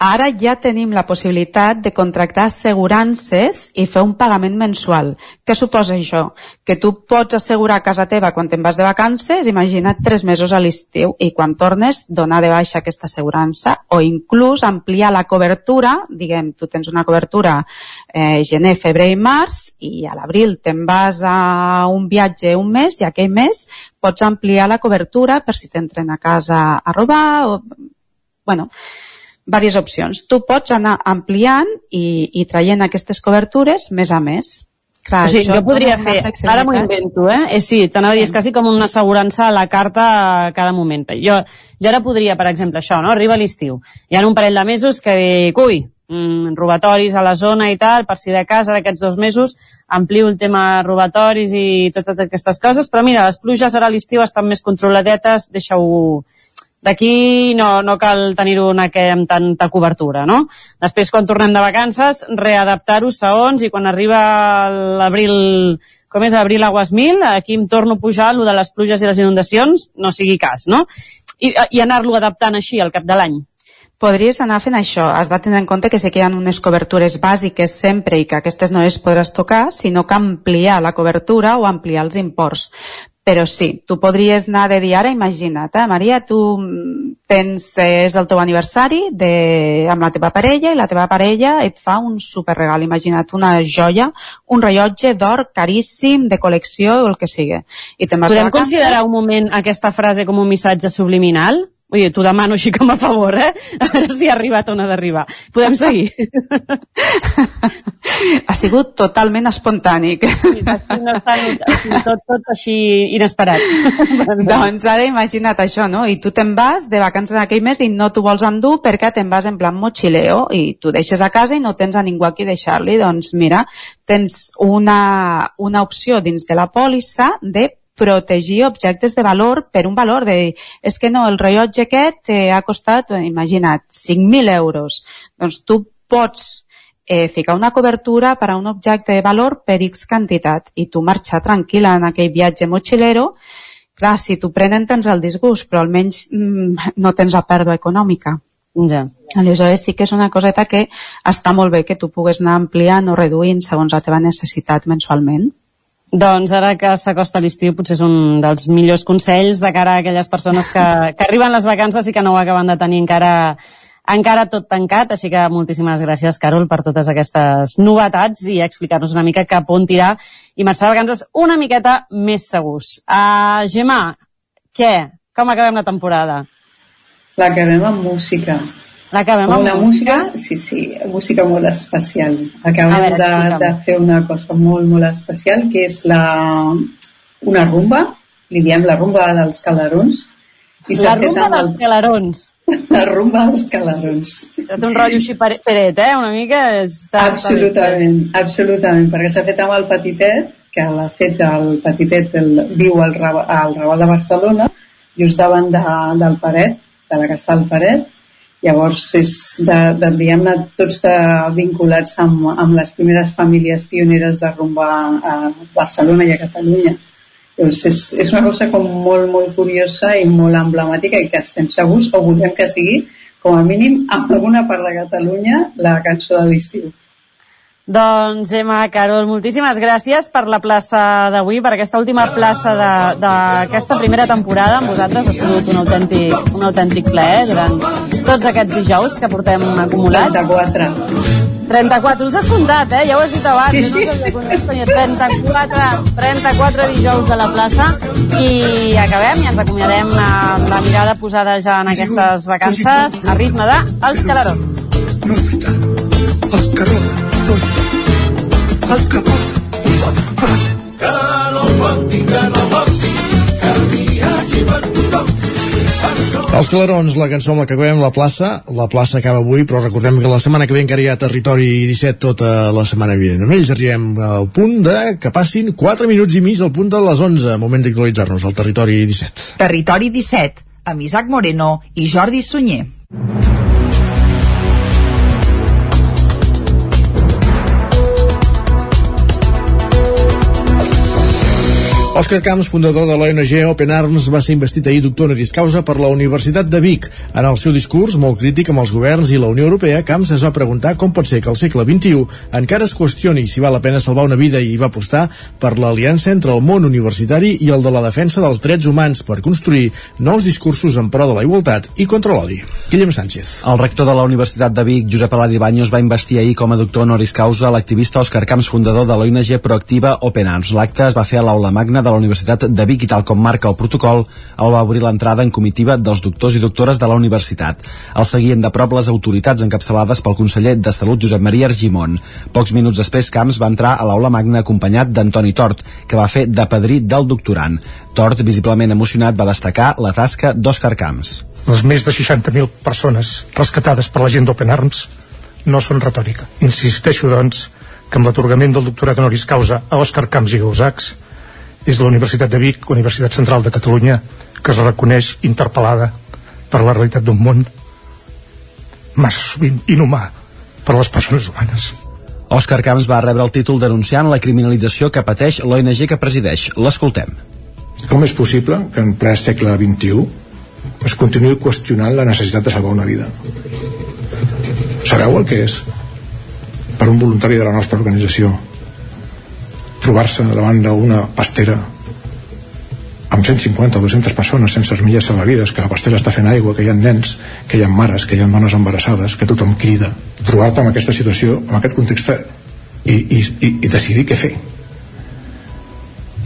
ara ja tenim la possibilitat de contractar assegurances i fer un pagament mensual. Què suposa això? Que tu pots assegurar casa teva quan te'n vas de vacances, imagina't tres mesos a l'estiu, i quan tornes donar de baixa aquesta assegurança o inclús ampliar la cobertura, diguem, tu tens una cobertura eh, gener, febrer i març i a l'abril te'n vas a un viatge un mes i aquell mes pots ampliar la cobertura per si t'entren a casa a robar o bueno, diverses opcions. Tu pots anar ampliant i, i traient aquestes cobertures més a més. Clar, o sigui, jo podria fer, ara m'ho invento, eh? eh sí, t'anava sí. a dir, és quasi com una assegurança a la carta a cada moment. Jo, jo ara podria, per exemple, això, no? Arriba l'estiu. Hi ha un parell de mesos que dic, ui, mm, robatoris a la zona i tal, per si de casa d'aquests dos mesos amplio el tema robatoris i totes aquestes coses, però mira, les pluges ara a l'estiu estan més controladetes, deixa-ho D'aquí no, no cal tenir-ho amb tanta cobertura, no? Després, quan tornem de vacances, readaptar-ho segons i quan arriba l'abril, com és abril aguas mil, aquí em torno a pujar lo de les pluges i les inundacions, no sigui cas, no? I, i anar-lo adaptant així al cap de l'any podries anar fent això. Has de tenir en compte que sí que hi ha unes cobertures bàsiques sempre i que aquestes no les podràs tocar, sinó que ampliar la cobertura o ampliar els imports. Però sí, tu podries anar de dir ara, imagina't, eh, Maria, tu tens, és el teu aniversari de, amb la teva parella i la teva parella et fa un superregal, imagina't una joia, un rellotge d'or caríssim, de col·lecció o el que sigui. I Podem considerar un moment aquesta frase com un missatge subliminal? Ui, t'ho demano així com a favor, eh? A veure si ha arribat on ha d'arribar. Podem seguir? ha sigut totalment espontànic. Sí, tot, tot així inesperat. doncs ara imagina't això, no? I tu te'n vas de vacances aquell mes i no t'ho vols endur perquè te'n vas en plan mochileo i tu deixes a casa i no tens a ningú aquí deixar-li. Doncs mira, tens una, una opció dins de la pòlissa de protegir objectes de valor per un valor de... És que no, el rellotge aquest eh, ha costat, imagina't, 5.000 euros. Doncs tu pots eh, ficar una cobertura per a un objecte de valor per X quantitat i tu marxar tranquil·la en aquell viatge motxilero clar, si t'ho prenen tens el disgust, però almenys mm, no tens la pèrdua econòmica. Ja. Aleshores sí que és una coseta que està molt bé que tu pugues anar ampliant o reduint segons la teva necessitat mensualment. Doncs ara que s'acosta l'estiu potser és un dels millors consells de cara a aquelles persones que, que arriben les vacances i que no ho acaben de tenir encara encara tot tancat, així que moltíssimes gràcies, Carol, per totes aquestes novetats i explicar-nos una mica cap on tirar i marxar de vacances una miqueta més segurs. Uh, Gemma, què? Com acabem la temporada? L'acabem amb música. L'acabem amb una música? Sí, sí, música molt especial. Acabem veure, de, explica'm. de fer una cosa molt, molt especial, que és la, una rumba, li diem la rumba dels calarons. I La rumba amb el- dels calarons. La rumba dels calarons. Té un rotllo així peret, eh? Una mica... Està, Absolutament, absolutament, perquè s'ha fet amb el Petitet, que l'ha fet el Petitet, el, viu al, al Raval de Barcelona, just davant de, del Paret, de la Castal Paret, llavors és de, de diguem-ne tots de, vinculats amb, amb les primeres famílies pioneres de rumba a Barcelona i a Catalunya. Llavors és, és una cosa com molt, molt curiosa i molt emblemàtica i que estem segurs o volem que sigui com a mínim en alguna part de Catalunya la cançó de l'estiu. Doncs, Gemma, Carol, moltíssimes gràcies per la plaça d'avui, per aquesta última plaça d'aquesta primera temporada amb vosaltres. Ha sigut un autèntic, un autèntic plaer durant tots aquests dijous que portem acumulats. 34. 34, els has comptat, eh? Ja ho has dit abans. Sí, sí. No es tenia 34, 34 dijous a la plaça i acabem i ens acomiadem amb la mirada posada ja en aquestes vacances a ritme de Els Calarons. Els que roben són els que porten un bon Els Calarons, la cançó amb la que acabem la plaça, la plaça acaba avui, però recordem que la setmana que ve encara hi ha Territori 17 tota la setmana vinent. Amb ells arribem al punt de que passin 4 minuts i mig al punt de les 11, moment d'actualitzar-nos al Territori 17. Territori 17, amb Isaac Moreno i Jordi Sunyer. Òscar Camps, fundador de l'ONG Open Arms, va ser investit ahir doctor honoris causa per la Universitat de Vic. En el seu discurs, molt crític amb els governs i la Unió Europea, Camps es va preguntar com pot ser que al segle XXI encara es qüestioni si val la pena salvar una vida i va apostar per l'aliança entre el món universitari i el de la defensa dels drets humans per construir nous discursos en pro de la igualtat i contra l'odi. Guillem Sánchez. El rector de la Universitat de Vic, Josep Aladi Baños, va investir ahir com a doctor honoris causa l'activista Òscar Camps, fundador de l'ONG proactiva Open Arms. L'acte es va fer a l'aula magna de la Universitat de Vic i tal com marca el protocol, el va obrir l'entrada en comitiva dels doctors i doctores de la universitat. El seguien de prop les autoritats encapçalades pel conseller de Salut Josep Maria Argimon. Pocs minuts després, Camps va entrar a l'aula magna acompanyat d'Antoni Tort, que va fer de padrí del doctorant. Tort, visiblement emocionat, va destacar la tasca d'Òscar Camps. Les més de 60.000 persones rescatades per la gent d'Open Arms no són retòrica. Insisteixo, doncs, que amb l'atorgament del doctorat honoris causa a Òscar Camps i Gausacs és la Universitat de Vic, Universitat Central de Catalunya, que es reconeix interpel·lada per la realitat d'un món massa sovint inhumà per a les persones humanes. Òscar Camps va rebre el títol denunciant la criminalització que pateix l'ONG que presideix. L'escoltem. Com és possible que en ple segle XXI es continuï qüestionant la necessitat de salvar una vida? Sabeu el que és per un voluntari de la nostra organització trobar-se davant d'una pastera amb 150 o 200 persones sense armilles salvavides, que la pastera està fent aigua, que hi ha nens, que hi ha mares, que hi ha dones embarassades, que tothom crida. Trobar-te en aquesta situació, en aquest context, i, i, i, decidir què fer.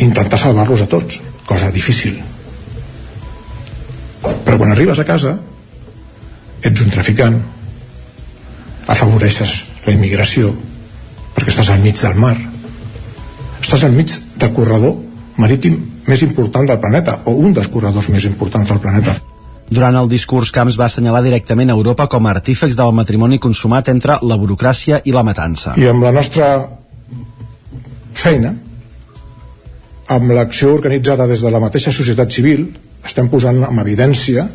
Intentar salvar-los a tots, cosa difícil. Però quan arribes a casa, ets un traficant, afavoreixes la immigració, perquè estàs al mig del mar, estàs al mig del corredor marítim més important del planeta, o un dels corredors més importants del planeta. Durant el discurs, Camps va assenyalar directament a Europa com a artífex del matrimoni consumat entre la burocràcia i la matança. I amb la nostra feina, amb l'acció organitzada des de la mateixa societat civil, estem posant en evidència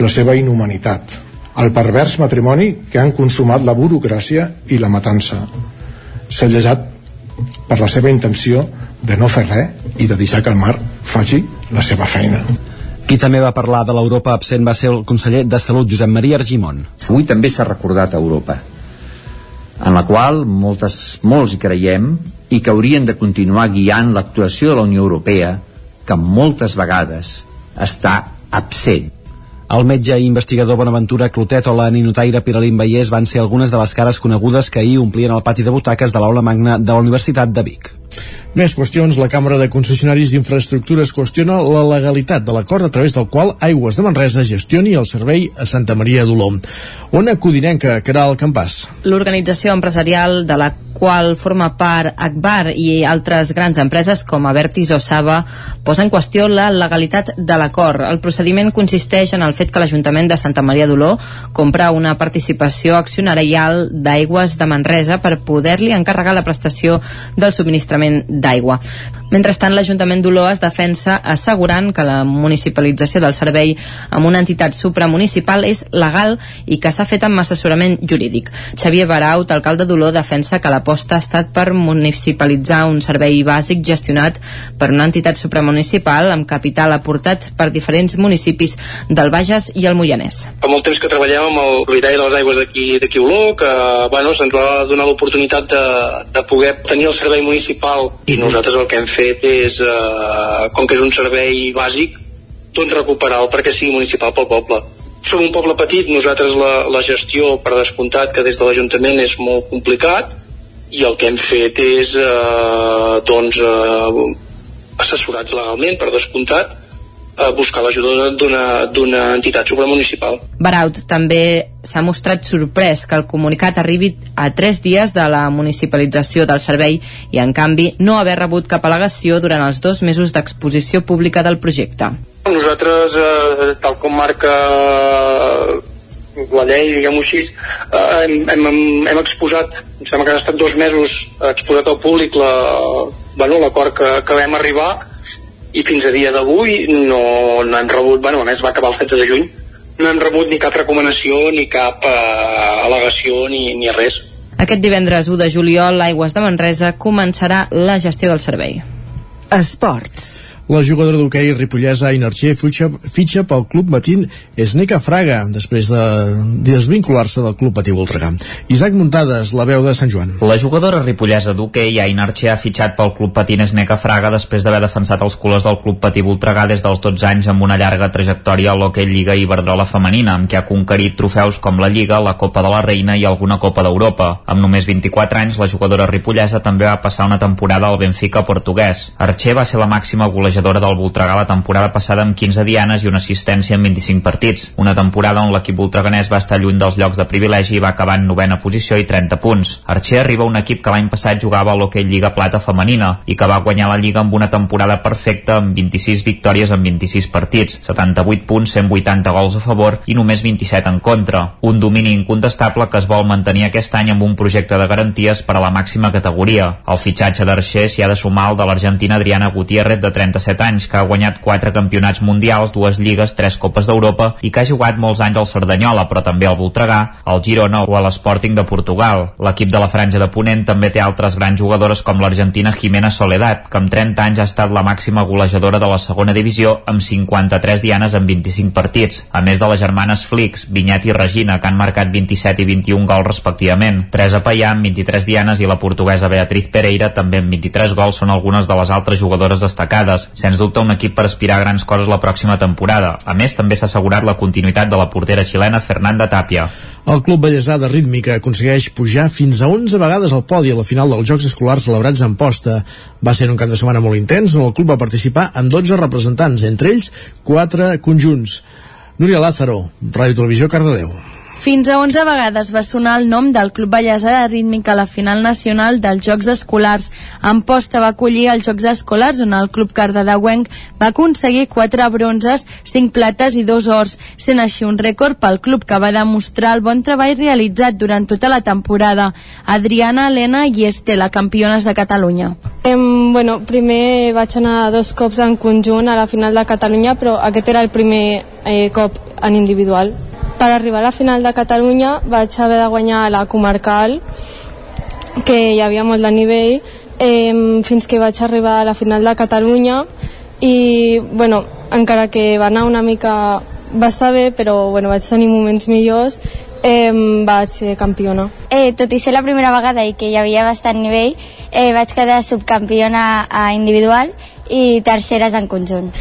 la seva inhumanitat, el pervers matrimoni que han consumat la burocràcia i la matança. S'ha llegat per la seva intenció de no fer res i de deixar que el mar faci la seva feina. Qui també va parlar de l'Europa absent va ser el conseller de Salut, Josep Maria Argimon. Avui també s'ha recordat a Europa, en la qual moltes, molts hi creiem i que haurien de continuar guiant l'actuació de la Unió Europea, que moltes vegades està absent. El metge i investigador Bonaventura Clotet o la ninotaire Piralín Vallès van ser algunes de les cares conegudes que ahir omplien el pati de butaques de l'aula magna de la Universitat de Vic. Més qüestions. La Càmera de Concessionaris d'Infraestructures qüestiona la legalitat de l'acord a través del qual Aigües de Manresa gestioni el servei a Santa Maria d'Oló. Ona Codinenca, que era el campàs. L'organització empresarial de la qual forma part Akbar i altres grans empreses com Avertis o Saba posa en qüestió la legalitat de l'acord. El procediment consisteix en el fet que l'Ajuntament de Santa Maria d'Oló compra una participació accionarial d'Aigües de Manresa per poder-li encarregar la prestació del subministrament d'aigua. Mentrestant, l'Ajuntament d'Oló es defensa assegurant que la municipalització del servei amb una entitat supramunicipal és legal i que s'ha fet amb assessorament jurídic. Xavier Baraut, alcalde d'Oló, defensa que l'aposta ha estat per municipalitzar un servei bàsic gestionat per una entitat supramunicipal amb capital aportat per diferents municipis del Bages i el Moianès. Fa molt temps que treballem amb el propietari de les aigües d'aquí Oló, que bueno, se'ns va donar l'oportunitat de, de poder tenir el servei municipal i nosaltres el que hem fet és, eh, com que és un servei bàsic, doncs recuperar-lo perquè sigui municipal pel poble. Som un poble petit, nosaltres la, la gestió, per descomptat, que des de l'Ajuntament és molt complicat, i el que hem fet és, eh, doncs, eh, assessorats legalment, per descomptat, a buscar l'ajuda d'una- entitat supramunicipal. Baraut també s'ha mostrat sorprès que el comunicat arribi a tres dies de la municipalització del servei i, en canvi, no haver rebut cap al·legació durant els dos mesos d'exposició pública del projecte. Nosaltres, eh, tal com marca la llei, diguem-ho així, eh, hem, hem, hem exposat, em sembla que han estat dos mesos exposat al públic la- bueno, l'acord que, que vam arribar i fins a dia d'avui no, no hem rebut, bueno, a més va acabar el 16 de juny, no hem rebut ni cap recomanació, ni cap eh, al·legació, ni, ni res. Aquest divendres 1 de juliol, l'Aigües de Manresa començarà la gestió del servei. Esports. La jugadora d'hoquei ripollesa Aina Archer fitxa, fitxa pel club matín Esneca Fraga després de desvincular-se del club patí Voltregà. Isaac Muntades, la veu de Sant Joan. La jugadora ripollesa d'hoquei Aina Archer ha fitxat pel club patines Neca Fraga després d'haver defensat els colors del club patí Voltregà des dels 12 anys amb una llarga trajectòria a l'hoquei Lliga Iberdrola femenina, amb què ha conquerit trofeus com la Lliga, la Copa de la Reina i alguna Copa d'Europa. Amb només 24 anys, la jugadora ripollesa també va passar una temporada al Benfica portuguès. Archer va ser la màxima golejadora del Voltregà la temporada passada amb 15 dianes i una assistència en 25 partits. Una temporada on l'equip voltreganès va estar lluny dels llocs de privilegi i va acabar en novena posició i 30 punts. Archer arriba un equip que l'any passat jugava a l'Hockey Lliga Plata femenina i que va guanyar la Lliga amb una temporada perfecta amb 26 victòries en 26 partits, 78 punts, 180 gols a favor i només 27 en contra. Un domini incontestable que es vol mantenir aquest any amb un projecte de garanties per a la màxima categoria. El fitxatge d'Archer s'hi ha de sumar el de l'argentina Adriana Gutiérrez de 37 anys, que ha guanyat 4 campionats mundials, dues lligues, 3 copes d'Europa i que ha jugat molts anys al Cerdanyola, però també al Voltregà, al Girona o a l'Sporting de Portugal. L'equip de la Franja de Ponent també té altres grans jugadores com l'argentina Jimena Soledad, que amb 30 anys ha estat la màxima golejadora de la segona divisió amb 53 dianes en 25 partits, a més de les germanes Flix, Vinyet i Regina, que han marcat 27 i 21 gols respectivament. Teresa Payà amb 23 dianes i la portuguesa Beatriz Pereira també amb 23 gols són algunes de les altres jugadores destacades. Sens dubte un equip per aspirar a grans coses la pròxima temporada. A més, també s'ha assegurat la continuïtat de la portera xilena Fernanda Tapia. El Club Ballesà de Rítmica aconsegueix pujar fins a 11 vegades al podi a la final dels Jocs Escolars celebrats en posta. Va ser un cap de setmana molt intens on el club va participar amb 12 representants, entre ells 4 conjunts. Núria Lázaro, Ràdio Televisió, Cardedeu. Fins a 11 vegades va sonar el nom del Club Ballesà de Rítmica a la final nacional dels Jocs Escolars. Amposta va acollir els Jocs Escolars on el Club Cardedeuenc va aconseguir 4 bronzes, 5 plates i 2 ors, sent així un rècord pel club que va demostrar el bon treball realitzat durant tota la temporada. Adriana, Helena i Estela, campiones de Catalunya. Em, bueno, primer vaig anar dos cops en conjunt a la final de Catalunya, però aquest era el primer eh, cop en individual. Per arribar a la final de Catalunya vaig haver de guanyar la comarcal, que hi havia molt de nivell, eh, fins que vaig arribar a la final de Catalunya i bueno, encara que va anar una mica va estar bé, però bueno, vaig tenir moments millors eh, vaig ser campiona. Eh, tot i ser la primera vegada i que hi havia bastant nivell, eh, vaig quedar subcampiona a individual i terceres en conjunt.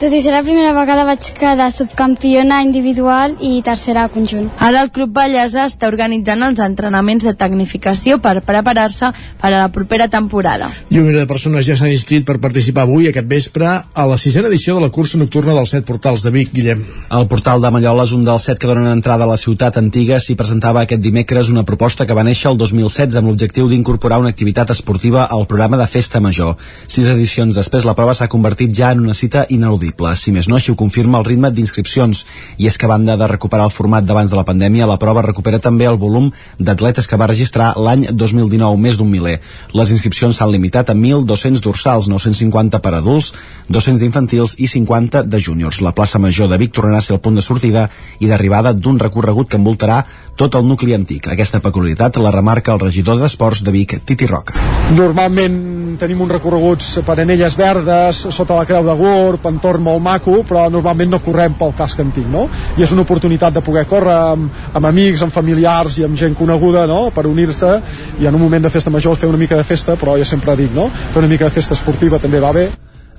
Tot i ser la primera vegada vaig quedar subcampiona individual i tercera conjunt. Ara el Club Bellesa està organitzant els entrenaments de tecnificació per preparar-se per a la propera temporada. I un de persones ja s'han inscrit per participar avui, aquest vespre, a la sisena edició de la cursa nocturna dels set portals de Vic, Guillem. El portal de Mallola és un dels set que donen entrada a la ciutat antiga. S'hi presentava aquest dimecres una proposta que va néixer el 2016 amb l'objectiu d'incorporar una activitat esportiva al programa de Festa Major. Sis edicions després, la prova s'ha convertit ja en una cita ineludible ineludible. Si més no, així ho confirma el ritme d'inscripcions. I és que a banda de recuperar el format d'abans de la pandèmia, la prova recupera també el volum d'atletes que va registrar l'any 2019, més d'un miler. Les inscripcions s'han limitat a 1.200 dorsals, 950 per adults, 200 d'infantils i 50 de júniors. La plaça Major de Vic tornarà a ser el punt de sortida i d'arribada d'un recorregut que envoltarà tot el nucli antic. Aquesta peculiaritat la remarca el regidor d'Esports de Vic, Titi Roca. Normalment tenim uns recorreguts per anelles verdes, sota la Creu de Gurb, entorn molt maco, però normalment no correm pel casc antic, no? I és una oportunitat de poder córrer amb, amb amics, amb familiars i amb gent coneguda, no?, per unir-se i en un moment de festa major fer una mica de festa, però jo sempre dic, no?, fer una mica de festa esportiva també va bé.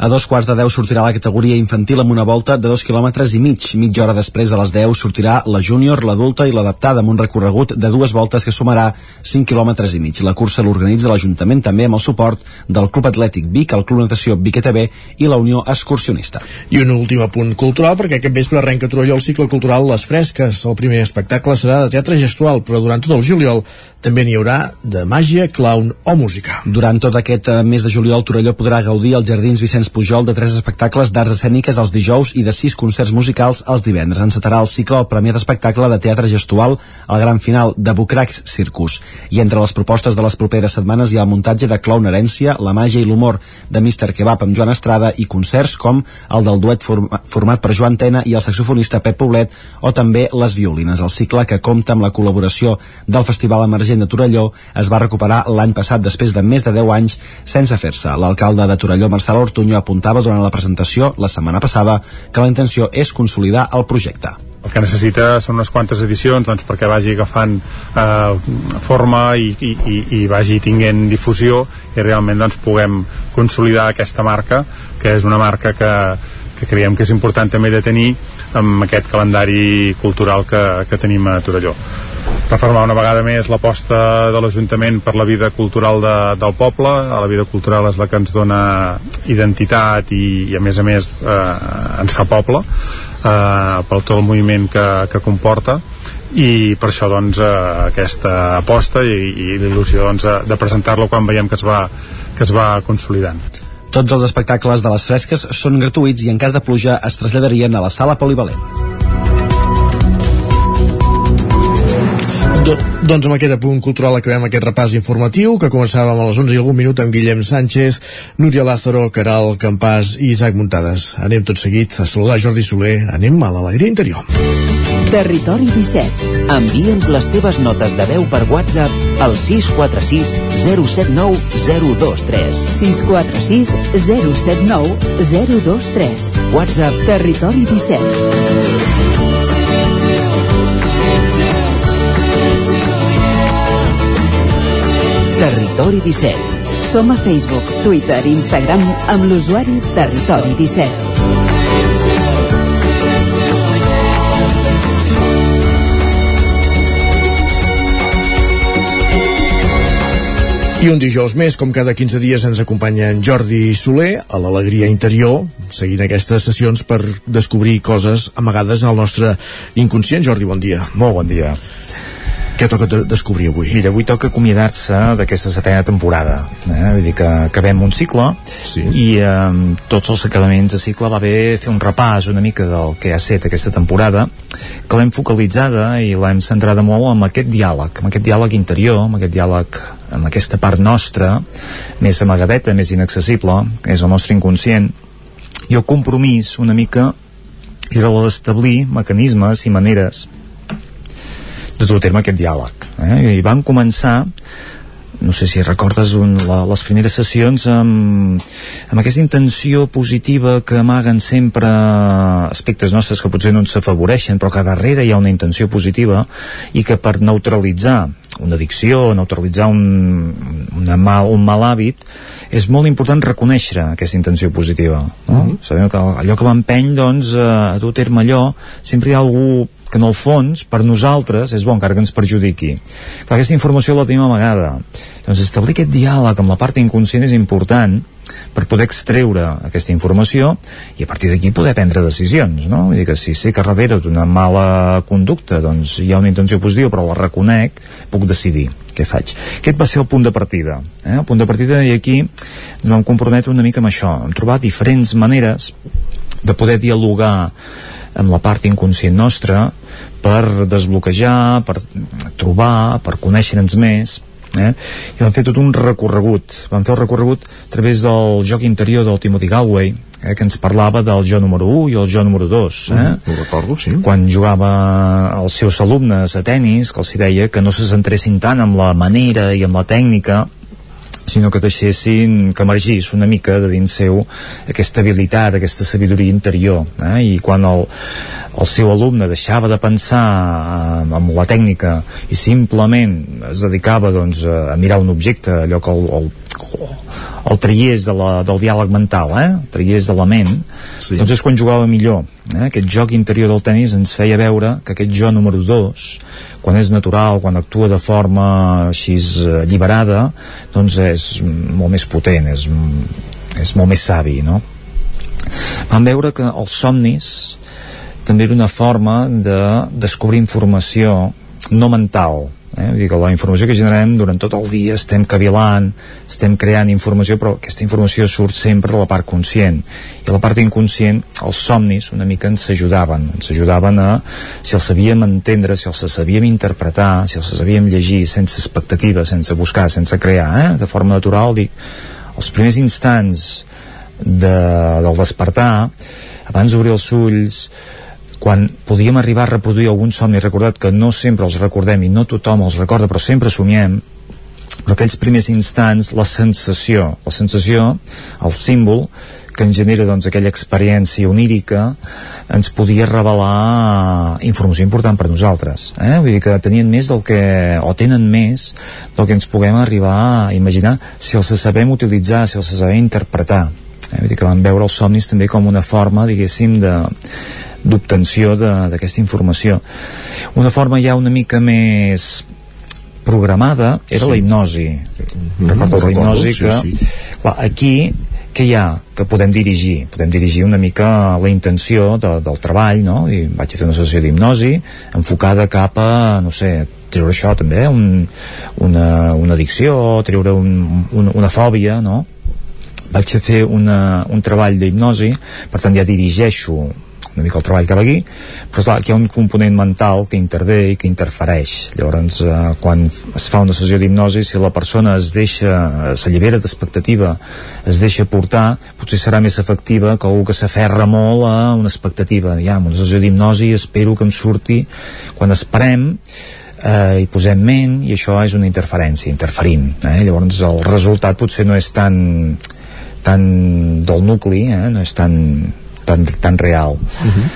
A dos quarts de deu sortirà la categoria infantil amb una volta de dos quilòmetres i mig. Mitja hora després de les 10 sortirà la júnior, l'adulta i l'adaptada amb un recorregut de dues voltes que sumarà 5 quilòmetres i mig. La cursa l'organitza l'Ajuntament també amb el suport del Club Atlètic Vic, el Club Natació Vic ETB i la Unió Excursionista. I un últim apunt cultural, perquè aquest vespre arrenca a el cicle cultural Les Fresques. El primer espectacle serà de teatre gestual, però durant tot el juliol també n'hi haurà de màgia, clown o música. Durant tot aquest eh, mes de juliol, Torelló podrà gaudir als Jardins Vicenç Pujol de tres espectacles d'arts escèniques els dijous i de sis concerts musicals els divendres. Encetarà el cicle el premier d'espectacle de teatre gestual al gran final de Bucracs Circus. I entre les propostes de les properes setmanes hi ha el muntatge de Clown Herència, la màgia i l'humor de Mr. Kebab amb Joan Estrada i concerts com el del duet forma, format per Joan Tena i el saxofonista Pep Poblet o també les violines. El cicle que compta amb la col·laboració del Festival Emergent gent de Torelló es va recuperar l'any passat després de més de 10 anys sense fer-se. L'alcalde de Torelló, Marcel Ortuño, apuntava durant la presentació la setmana passada que la intenció és consolidar el projecte el que necessita són unes quantes edicions doncs, perquè vagi agafant eh, forma i, i, i, i vagi tinguent difusió i realment doncs, puguem consolidar aquesta marca que és una marca que, que creiem que és important també de tenir amb aquest calendari cultural que, que tenim a Torelló reformar una vegada més l'aposta de l'Ajuntament per la vida cultural de, del poble. La vida cultural és la que ens dona identitat i, i a més a més eh, ens fa poble eh, pel tot el moviment que, que comporta i per això doncs eh, aquesta aposta i, i l'il·lusió doncs, de presentar-lo quan veiem que es va, que es va consolidant. Tots els espectacles de les fresques són gratuïts i en cas de pluja es traslladarien a la sala polivalent. Do, doncs amb aquest apunt cultural acabem aquest repàs informatiu que començàvem a les 11 i algun minut amb Guillem Sánchez, Núria Lázaro, Caral Campàs i Isaac Muntades. Anem tot seguit a saludar Jordi Soler. Anem a l'alegria interior. Territori 17. Envia'ns les teves notes de veu per WhatsApp al 646 079 023. 646 079 023. WhatsApp Territori 17. Territori 17. Som a Facebook, Twitter i Instagram amb l'usuari Territori 17. I un dijous més, com cada 15 dies, ens acompanya en Jordi Soler a l'Alegria Interior, seguint aquestes sessions per descobrir coses amagades al nostre inconscient. Jordi, bon dia. Molt bon dia. Què toca de descobrir avui? Mira, avui toca acomiadar-se d'aquesta setena temporada. Eh? Vull dir que acabem un cicle sí. i eh, tots els acabaments de cicle va bé fer un repàs una mica del que ha set aquesta temporada, que l'hem focalitzada i l'hem centrada molt amb aquest diàleg, amb aquest diàleg interior, amb aquest diàleg amb aquesta part nostra, més amagadeta, més inaccessible, que és el nostre inconscient, i el compromís una mica era el d'establir mecanismes i maneres de dur a terme aquest diàleg. Eh? I van començar no sé si recordes un, la, les primeres sessions amb, amb aquesta intenció positiva que amaguen sempre aspectes nostres que potser no ens afavoreixen però que darrere hi ha una intenció positiva i que per neutralitzar una addicció, neutralitzar un, una mal, un mal hàbit és molt important reconèixer aquesta intenció positiva no? Mm -hmm. sabem que allò que m'empeny doncs, a dur a terme allò sempre hi ha algú que en el fons, per nosaltres, és bon, encara que ens perjudiqui. Clar, aquesta informació la tenim amagada. Doncs establir aquest diàleg amb la part inconscient és important per poder extreure aquesta informació i a partir d'aquí poder prendre decisions, no? Vull dir que si sé que darrere d'una mala conducta doncs hi ha una intenció positiva però la reconec, puc decidir què faig. Aquest va ser el punt de partida. Eh? El punt de partida i aquí ens vam comprometre una mica amb això, en trobar diferents maneres de poder dialogar amb la part inconscient nostra per desbloquejar, per trobar, per conèixer-nos més, eh? i van fer tot un recorregut van fer el recorregut a través del joc interior del Timothy Galway eh, que ens parlava del jo número 1 i el jo número 2 eh? Mm, ho recordo, sí quan jugava els seus alumnes a tennis que els deia que no se centressin tant amb la manera i amb la tècnica sinó que deixessin que emergís una mica de dins seu aquesta habilitat, aquesta sabidoria interior eh? i quan el, el seu alumne deixava de pensar eh, amb la tècnica i simplement es dedicava doncs, a mirar un objecte, allò que el, el, el traiés de la, del diàleg mental, eh? el traiés de la ment, sí. doncs és quan jugava millor. Eh? Aquest joc interior del tennis ens feia veure que aquest jo número 2, quan és natural, quan actua de forma així eh, alliberada, doncs és molt més potent, és, és molt més savi, no? Vam veure que els somnis també era una forma de descobrir informació no mental eh? Vull dir que la informació que generem durant tot el dia estem cavilant, estem creant informació però aquesta informació surt sempre de la part conscient i la part inconscient els somnis una mica ens ajudaven ens ajudaven a, si els sabíem entendre si els sabíem interpretar si els sabíem llegir sense expectativa sense buscar, sense crear, eh? de forma natural dic, els primers instants de, del despertar abans d'obrir els ulls quan podíem arribar a reproduir algun somni, recordat que no sempre els recordem i no tothom els recorda, però sempre somiem, però aquells primers instants, la sensació, la sensació, el símbol, que ens genera doncs, aquella experiència onírica ens podia revelar informació important per nosaltres eh? vull dir que tenien més del que o tenen més del que ens puguem arribar a imaginar si els sabem utilitzar, si els sabem interpretar eh? vull dir que vam veure els somnis també com una forma diguéssim de d'obtenció d'aquesta informació. Una forma ja una mica més programada era sí. la hipnosi. Mm -hmm, la hipnosi sí, que... Sí. Clar, aquí què hi ha que podem dirigir? Podem dirigir una mica la intenció de, del treball, no? I vaig a fer una sessió d'hipnosi enfocada cap a, no sé, treure això també, un, una, una addicció, treure un, un, una fòbia, no? Vaig a fer una, un treball d'hipnosi, per tant ja dirigeixo una mica el treball cap aquí, però esclar, aquí hi ha un component mental que intervé i que interfereix. Llavors, eh, quan es fa una sessió d'hipnosi, si la persona es deixa, s'allibera d'expectativa, es deixa portar, potser serà més efectiva que algú que s'aferra molt a una expectativa. Ja, en una sessió d'hipnosi espero que em surti, quan esperem, eh, hi posem ment i això és una interferència, interferim. Eh? Llavors el resultat potser no és tan tan del nucli, eh? no és tan tan, tan real. Uh -huh.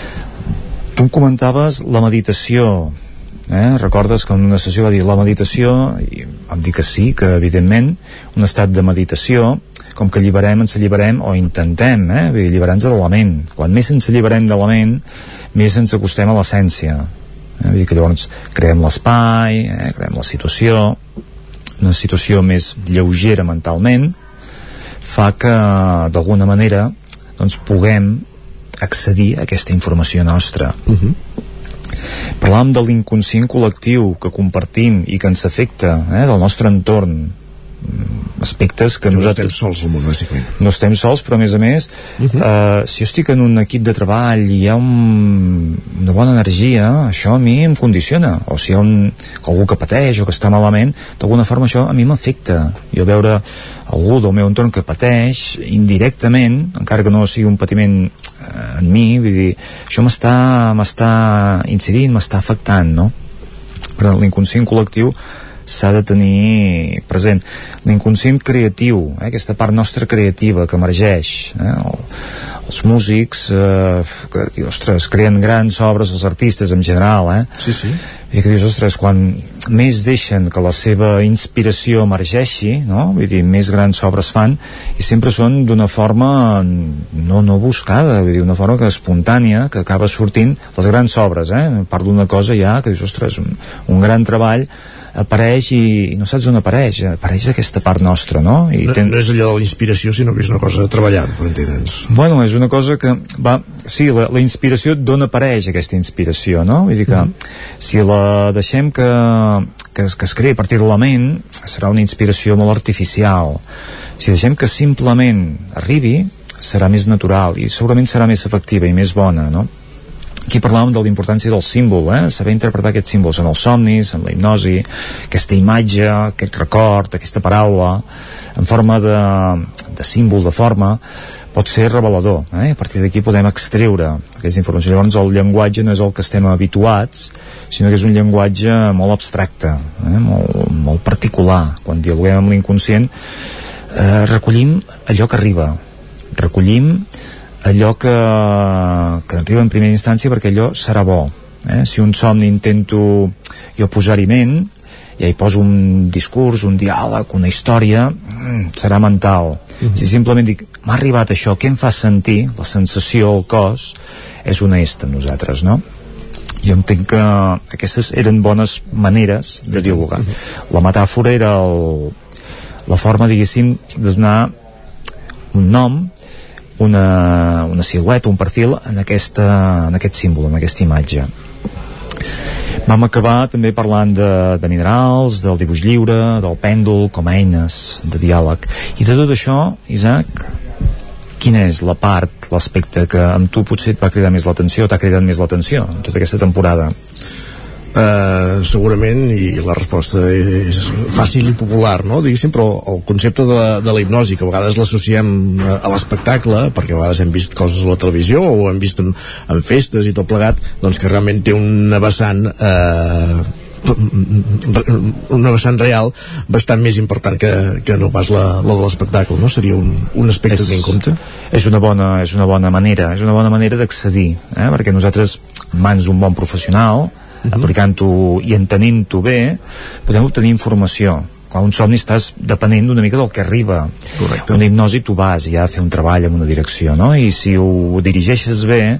Tu em comentaves la meditació, eh? recordes que en una sessió va dir la meditació, i vam dir que sí, que evidentment un estat de meditació com que alliberem, ens alliberem o intentem, eh? alliberar-nos de la ment quan més ens alliberem de la ment més ens acostem a l'essència eh? Vull dir que llavors creem l'espai eh? creem la situació una situació més lleugera mentalment fa que d'alguna manera doncs puguem accedir a aquesta informació nostra. Uh -huh. Parlàvem de l'inconscient col·lectiu que compartim i que ens afecta, eh, del nostre entorn, aspectes que, que nosaltres... no estem sols al món, bàsicament. No estem sols, però a més a més, uh -huh. uh, si jo estic en un equip de treball i hi ha un, una bona energia, això a mi em condiciona. O si hi ha un, algú que pateix o que està malament, d'alguna forma això a mi m'afecta. Jo veure algú del meu entorn que pateix indirectament, encara que no sigui un patiment eh, en mi, vull dir, això m'està m'està incidint, m'està afectant, no? Però l'inconscient col·lectiu s'ha de tenir present. L'inconscient creatiu, eh, aquesta part nostra creativa que emergeix, eh, el, els músics eh, que, ostres, creen grans obres, els artistes en general, eh? Sí, sí. I que dius, ostres, quan més deixen que la seva inspiració emergeixi, no? Vull dir, més grans obres fan, i sempre són d'una forma no, no buscada, vull dir, una forma que espontània, que acaba sortint les grans obres, eh? Parlo d'una cosa ja que dius, ostres, un, un gran treball apareix i, i no saps on apareix apareix aquesta part nostra no? I no, ten... no és allò de la inspiració sinó que és una cosa treballada per entendre'ns bueno, és una cosa que va, sí, la, la inspiració d'on apareix aquesta inspiració no? vull dir que mm -hmm. si la deixem que, que, es, que es creï a partir de la ment serà una inspiració molt artificial si deixem que simplement arribi serà més natural i segurament serà més efectiva i més bona no? Aquí parlàvem de la importància del símbol, eh? saber interpretar aquests símbols en els somnis, en la hipnosi, aquesta imatge, aquest record, aquesta paraula, en forma de, de símbol, de forma, pot ser revelador. Eh? A partir d'aquí podem extreure aquesta informació. Llavors el llenguatge no és el que estem habituats, sinó que és un llenguatge molt abstracte, eh? molt, molt particular. Quan dialoguem amb l'inconscient, eh, recollim allò que arriba, recollim allò que, que arriba en primera instància perquè allò serà bo eh? si un somni intento jo posar-hi ment ja hi poso un discurs, un diàleg, una història mm, serà mental uh mhm. -huh. si simplement dic, m'ha arribat això què em fa sentir, la sensació al cos és honest amb nosaltres no? jo entenc que aquestes eren bones maneres de dialogar uh mhm. -huh. la metàfora era el, la forma diguéssim de donar un nom una, una silueta, un perfil en, aquesta, en aquest símbol, en aquesta imatge vam acabar també parlant de, de minerals, del dibuix lliure, del pèndol, com a eines de diàleg. I de tot això, Isaac, quina és la part, l'aspecte que amb tu potser et va cridar més l'atenció, t'ha cridat més l'atenció en tota aquesta temporada? Uh, segurament i la resposta és fàcil i popular no? diguéssim, però el concepte de, de la hipnosi que a vegades l'associem a, a l'espectacle perquè a vegades hem vist coses a la televisió o hem vist en, en festes i tot plegat doncs que realment té una vessant eh, una vessant real bastant més important que, que no pas la, la de l'espectacle, no? Seria un, un aspecte és, a tenir en compte? És una bona, és una bona manera, és una bona manera d'accedir, eh? perquè nosaltres, mans d'un bon professional, -huh. Aplicant-ho i entenent-ho bé, podem obtenir informació clar, un somni estàs depenent una mica del que arriba Correcte. una hipnosi tu vas ja a fer un treball en una direcció no? i si ho dirigeixes bé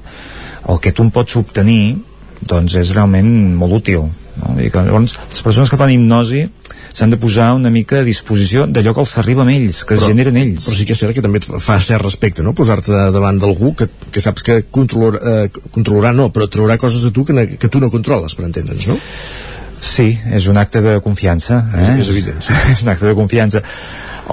el que tu en pots obtenir doncs és realment molt útil no? I que, llavors les persones que fan hipnosi s'han de posar una mica a disposició d'allò que els arriba amb ells, que però, es generen ells. Però sí que és cert que també et fa cert respecte, no? Posar-te davant d'algú que, que saps que controlar, eh, controlarà no, però traurà coses de tu que, que tu no controles, per entendre'ns, no? Sí, és un acte de confiança. Eh? És, és evident. Sí. és un acte de confiança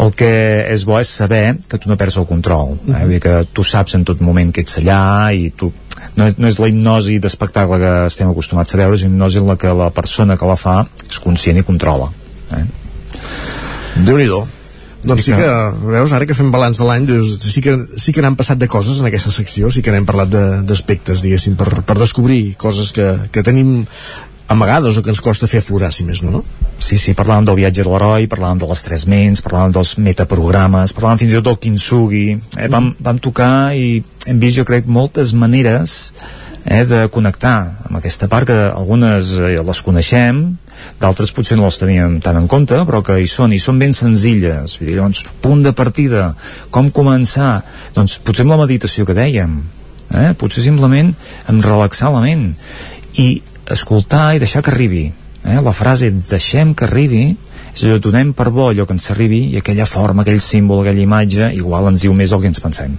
el que és bo és saber que tu no perds el control eh? -huh. Vull dir que tu saps en tot moment que ets allà i tu no és, no és la hipnosi d'espectacle que estem acostumats a veure, és una hipnosi en la que la persona que la fa és conscient i controla eh? déu nhi doncs sí que, veus, ara que fem balanç de l'any, sí que, sí que n'han passat de coses en aquesta secció, sí que n'hem parlat d'aspectes, diguéssim, per, per descobrir coses que, que tenim amagades o que ens costa fer aflorar, si més no, no? Sí, sí, parlàvem del viatge de l'heroi, parlàvem de les tres ments, parlàvem dels metaprogrames, parlàvem fins i tot del Kintsugi, eh? vam, vam tocar i hem vist, jo crec, moltes maneres eh, de connectar amb aquesta part que algunes eh, les coneixem d'altres potser no les teníem tant en compte però que hi són, i són ben senzilles vull dir, doncs, punt de partida com començar, doncs potser amb la meditació que dèiem eh? potser simplement amb relaxar la ment i escoltar i deixar que arribi eh? la frase deixem que arribi és allò, donem per bo allò que ens arribi i aquella forma, aquell símbol, aquella imatge igual ens diu més el que ens pensem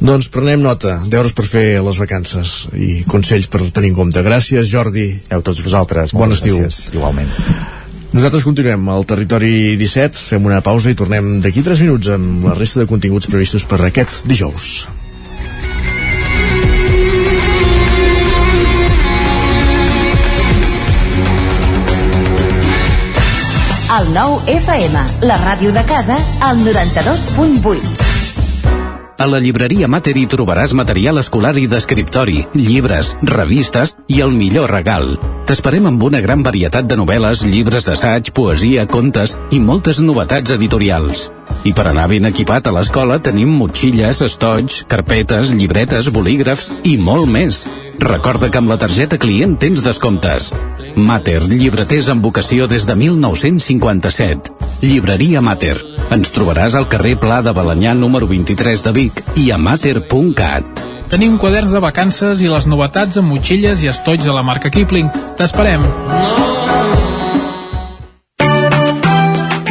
doncs prenem nota, deures per fer les vacances i consells per tenir en compte. Gràcies, Jordi. A tots vosaltres. Bon estiu. Gràcies, igualment. Nosaltres continuem al territori 17, fem una pausa i tornem d'aquí 3 minuts amb la resta de continguts previstos per aquest dijous. El nou FM, la ràdio de casa, al 92.8. A la llibreria Mater hi trobaràs material escolar i d'escriptori, llibres, revistes i el millor regal, T'esperem amb una gran varietat de novel·les, llibres d'assaig, poesia, contes i moltes novetats editorials. I per anar ben equipat a l'escola tenim motxilles, estoig, carpetes, llibretes, bolígrafs i molt més. Recorda que amb la targeta client tens descomptes. Mater, llibreters amb vocació des de 1957. Llibreria Mater. Ens trobaràs al carrer Pla de Balanyà número 23 de Vic i a mater.cat. Tenim quaderns de vacances i les novetats amb motxilles i estoig de la marca Kipling. T'esperem!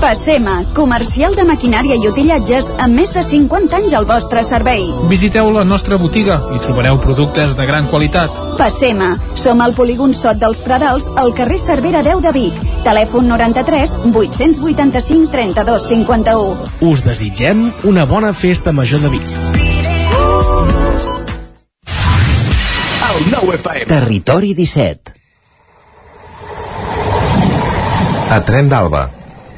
Passema, comercial de maquinària i utillatges amb més de 50 anys al vostre servei. Visiteu la nostra botiga i trobareu productes de gran qualitat. Passema, som al polígon Sot dels Pradals, al carrer Cervera 10 de Vic. Telèfon 93 885 32 51. Us desitgem una bona festa major de Vic. Territori 17 A Tren d'Alba.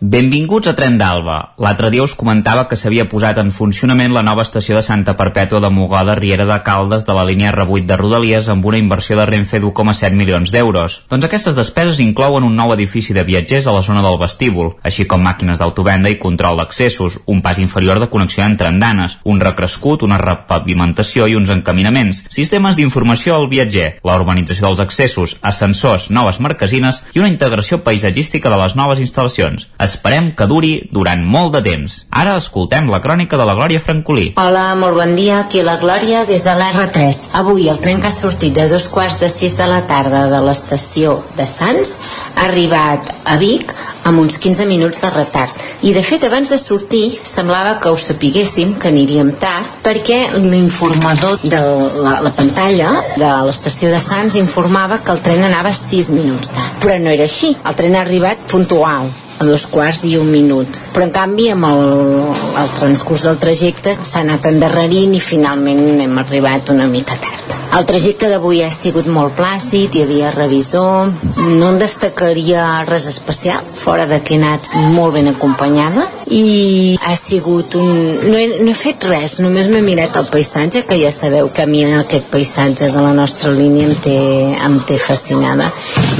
Benvinguts a Tren d'Alba. L'altre dia us comentava que s'havia posat en funcionament la nova estació de Santa Perpètua de Mogoda, Riera de Caldes, de la línia R8 de Rodalies, amb una inversió de Renfe d'1,7 milions d'euros. Doncs aquestes despeses inclouen un nou edifici de viatgers a la zona del vestíbul, així com màquines d'autovenda i control d'accessos, un pas inferior de connexió entre andanes, un recrescut, una repavimentació i uns encaminaments, sistemes d'informació al viatger, la urbanització dels accessos, ascensors, noves marquesines i una integració paisatgística de les noves instal·lacions. Esperem que duri durant molt de temps. Ara escoltem la crònica de la Glòria Francolí. Hola, molt bon dia, aquí la Glòria des de l'R3. Avui el tren que ha sortit de dos quarts de sis de la tarda de l'estació de Sants ha arribat a Vic amb uns 15 minuts de retard. I de fet, abans de sortir, semblava que ho sapiguéssim, que aniríem tard, perquè l'informador de la, la pantalla de l'estació de Sants informava que el tren anava 6 minuts tard. Però no era així, el tren ha arribat puntual, a dos quarts i un minut. Però en canvi amb el, el transcurs del trajecte s'ha anat endarrerint i finalment hem arribat una mica tard. El trajecte d'avui ha sigut molt plàcid, hi havia revisor, no en destacaria res especial, fora de que he anat molt ben acompanyada i ha sigut un... No he, no he fet res, només m'he mirat el paisatge, que ja sabeu que a mi aquest paisatge de la nostra línia em té, em té fascinada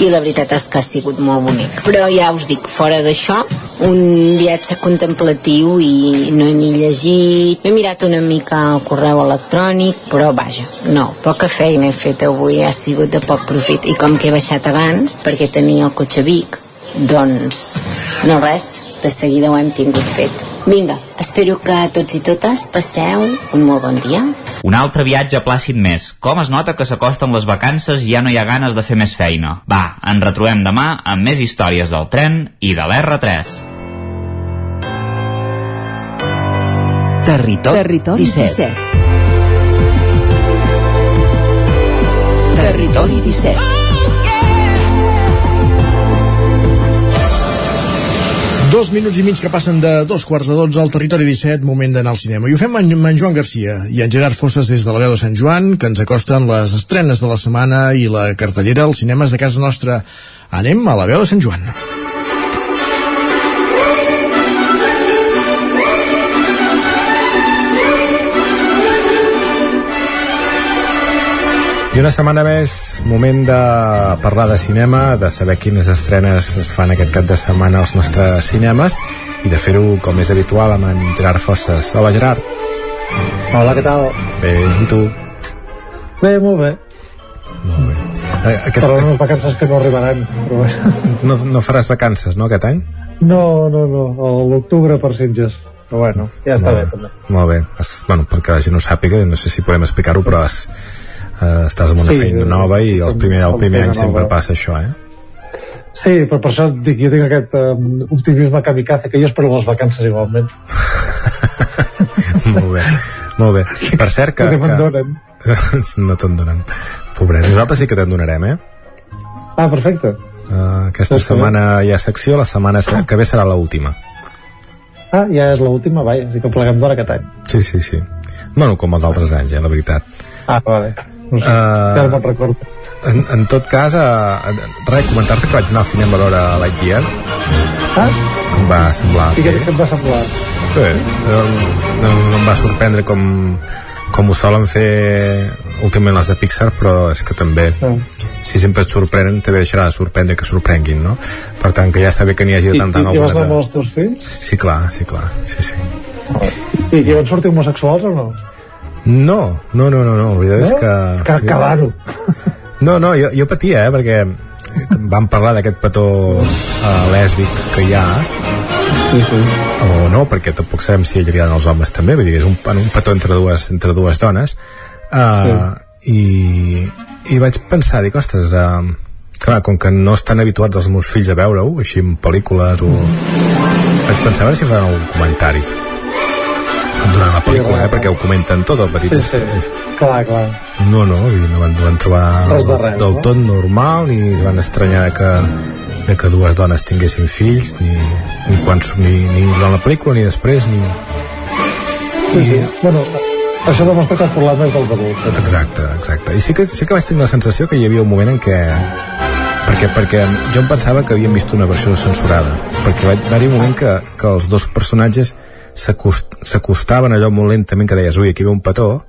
i la veritat és que ha sigut molt bonic. Però ja us dic, fora d'això, un viatge contemplatiu i no he ni llegit, he mirat una mica el correu electrònic, però vaja, no, poca feina he fet avui, ha sigut de poc profit. I com que he baixat abans, perquè tenia el cotxe Vic, doncs no res, de seguida ho hem tingut fet. Vinga, espero que tots i totes passeu un molt bon dia. Un altre viatge plàcid més. Com es nota que s'acosten les vacances i ja no hi ha ganes de fer més feina? Va, ens retrobem demà amb més històries del tren i de l'R3. Territori, Territori 17. Territori 17. Dos minuts i mig que passen de dos quarts de dotze al territori 17, moment d'anar al cinema. I ho fem amb, en Joan Garcia i en Gerard Fosses des de la veu de Sant Joan, que ens acosten les estrenes de la setmana i la cartellera als cinemes de casa nostra. Anem a la veu de Sant Joan. I una setmana més, moment de parlar de cinema, de saber quines estrenes es fan aquest cap de setmana als nostres cinemes i de fer-ho com és habitual amb en Gerard Fosses. Hola Gerard. Hola, què tal? Bé, i tu? Bé, molt bé. Molt bé. Eh, Aquest, Per unes vacances que no arribaran. Però bé. no, no faràs vacances, no, aquest any? No, no, no, a l'octubre per Sitges. Però bueno, ja està bé, també. Molt bé. Es, bueno, perquè la gent ho sàpiga, no sé si podem explicar-ho, però es, eh, estàs en una Sí, feina nova i el primer, el primer any sempre nova. passa això, eh? Sí, però per això dic, jo tinc aquest um, optimisme kamikaze que jo espero les vacances igualment. molt bé, molt bé. Per cert que... Que donen. no te'n donen. Pobret, nosaltres sí que te'n donarem, eh? Ah, perfecte. Uh, aquesta que setmana hi ha secció, la setmana se- que ve serà l'última. Ah, ja és l'última, vaja, sí que pleguem d'hora aquest any. Sí, sí, sí. Bueno, com els altres anys, eh, la veritat. Ah, vale. No sé, Eh, ja no me'n recordo. En, en tot cas, uh, res, comentar-te que vaig anar al cinema a veure Lightyear. Ah? Em va semblar... I què, et va semblar? Bé, no, no, no em va sorprendre com, com ho solen fer últimament les de Pixar, però és que també, si sempre et sorprenen, també deixarà de sorprendre que sorprenguin, no? Per tant, que ja està bé que n'hi hagi I, i, de tant en i vas alguna anar amb els teus fills? Sí, clar, sí, clar, sí, sí. I, i van sortir homosexuals o no? No, no, no, no, no, la veritat és No? que... Que, que raro. No, no, jo, jo patia, eh, perquè vam parlar d'aquest petó uh, lèsbic que hi ha sí, sí. o no, perquè tampoc sabem si a ell li agraden els homes també, vull dir, és un, un petó entre dues, entre dues dones uh, i, i vaig pensar, dic, ostres uh, clar, com que no estan habituats els meus fills a veure-ho, així en pel·lícules o... vaig pensar a veure si faran algun comentari durant la pel·lícula, eh, perquè ho comenten tot el petit Sí, sí. Clar, clar. no, no, i no van, van trobar Res de res, del no? tot normal ni es van estranyar que, de que dues dones tinguessin fills ni, ni, quan, ni, ni durant la pel·lícula ni després ni... Sí, sí. Bueno, això demostra que el problema és dels adults. eh? Exacte, exacte. I sí que, sí que vaig tenir la sensació que hi havia un moment en què perquè, perquè jo em pensava que havíem vist una versió censurada perquè va, va haver un moment que, que els dos personatges s'acostaven allò molt lentament que deies, ui, aquí ve un petó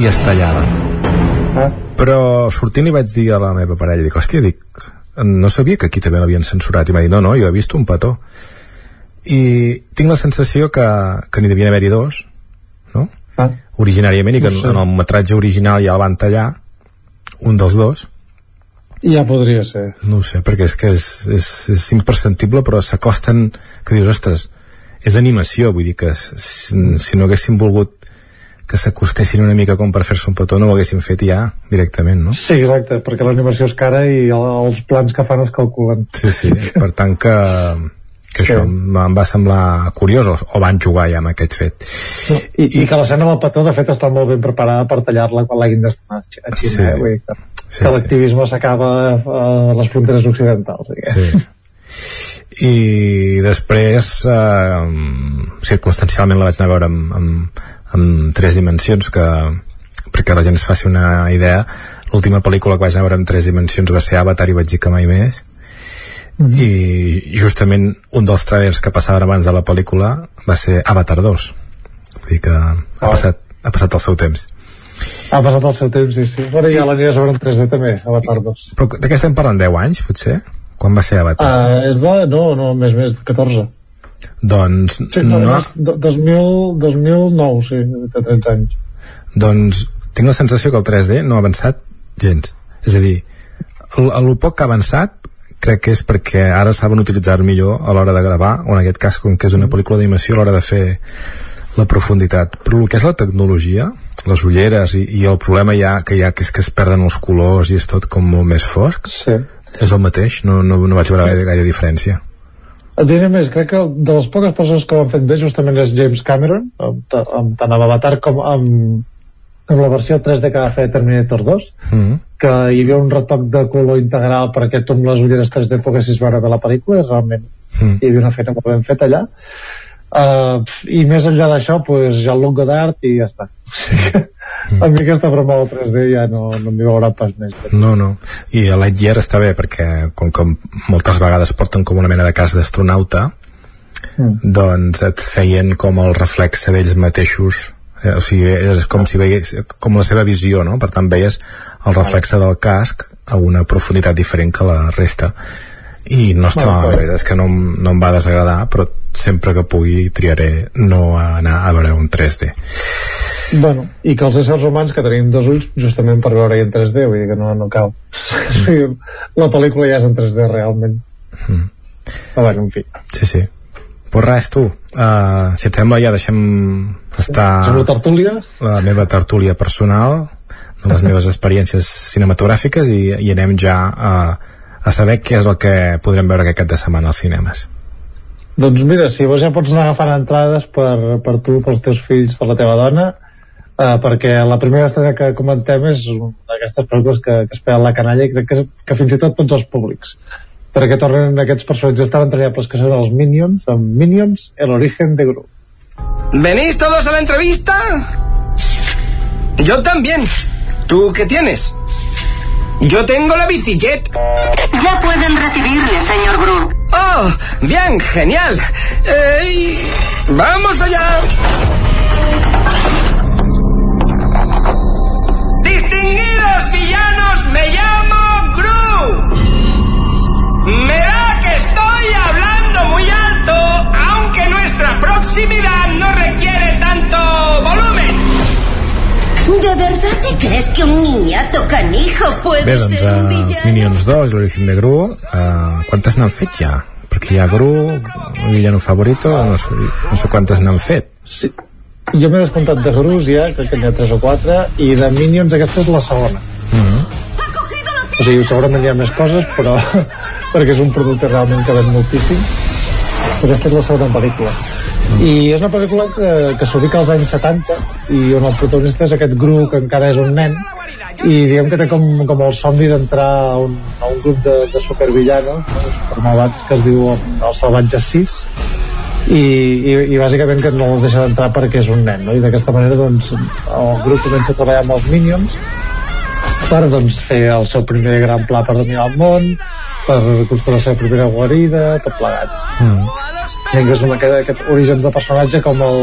i es tallaven ah. però sortint li vaig dir a la meva parella dic, hòstia, dic, no sabia que aquí també l'havien censurat i m'ha dit, no, no, jo he vist un petó i tinc la sensació que, que n'hi devien haver-hi dos no? Ah. originàriament i que No en, sé. en el metratge original ja el van tallar un dels dos Ja podria ser. no sé, perquè és que és, és, és imperceptible però s'acosten que dius, ostres és animació, vull dir que si, si no haguessin volgut que s'acostessin una mica com per fer-se un petó no ho haguessin fet ja directament, no? Sí, exacte, perquè l'animació és cara i el, els plans que fan es calculen. Sí, sí, per tant que, que Sí. això em va semblar curiós o, o van jugar ja amb aquest fet I, I que l'escena del petó, de fet, està molt ben preparada per tallar-la quan l'hagin d'estar a Xina. Sí. eh? Vull dir que, Sí, que l'activisme s'acaba a les fronteres occidentals. Diguem. sí. i després eh, circumstancialment la vaig anar a veure amb, amb, amb tres dimensions que, perquè la gent es faci una idea l'última pel·lícula que vaig anar a veure amb tres dimensions va ser Avatar i vaig dir que mai més i justament un dels trailers que passaven abans de la pel·lícula va ser Avatar 2 vull dir que ha, passat, ha passat el seu temps Ha passat el seu temps, sí, sí. Bueno, ja l'aniries a veure en 3D també, Avatar 2. però de què estem parlant? 10 anys potser? Quan va ser Avatar? Uh, és de... No, no, més, més, 14. doncs Sí, no, no, és de- 2000, 2009, sí, de 13 anys. doncs tinc la sensació que el 3D no ha avançat gens és a dir, el, el poc que ha avançat crec que és perquè ara saben utilitzar millor a l'hora de gravar, o en aquest cas, com que és una pel·lícula d'animació, a l'hora de fer la profunditat. Però el que és la tecnologia, les ulleres, i, i el problema ja que hi ha que és que es perden els colors i és tot com molt més fosc, sí. És el mateix, no, no, no vaig veure gaire, gaire diferència. Et diré més, crec que de les poques persones que ho han fet bé justament és James Cameron, amb, amb, tant amb Avatar com amb, amb la versió 3D que va fer Terminator 2, Mm -hmm. que hi havia un retoc de color integral perquè tu amb les ulleres 3D poguessis veure bé la pel·lícula, i realment Mm. hi havia una feina molt ben feta allà. Uh, I més enllà d'això, pues, Jean-Luc Godard i ja està. A mi aquesta broma del 3D ja no, no m'hi veurà pas més. No, no. I a Lightyear està bé perquè com que moltes vegades porten com una mena de cas d'astronauta Mm. doncs et feien com el reflexe d'ells mateixos eh, o sigui, és com si veies com la seva visió, no? Per tant veies el reflexe del casc a una profunditat diferent que la resta i no està Bueno, la veritat és que no, no em va desagradar però sempre que pugui triaré no anar a veure un 3D Bueno, i que els éssers humans que tenim dos ulls justament per veure-hi en 3D, vull dir que no, no cal. Mm. la pel·lícula ja és en 3D realment. Mm. Però bueno, en fi. sí, sí pues res, tu, uh, si et sembla ja deixem estar la tertúlia? la meva tertúlia personal de les meves experiències cinematogràfiques i, i anem ja a, a saber què és el que podrem veure aquest cap de setmana als cinemes Doncs mira, si vols ja pots anar agafant entrades per, per tu, pels teus fills, per la teva dona, eh, perquè la primera estrena que comentem és una d'aquestes pel·lícules que, que es feia a la canalla i crec que, que fins i tot tots els públics perquè tornen aquests personatges tan entrañables que són els Minions, amb Minions, el origen de Gru. ¿Venís todos a la entrevista? Yo también. ¿Tú qué tienes? Yo tengo la biciclet. Ya pueden recibirle, señor Gru. Oh, bien, genial. Eh, ¡Vamos allá! Distinguidos villanos, me llamo Gru. Verá que estoy hablando muy alto, aunque nuestra proximidad no requiere tanto volumen. ¿De verdad te crees que un niñato canijo puede bé, doncs ser un els villano? Minions 2 i l'origen de Gru uh, quantes n'han fet ja? perquè hi ha Gru, el villano favorito no sé, no sé quantes n'han fet Sí. Jo m'he descomptat de Grus ja, crec que n'hi ha 3 o 4, i de Minions aquesta és la segona. mm -hmm. O sigui, segurament hi ha més coses, però perquè és un producte realment que ven moltíssim. Però aquesta és la segona pel·lícula. I és una pel·lícula que, que s'ubica als anys 70 i on el protagonista és aquest Gru que encara és un nen i diguem que té com, com el somni d'entrar a, un, a un grup de, de supervillanos no, supermalvats que es diu els Salvatges 6 i, i, i bàsicament que no el deixa d'entrar perquè és un nen no? i d'aquesta manera doncs, el grup comença a treballar amb els Minions per doncs, fer el seu primer gran pla per dominar el món per construir la seva primera guarida tot plegat mm. I que és una, aquest, aquest orígens de personatge com el,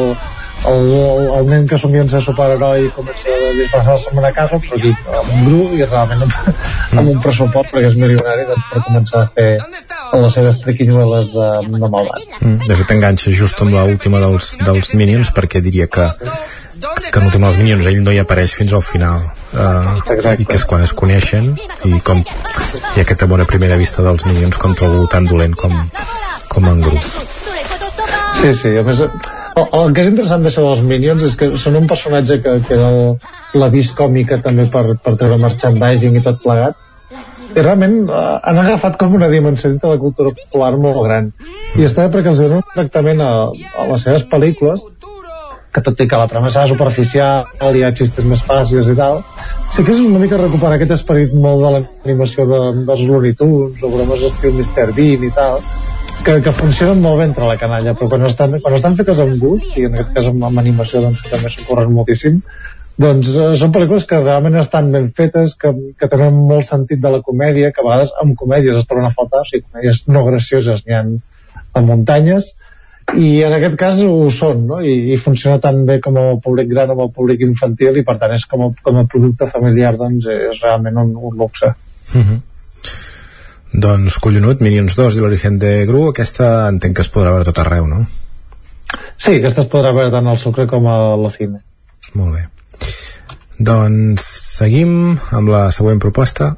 el, el, el nen que somia en ser superheroi i comença a disfressar-se amb una casa però aquí amb un grup i realment amb, amb un pressupost perquè és milionari doncs, per començar a fer les seves triquinyueles de, de malvat. Mm, de fet enganxa just amb l'última dels, dels Minions perquè diria que que en l'última dels Minions ell no hi apareix fins al final uh, i que és quan es coneixen i com ha aquesta bona primera vista dels Minions contra algú tan dolent com, com en Gru Sí, sí, a més, el, el que és interessant d'això dels Minions és que són un personatge que, que era el- l'avís còmica també per, per treure merchandising i tot plegat i realment eh, han agafat com una dimensió de la cultura popular molt gran i està bé perquè els donen un tractament a, a les seves pel·lícules que tot i que la trama serà superficial hi ha xistes més fàcils i tal sí que és una mica recuperar aquest esperit molt de l'animació de, dels Looney Tunes o bromes estil Mr. Bean i tal que, que funcionen molt bé entre la canalla però quan estan, quan estan fetes amb gust i en aquest cas amb, amb animació doncs també s'ocorren moltíssim doncs eh, són pel·lícules que realment estan ben fetes que, que tenen molt sentit de la comèdia que a vegades amb comèdies es troben a faltar o sigui, comèdies no gracioses n'hi ha a muntanyes i en aquest cas ho són no? I, i funciona tan bé com el públic gran com el públic infantil i per tant és com a, com a producte familiar doncs és realment un, un luxe mm -hmm. Doncs collonut, Minions 2 i l'origen de Gru aquesta entenc que es podrà veure tot arreu, no? Sí, aquesta es podrà veure tant al sucre com a la cine Molt bé. Doncs seguim amb la següent proposta.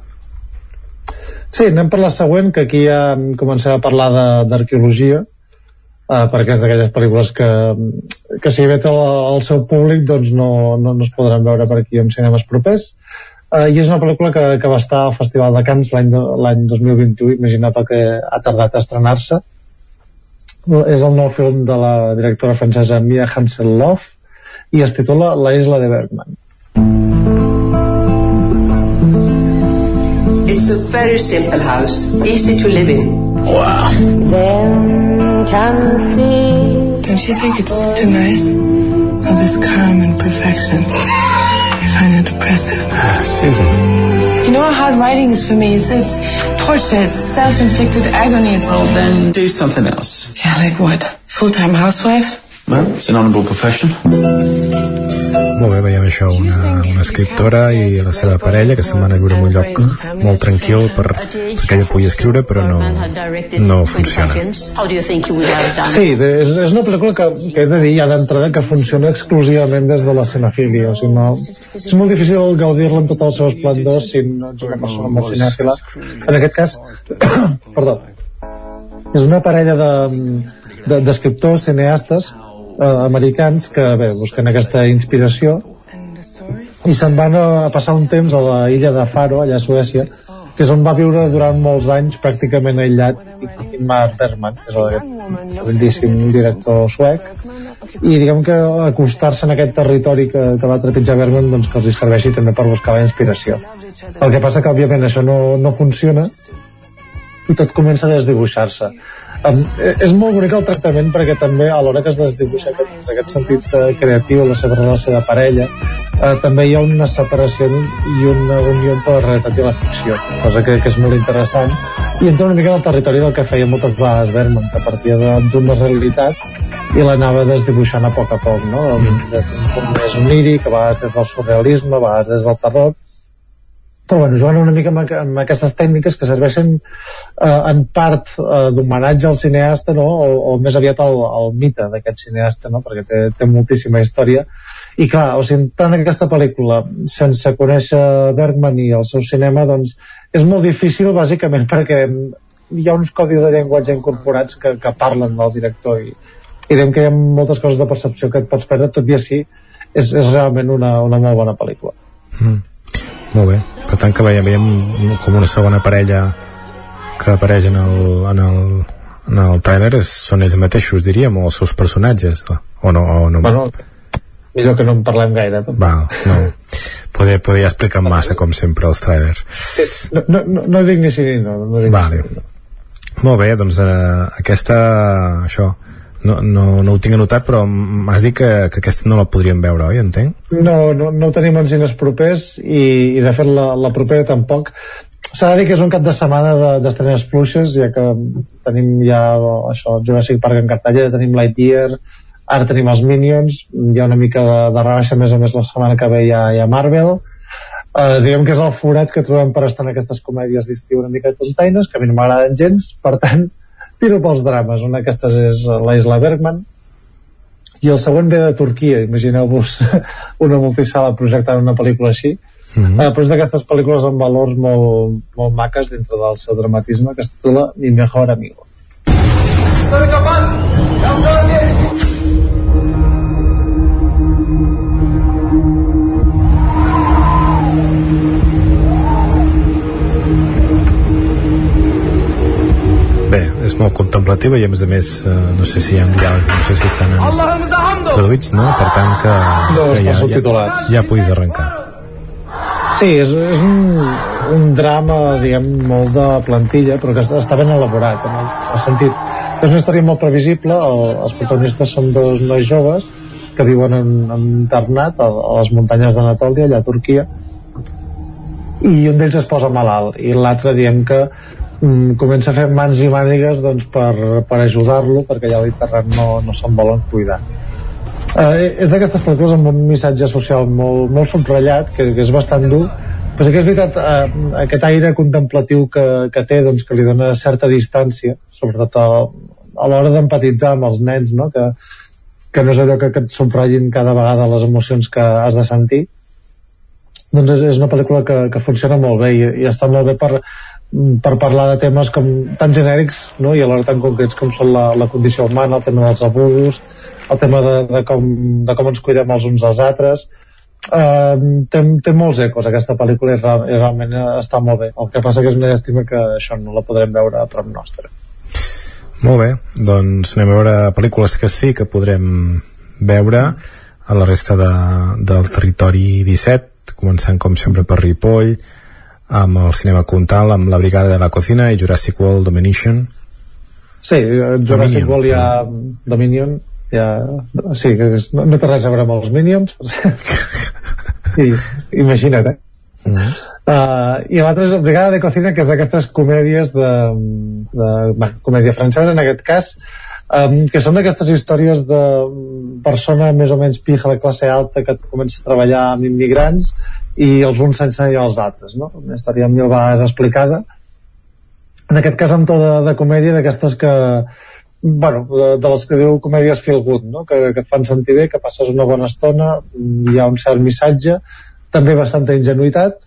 Sí, anem per la següent, que aquí ja comencem a parlar d'arqueologia, uh, perquè és d'aquelles pel·lícules que, que si ve el, el seu públic doncs no, no, no es podran veure per aquí en cinemes propers. Uh, I és una pel·lícula que, que va estar al Festival de Cannes l'any 2021, imagina't el que ha tardat a estrenar-se. És el nou film de la directora francesa Mia Hansen-Love i es titula La isla de Bergman. It's a very simple house, easy to live in. Wow. Then can see. Don't you think it's too nice? All this calm and perfection. I find it oppressive. Ah, Susan. You know how hard writing is for me? It's, it's torture, it's self-inflicted agony. It's Well, then do something else. Yeah, like what? Full-time housewife? Well, it's an honorable profession. Molt bé, veiem això, una, una escriptora i la seva parella que se'n van a viure en un lloc molt tranquil per, perquè ella pugui escriure però no, no funciona. Sí, és, és una pel·lícula que, que he de dir ja d'entrada que funciona exclusivament des de la cinefília, o sigui, no, és molt difícil gaudir-la en tot el seu esplendor si no ets una persona molt cinèfila. En aquest cas, perdó, és una parella d'escriptors, de, de, cineastes eh, americans que bé, busquen aquesta inspiració i se'n van a, passar un temps a la illa de Faro, allà a Suècia, que és on va viure durant molts anys pràcticament aïllat Ingmar Bergman, que és aquest grandíssim director suec. I diguem que acostar-se en aquest territori que, que va trepitjar Bergman doncs que els hi serveixi també per buscar la inspiració. El que passa que òbviament això no, no funciona i tot comença a desdibuixar-se Um, és molt bonic el tractament perquè també a l'hora que es desdibuixa aquest, aquest sentit uh, creatiu, la seva relació de parella, uh, també hi ha una separació i una unió entre la realitat i la ficció, cosa que, que és molt interessant i entra una mica en el territori del que feia moltes vegades Berman, que partia d'una realitat i l'anava desdibuixant a poc a poc, no? Des d'un punt més oníric, a vegades des del surrealisme, a vegades des del terror, però bueno, jugant una mica amb, amb aquestes tècniques que serveixen eh, en part eh, d'homenatge al cineasta no? o, o més aviat al, al mite d'aquest cineasta no? perquè té, té moltíssima història i clar, o sigui, tant aquesta pel·lícula sense conèixer Bergman i el seu cinema doncs és molt difícil bàsicament perquè hi ha uns codis de llenguatge incorporats que, que parlen del director i, i diem que hi ha moltes coses de percepció que et pots perdre tot i així és, és realment una, una molt bona pel·lícula mm. Molt bé, per tant que veiem, veiem com una segona parella que apareix en el, en el, en el trailer són ells mateixos, diríem, o els seus personatges, o no? O no? Bueno, millor que no en parlem gaire. Va, no. Poder, poder explicar massa, com sempre, els trailers. Sí, no, no, no, no dic ni sí ni no. no dic vale. ni sí, no. Molt bé, doncs eh, aquesta, això, no, no, no ho tinc anotat però m'has dit que, que aquesta no la podríem veure, oi? Entenc? No, no, no tenim en cines propers i, i de fet la, la propera tampoc s'ha de dir que és un cap de setmana d'estrenes de, fluixes ja que tenim ja això, Jurassic Park en cartella, tenim Lightyear ara tenim els Minions hi ha una mica de, de rebaixa més o més la setmana que ve hi ha, hi ha Marvel uh, diguem que és el forat que trobem per estar en aquestes comèdies d'estiu una mica tontaines que a mi no m'agraden gens per tant tiro pels drames una d'aquestes és la Isla Bergman. I el següent ve de Turquia imagineu-vos una multisala projectant una pel·lícula així. Mm -hmm. uh, però és d'aquestes pel·lícules amb valors molt, molt maques dintre del seu dramatisme que es titula Mi mejor amigo és molt contemplativa i a més a més eh, no sé si hi ha diàlegs, no sé si estan en traduïts, no? Per tant que, no, que ja, ja, ja puguis arrencar. Sí, és, és un, un drama, diguem, molt de plantilla, però que està, està ben elaborat, en el, en el sentit és una història molt previsible, el, els protagonistes són dos nois joves que viuen en, en internat a, a les muntanyes d'Anatòlia, allà a Turquia, i un d'ells es posa malalt, i l'altre diem que comença a fer mans i mànigues doncs, per, per ajudar-lo perquè allà a l'Internet no, no se'n volen cuidar eh, és d'aquestes pel·lícules amb un missatge social molt, molt subratllat que, que és bastant dur però sí que és veritat eh, aquest aire contemplatiu que, que té doncs, que li dona certa distància sobretot a, a l'hora d'empatitzar amb els nens no? que, que no és allò que, que et subratllin cada vegada les emocions que has de sentir doncs és, és una pel·lícula que, que funciona molt bé i, i està molt bé per, mm, per parlar de temes com tan genèrics no? i alhora tan concrets com són la, la condició humana, el tema dels abusos el tema de, de, com, de com ens cuidem els uns als altres. Uh, té, té molts ecos aquesta pel·lícula i, real, i realment està molt bé. El que passa que és una llàstima que això no la podrem veure a prop nostre. Molt bé, doncs anem a veure pel·lícules que sí que podrem veure a la resta de, del territori 17 començant com sempre per Ripoll amb el cinema Contal, amb la Brigada de la Cocina i Jurassic World Domination Sí, Jurassic Dominion, World ha Dominion ja, sí, que no, no té res a veure amb els Minions I, imagina't eh? Mm -hmm. uh, i l'altre és Brigada de Cocina que és d'aquestes comèdies de, de, de comèdia francesa en aquest cas um, que són d'aquestes històries de persona més o menys pija de classe alta que comença a treballar amb immigrants i els uns s'ensenyen als altres no? una història mil vegades explicada en aquest cas amb to de, de comèdia d'aquestes que bueno, de, de les que diu comèdies feel good, no? que, que et fan sentir bé, que passes una bona estona, hi ha un cert missatge, també bastanta ingenuïtat,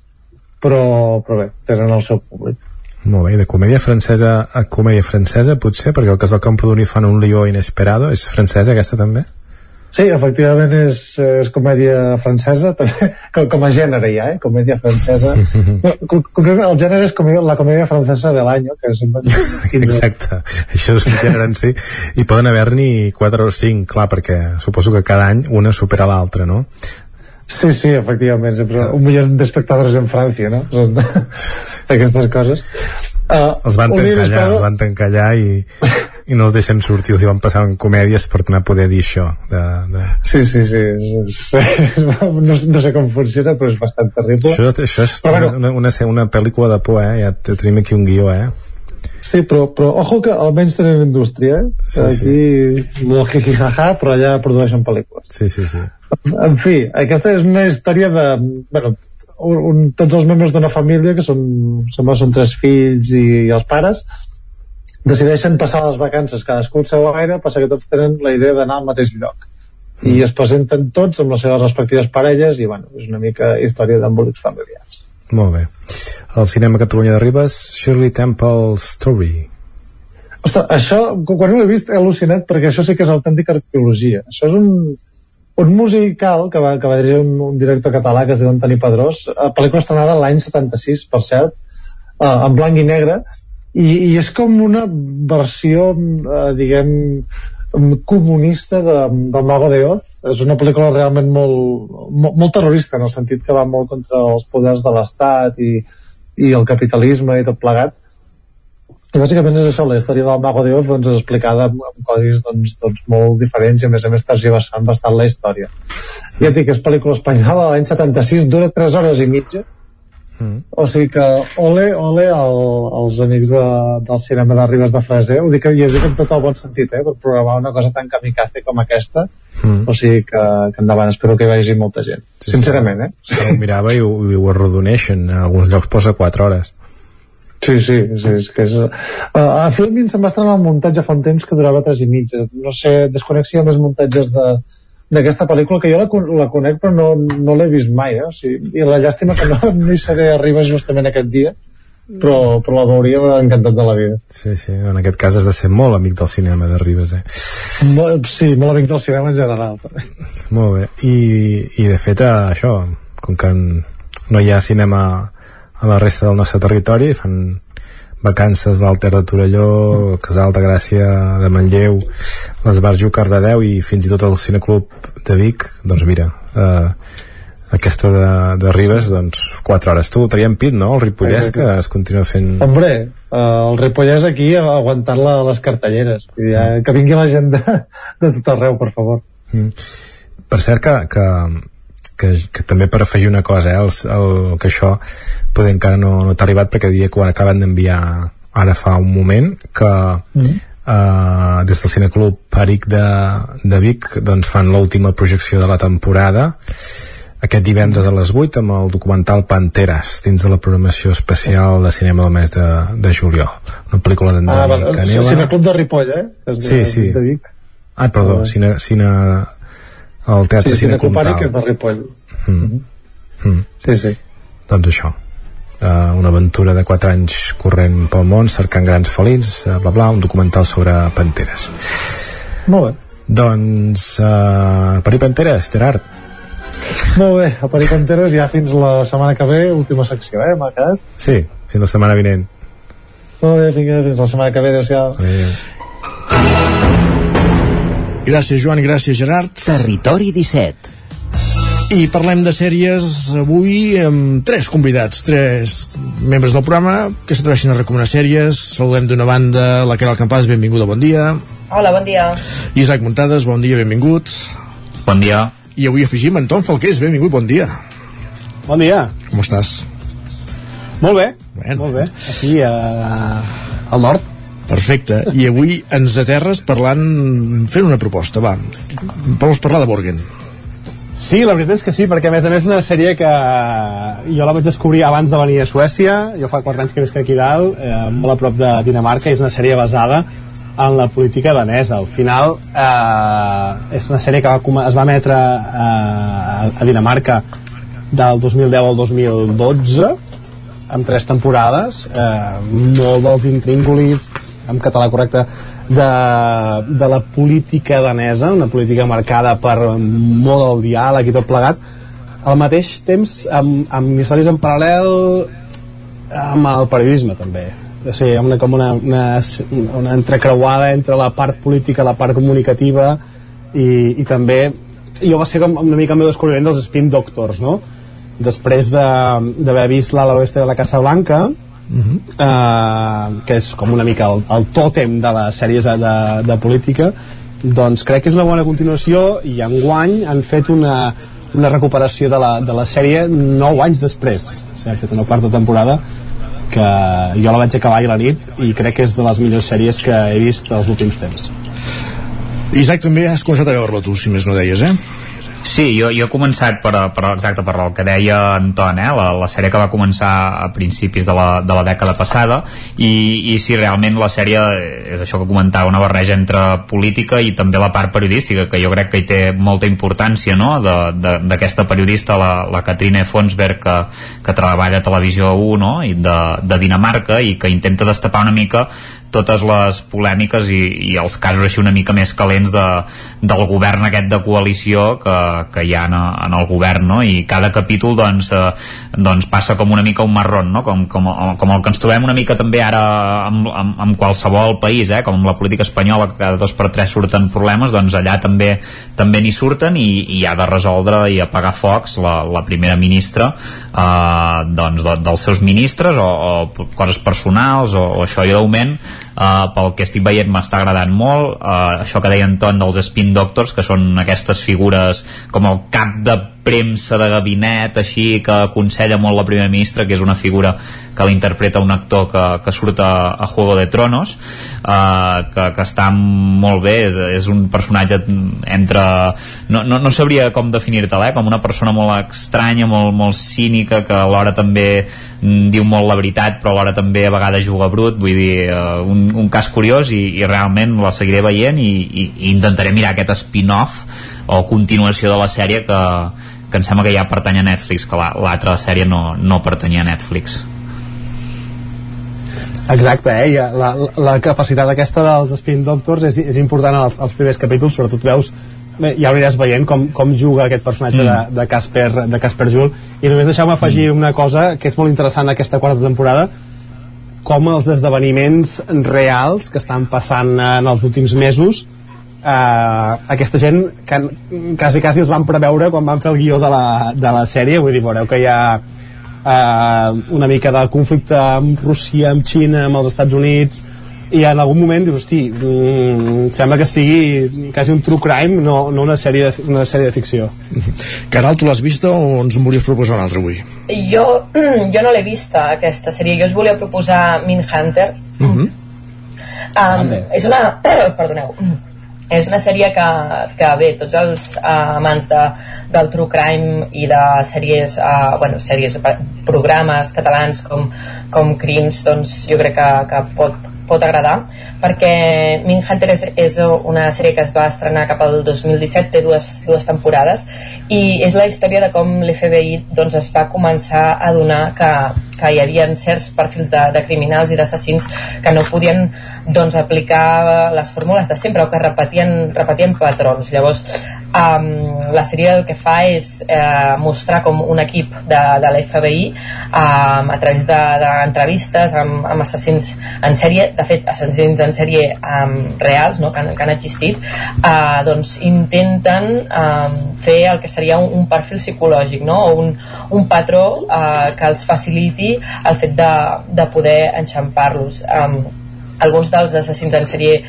però, però bé, tenen el seu públic. Molt bé, de comèdia francesa a comèdia francesa, potser, perquè el cas del Camprodoni fan un lió inesperado, és francesa aquesta també? Sí, efectivament és, és comèdia francesa, també, com, com a gènere ja, eh? comèdia francesa. com, com, el gènere és comèdia, la comèdia francesa de l'any, que sempre... Exacte, això és un gènere en si. I poden haver-n'hi 4 o 5, clar, perquè suposo que cada any una supera l'altra, no? Sí, sí, efectivament, sempre un milió d'espectadors en França, no? Són aquestes coses. Uh, els van tancar allà, els van tancar allà i, i no els deixen sortir, els hi van passar en comèdies per no poder dir això de, de... Sí, sí, sí, no, no sé com funciona però és bastant terrible això, això és però, una, una, una pel·lícula de por, eh? ja tenim aquí un guió, eh? Sí, però, però ojo que almenys tenen indústria, eh? Sí, Aquí, sí. molt jijijaja, però allà produeixen pel·lícules. Sí, sí, sí. En fi, aquesta és una història de... Bueno, un, un, tots els membres d'una família que són, sembla són tres fills i, i els pares decideixen passar les vacances cadascú al seu aire, passa que tots tenen la idea d'anar al mateix lloc. Mm. i es presenten tots amb les seves respectives parelles i bueno, és una mica història d'embolics familiars. Molt bé. Al cinema Catalunya de Ribes Shirley Temple Story. Ostres, això, quan ho he vist he al·lucinat perquè això sí que és autèntica arqueologia. Això és un, un musical que va, que va dirigir un, un director català que es diu Antoni Pedrós, eh, pel·lícula estrenada l'any 76, per cert, eh, en blanc i negre, i, i és com una versió, eh, diguem, comunista de, del Mago de Oz. És una pel·lícula realment molt, molt, molt terrorista, en el sentit que va molt contra els poders de l'Estat i, i el capitalisme i tot plegat i bàsicament és això, la història del Mago de Oz doncs, és explicada amb, amb codis doncs, doncs, molt diferents i a més a més tergiversant bastant la història. Ja et dic, és pel·lícula espanyola, l'any 76, dura 3 hores i mitja, mm. o sigui que ole, ole el, els amics de, del cinema de Ribes de Freser, ho dic, i ho dic en tot el bon sentit, eh, per programar una cosa tan kamikaze com aquesta, mm. o sigui que, que endavant, espero que hi vagi molta gent, sí, sincerament, eh? Sí, ho mirava i ho, i ho arrodoneixen, en alguns llocs posa 4 hores. Sí, sí, sí, és que és... Uh, a Filmin se'n va estrenar el muntatge fa un temps que durava 3 i mitja. No sé, desconexia més muntatges de d'aquesta pel·lícula que jo la, la conec però no, no l'he vist mai eh? o sigui, i la llàstima que no, no hi seré a Ribes justament aquest dia però, però la veuria encantat de la vida sí, sí, en aquest cas has de ser molt amic del cinema de Ribes eh? Molt, sí, molt amic del cinema en general molt bé, i, i de fet això, com que no hi ha cinema a la resta del nostre territori fan vacances d'Alter de Torelló Casal de Gràcia de Manlleu l'Esbarjo Cardedeu i fins i tot el Cineclub de Vic. Doncs mira eh, aquesta de, de Ribes doncs 4 hores. Tu traiem pit no? el Ripollès que es continua fent. Hombre uh, el Ripollès aquí aguantant la, les cartelleres. Ja, que vingui la gent de, de tot arreu per favor. Mm. per cert que, que que, que també per afegir una cosa eh, el, el, que això poder encara no, no t'ha arribat perquè diria que ho acaben d'enviar ara fa un moment que mm. uh, des del Cineclub Peric de, de Vic doncs fan l'última projecció de la temporada aquest divendres a les 8 amb el documental Panteres dins de la programació especial de cinema del mes de, de juliol una pel·lícula d'Andoni ah, Canela Cineclub de Ripoll, eh? de, sí, sí. De Vic. Ah, perdó, ah. cine, cine, al Teatre sí, Cine Comtal. que és de Ripoll. Mm. Mm. Sí, sí. Doncs això. uh, una aventura de 4 anys corrent pel món cercant grans felins, uh, bla bla, un documental sobre panteres molt bé doncs uh, Peri Panteres, Gerard molt bé, a Peri Panteres ja fins la setmana que ve, última secció eh, m'ha quedat sí, fins la setmana vinent molt bé, vinga, fins la setmana que ve adeu-siau adeu Gràcies, Joan, i gràcies, Gerard. Territori 17. I parlem de sèries avui amb tres convidats, tres membres del programa que s'atreveixen a recomanar sèries. Saludem d'una banda la Caral Campàs, benvinguda, bon dia. Hola, bon dia. Isaac Muntades, bon dia, benvingut. Bon dia. I avui afegim Anton Falqués, benvingut, bon dia. Bon dia. Com estàs? Molt bé, bueno. molt bé. Aquí, uh, al nord. Perfecte. I avui ens aterres parlant, fent una proposta, va. Vols parlar de Borgen? Sí, la veritat és que sí, perquè a més a més una sèrie que jo la vaig descobrir abans de venir a Suècia, jo fa 4 anys que visc aquí dalt, eh, molt a prop de Dinamarca, i és una sèrie basada en la política danesa. Al final eh, és una sèrie que va, es va emetre eh, a Dinamarca del 2010 al 2012 amb tres temporades eh, molt dels intríngulis en català correcte de, de la política danesa una política marcada per molt el diàleg i tot plegat al mateix temps amb, amb històries en paral·lel amb el periodisme també o sigui, una, com una, una, una entrecreuada entre la part política la part comunicativa i, i també jo va ser com una mica el meu descobriment dels spin doctors no? després d'haver de, vist l'ala oeste de la Casa Blanca uh -huh. uh, que és com una mica el, el tòtem de les sèries de, de política doncs crec que és una bona continuació i enguany han fet una, una recuperació de la, de la sèrie 9 anys després s'ha fet una quarta temporada que jo la vaig acabar ahir la nit i crec que és de les millors sèries que he vist els últims temps Isaac, també has començat a veure-la tu, si més no deies, eh? Sí, jo, jo he començat per, per, exacte per el que deia Anton, eh? la, la sèrie que va començar a principis de la, de la dècada passada i, i si realment la sèrie és això que comentava, una barreja entre política i també la part periodística, que jo crec que hi té molta importància no? d'aquesta periodista, la, la Katrine Fonsberg que, que treballa a Televisió 1 no? I de, de Dinamarca i que intenta destapar una mica totes les polèmiques i, i els casos així una mica més calents de, del govern aquest de coalició que, que hi ha en, en el govern no? i cada capítol doncs, eh, doncs passa com una mica un marrón no? com, com, com el que ens trobem una mica també ara amb, amb, amb qualsevol país eh? com amb la política espanyola que cada dos per tres surten problemes doncs allà també també n'hi surten i, i ha de resoldre i apagar focs la, la primera ministra eh, doncs de, dels seus ministres o, o coses personals o, o això i d'augment uh, pel que estic veient m'està agradant molt uh, això que deia Anton dels spin doctors que són aquestes figures com el cap de premsa de gabinet així que aconsella molt la primera ministra que és una figura que l'interpreta un actor que, que surt a, a Juego de Tronos uh, que, que està molt bé és, és un personatge entre no, no, no sabria com definir-te-la eh? com una persona molt estranya molt, molt cínica que alhora també mm, diu molt la veritat però alhora també a vegades juga brut vull dir, uh, un, un cas curiós i, i realment la seguiré veient i, i, i intentaré mirar aquest spin-off o continuació de la sèrie que, que em sembla que ja pertany a Netflix que l'altra la, sèrie no, no pertanyia a Netflix Exacte, eh? Ja, la, la capacitat aquesta dels Spin Doctors és, és important als, als primers capítols, sobretot veus bé, ja ho aniràs veient com, com juga aquest personatge mm. de, de, Casper, de Casper Jul i només deixeu-me afegir mm. una cosa que és molt interessant aquesta quarta temporada com els esdeveniments reals que estan passant en els últims mesos eh, aquesta gent que quasi, quasi els van preveure quan van fer el guió de la, de la sèrie vull dir, veureu que hi ha eh, una mica de conflicte amb Rússia, amb Xina, amb els Estats Units i en algun moment dius, hosti, mm, sembla que sigui quasi un true crime, no, no una, sèrie de, una sèrie de ficció. Caral, tu l'has vista o ens en volies proposar una altra avui? Jo, jo no l'he vista, aquesta sèrie. Jo us volia proposar Mindhunter. Uh -huh. um, és una... perdoneu és una sèrie que, que bé, tots els uh, amants de, del true crime i de sèries, uh, bueno, sèries, programes catalans com, com Crims, doncs jo crec que, que pot pot agradar perquè Mindhunter és, és una sèrie que es va estrenar cap al 2017 té dues, dues temporades i és la història de com l'FBI doncs, es va començar a donar que, que hi havia certs perfils de, de criminals i d'assassins que no podien doncs, aplicar les fórmules de sempre o que repetien, repetien patrons. Llavors um, la sèrie el que fa és eh, mostrar com un equip de, de l'FBI um, a través d'entrevistes de, amb, amb assassins en sèrie, de fet assassins en sèrie um, reals no? que, han, que han existit uh, doncs intenten um, fer el que seria un, un perfil psicològic no? o un, un patró uh, que els faciliti el fet de, de poder enxampar-los um, alguns dels assassins en sèrie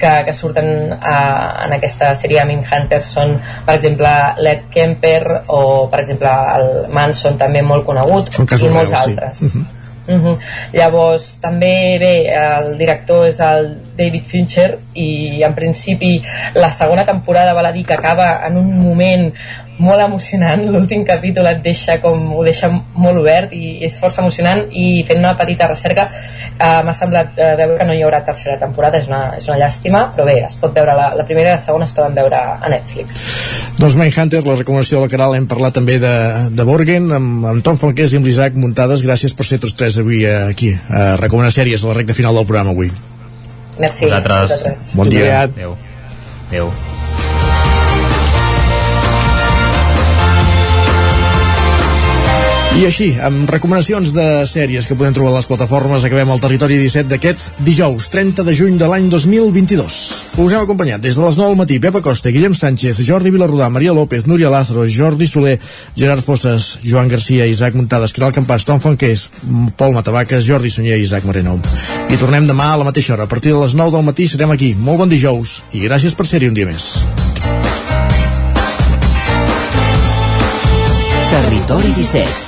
que, que surten uh, en aquesta sèrie Min Hunter són per exemple l'Ed Kemper o per exemple el Manson també molt conegut i molts reals, altres sí. uh -huh. Uh -huh. llavors també bé el director és el David Fincher i en principi la segona temporada val a dir que acaba en un moment molt emocionant, l'últim capítol et deixa com, ho deixa molt obert i és força emocionant. I fent una petita recerca eh, m'ha semblat eh, veure que no hi haurà tercera temporada, és una, és una llàstima però bé, es pot veure la, la primera i la segona es poden veure a Netflix doncs Mindhunter, la recomanació de la Caral hem parlat també de, de Borgen amb, amb Tom Falqués i amb l'Isaac Muntades gràcies per ser tots tres avui eh, aquí a recomanar sèries a la recta final del programa avui Merci. Vosaltres. Vosaltres. Bon dia. Adéu. Adéu. I així, amb recomanacions de sèries que podem trobar a les plataformes, acabem el territori 17 d'aquest dijous, 30 de juny de l'any 2022. Us hem acompanyat des de les 9 al matí Pepa Costa, Guillem Sánchez, Jordi Vilarrudà, Maria López, Núria Lázaro, Jordi Soler, Gerard Fosses, Joan Garcia, Isaac Muntades, Caral Campàs, Tom Fonqués, Pol Matavaques, Jordi Sunyer i Isaac Moreno. I tornem demà a la mateixa hora. A partir de les 9 del matí serem aquí. Molt bon dijous i gràcies per ser-hi un dia més. Territori 17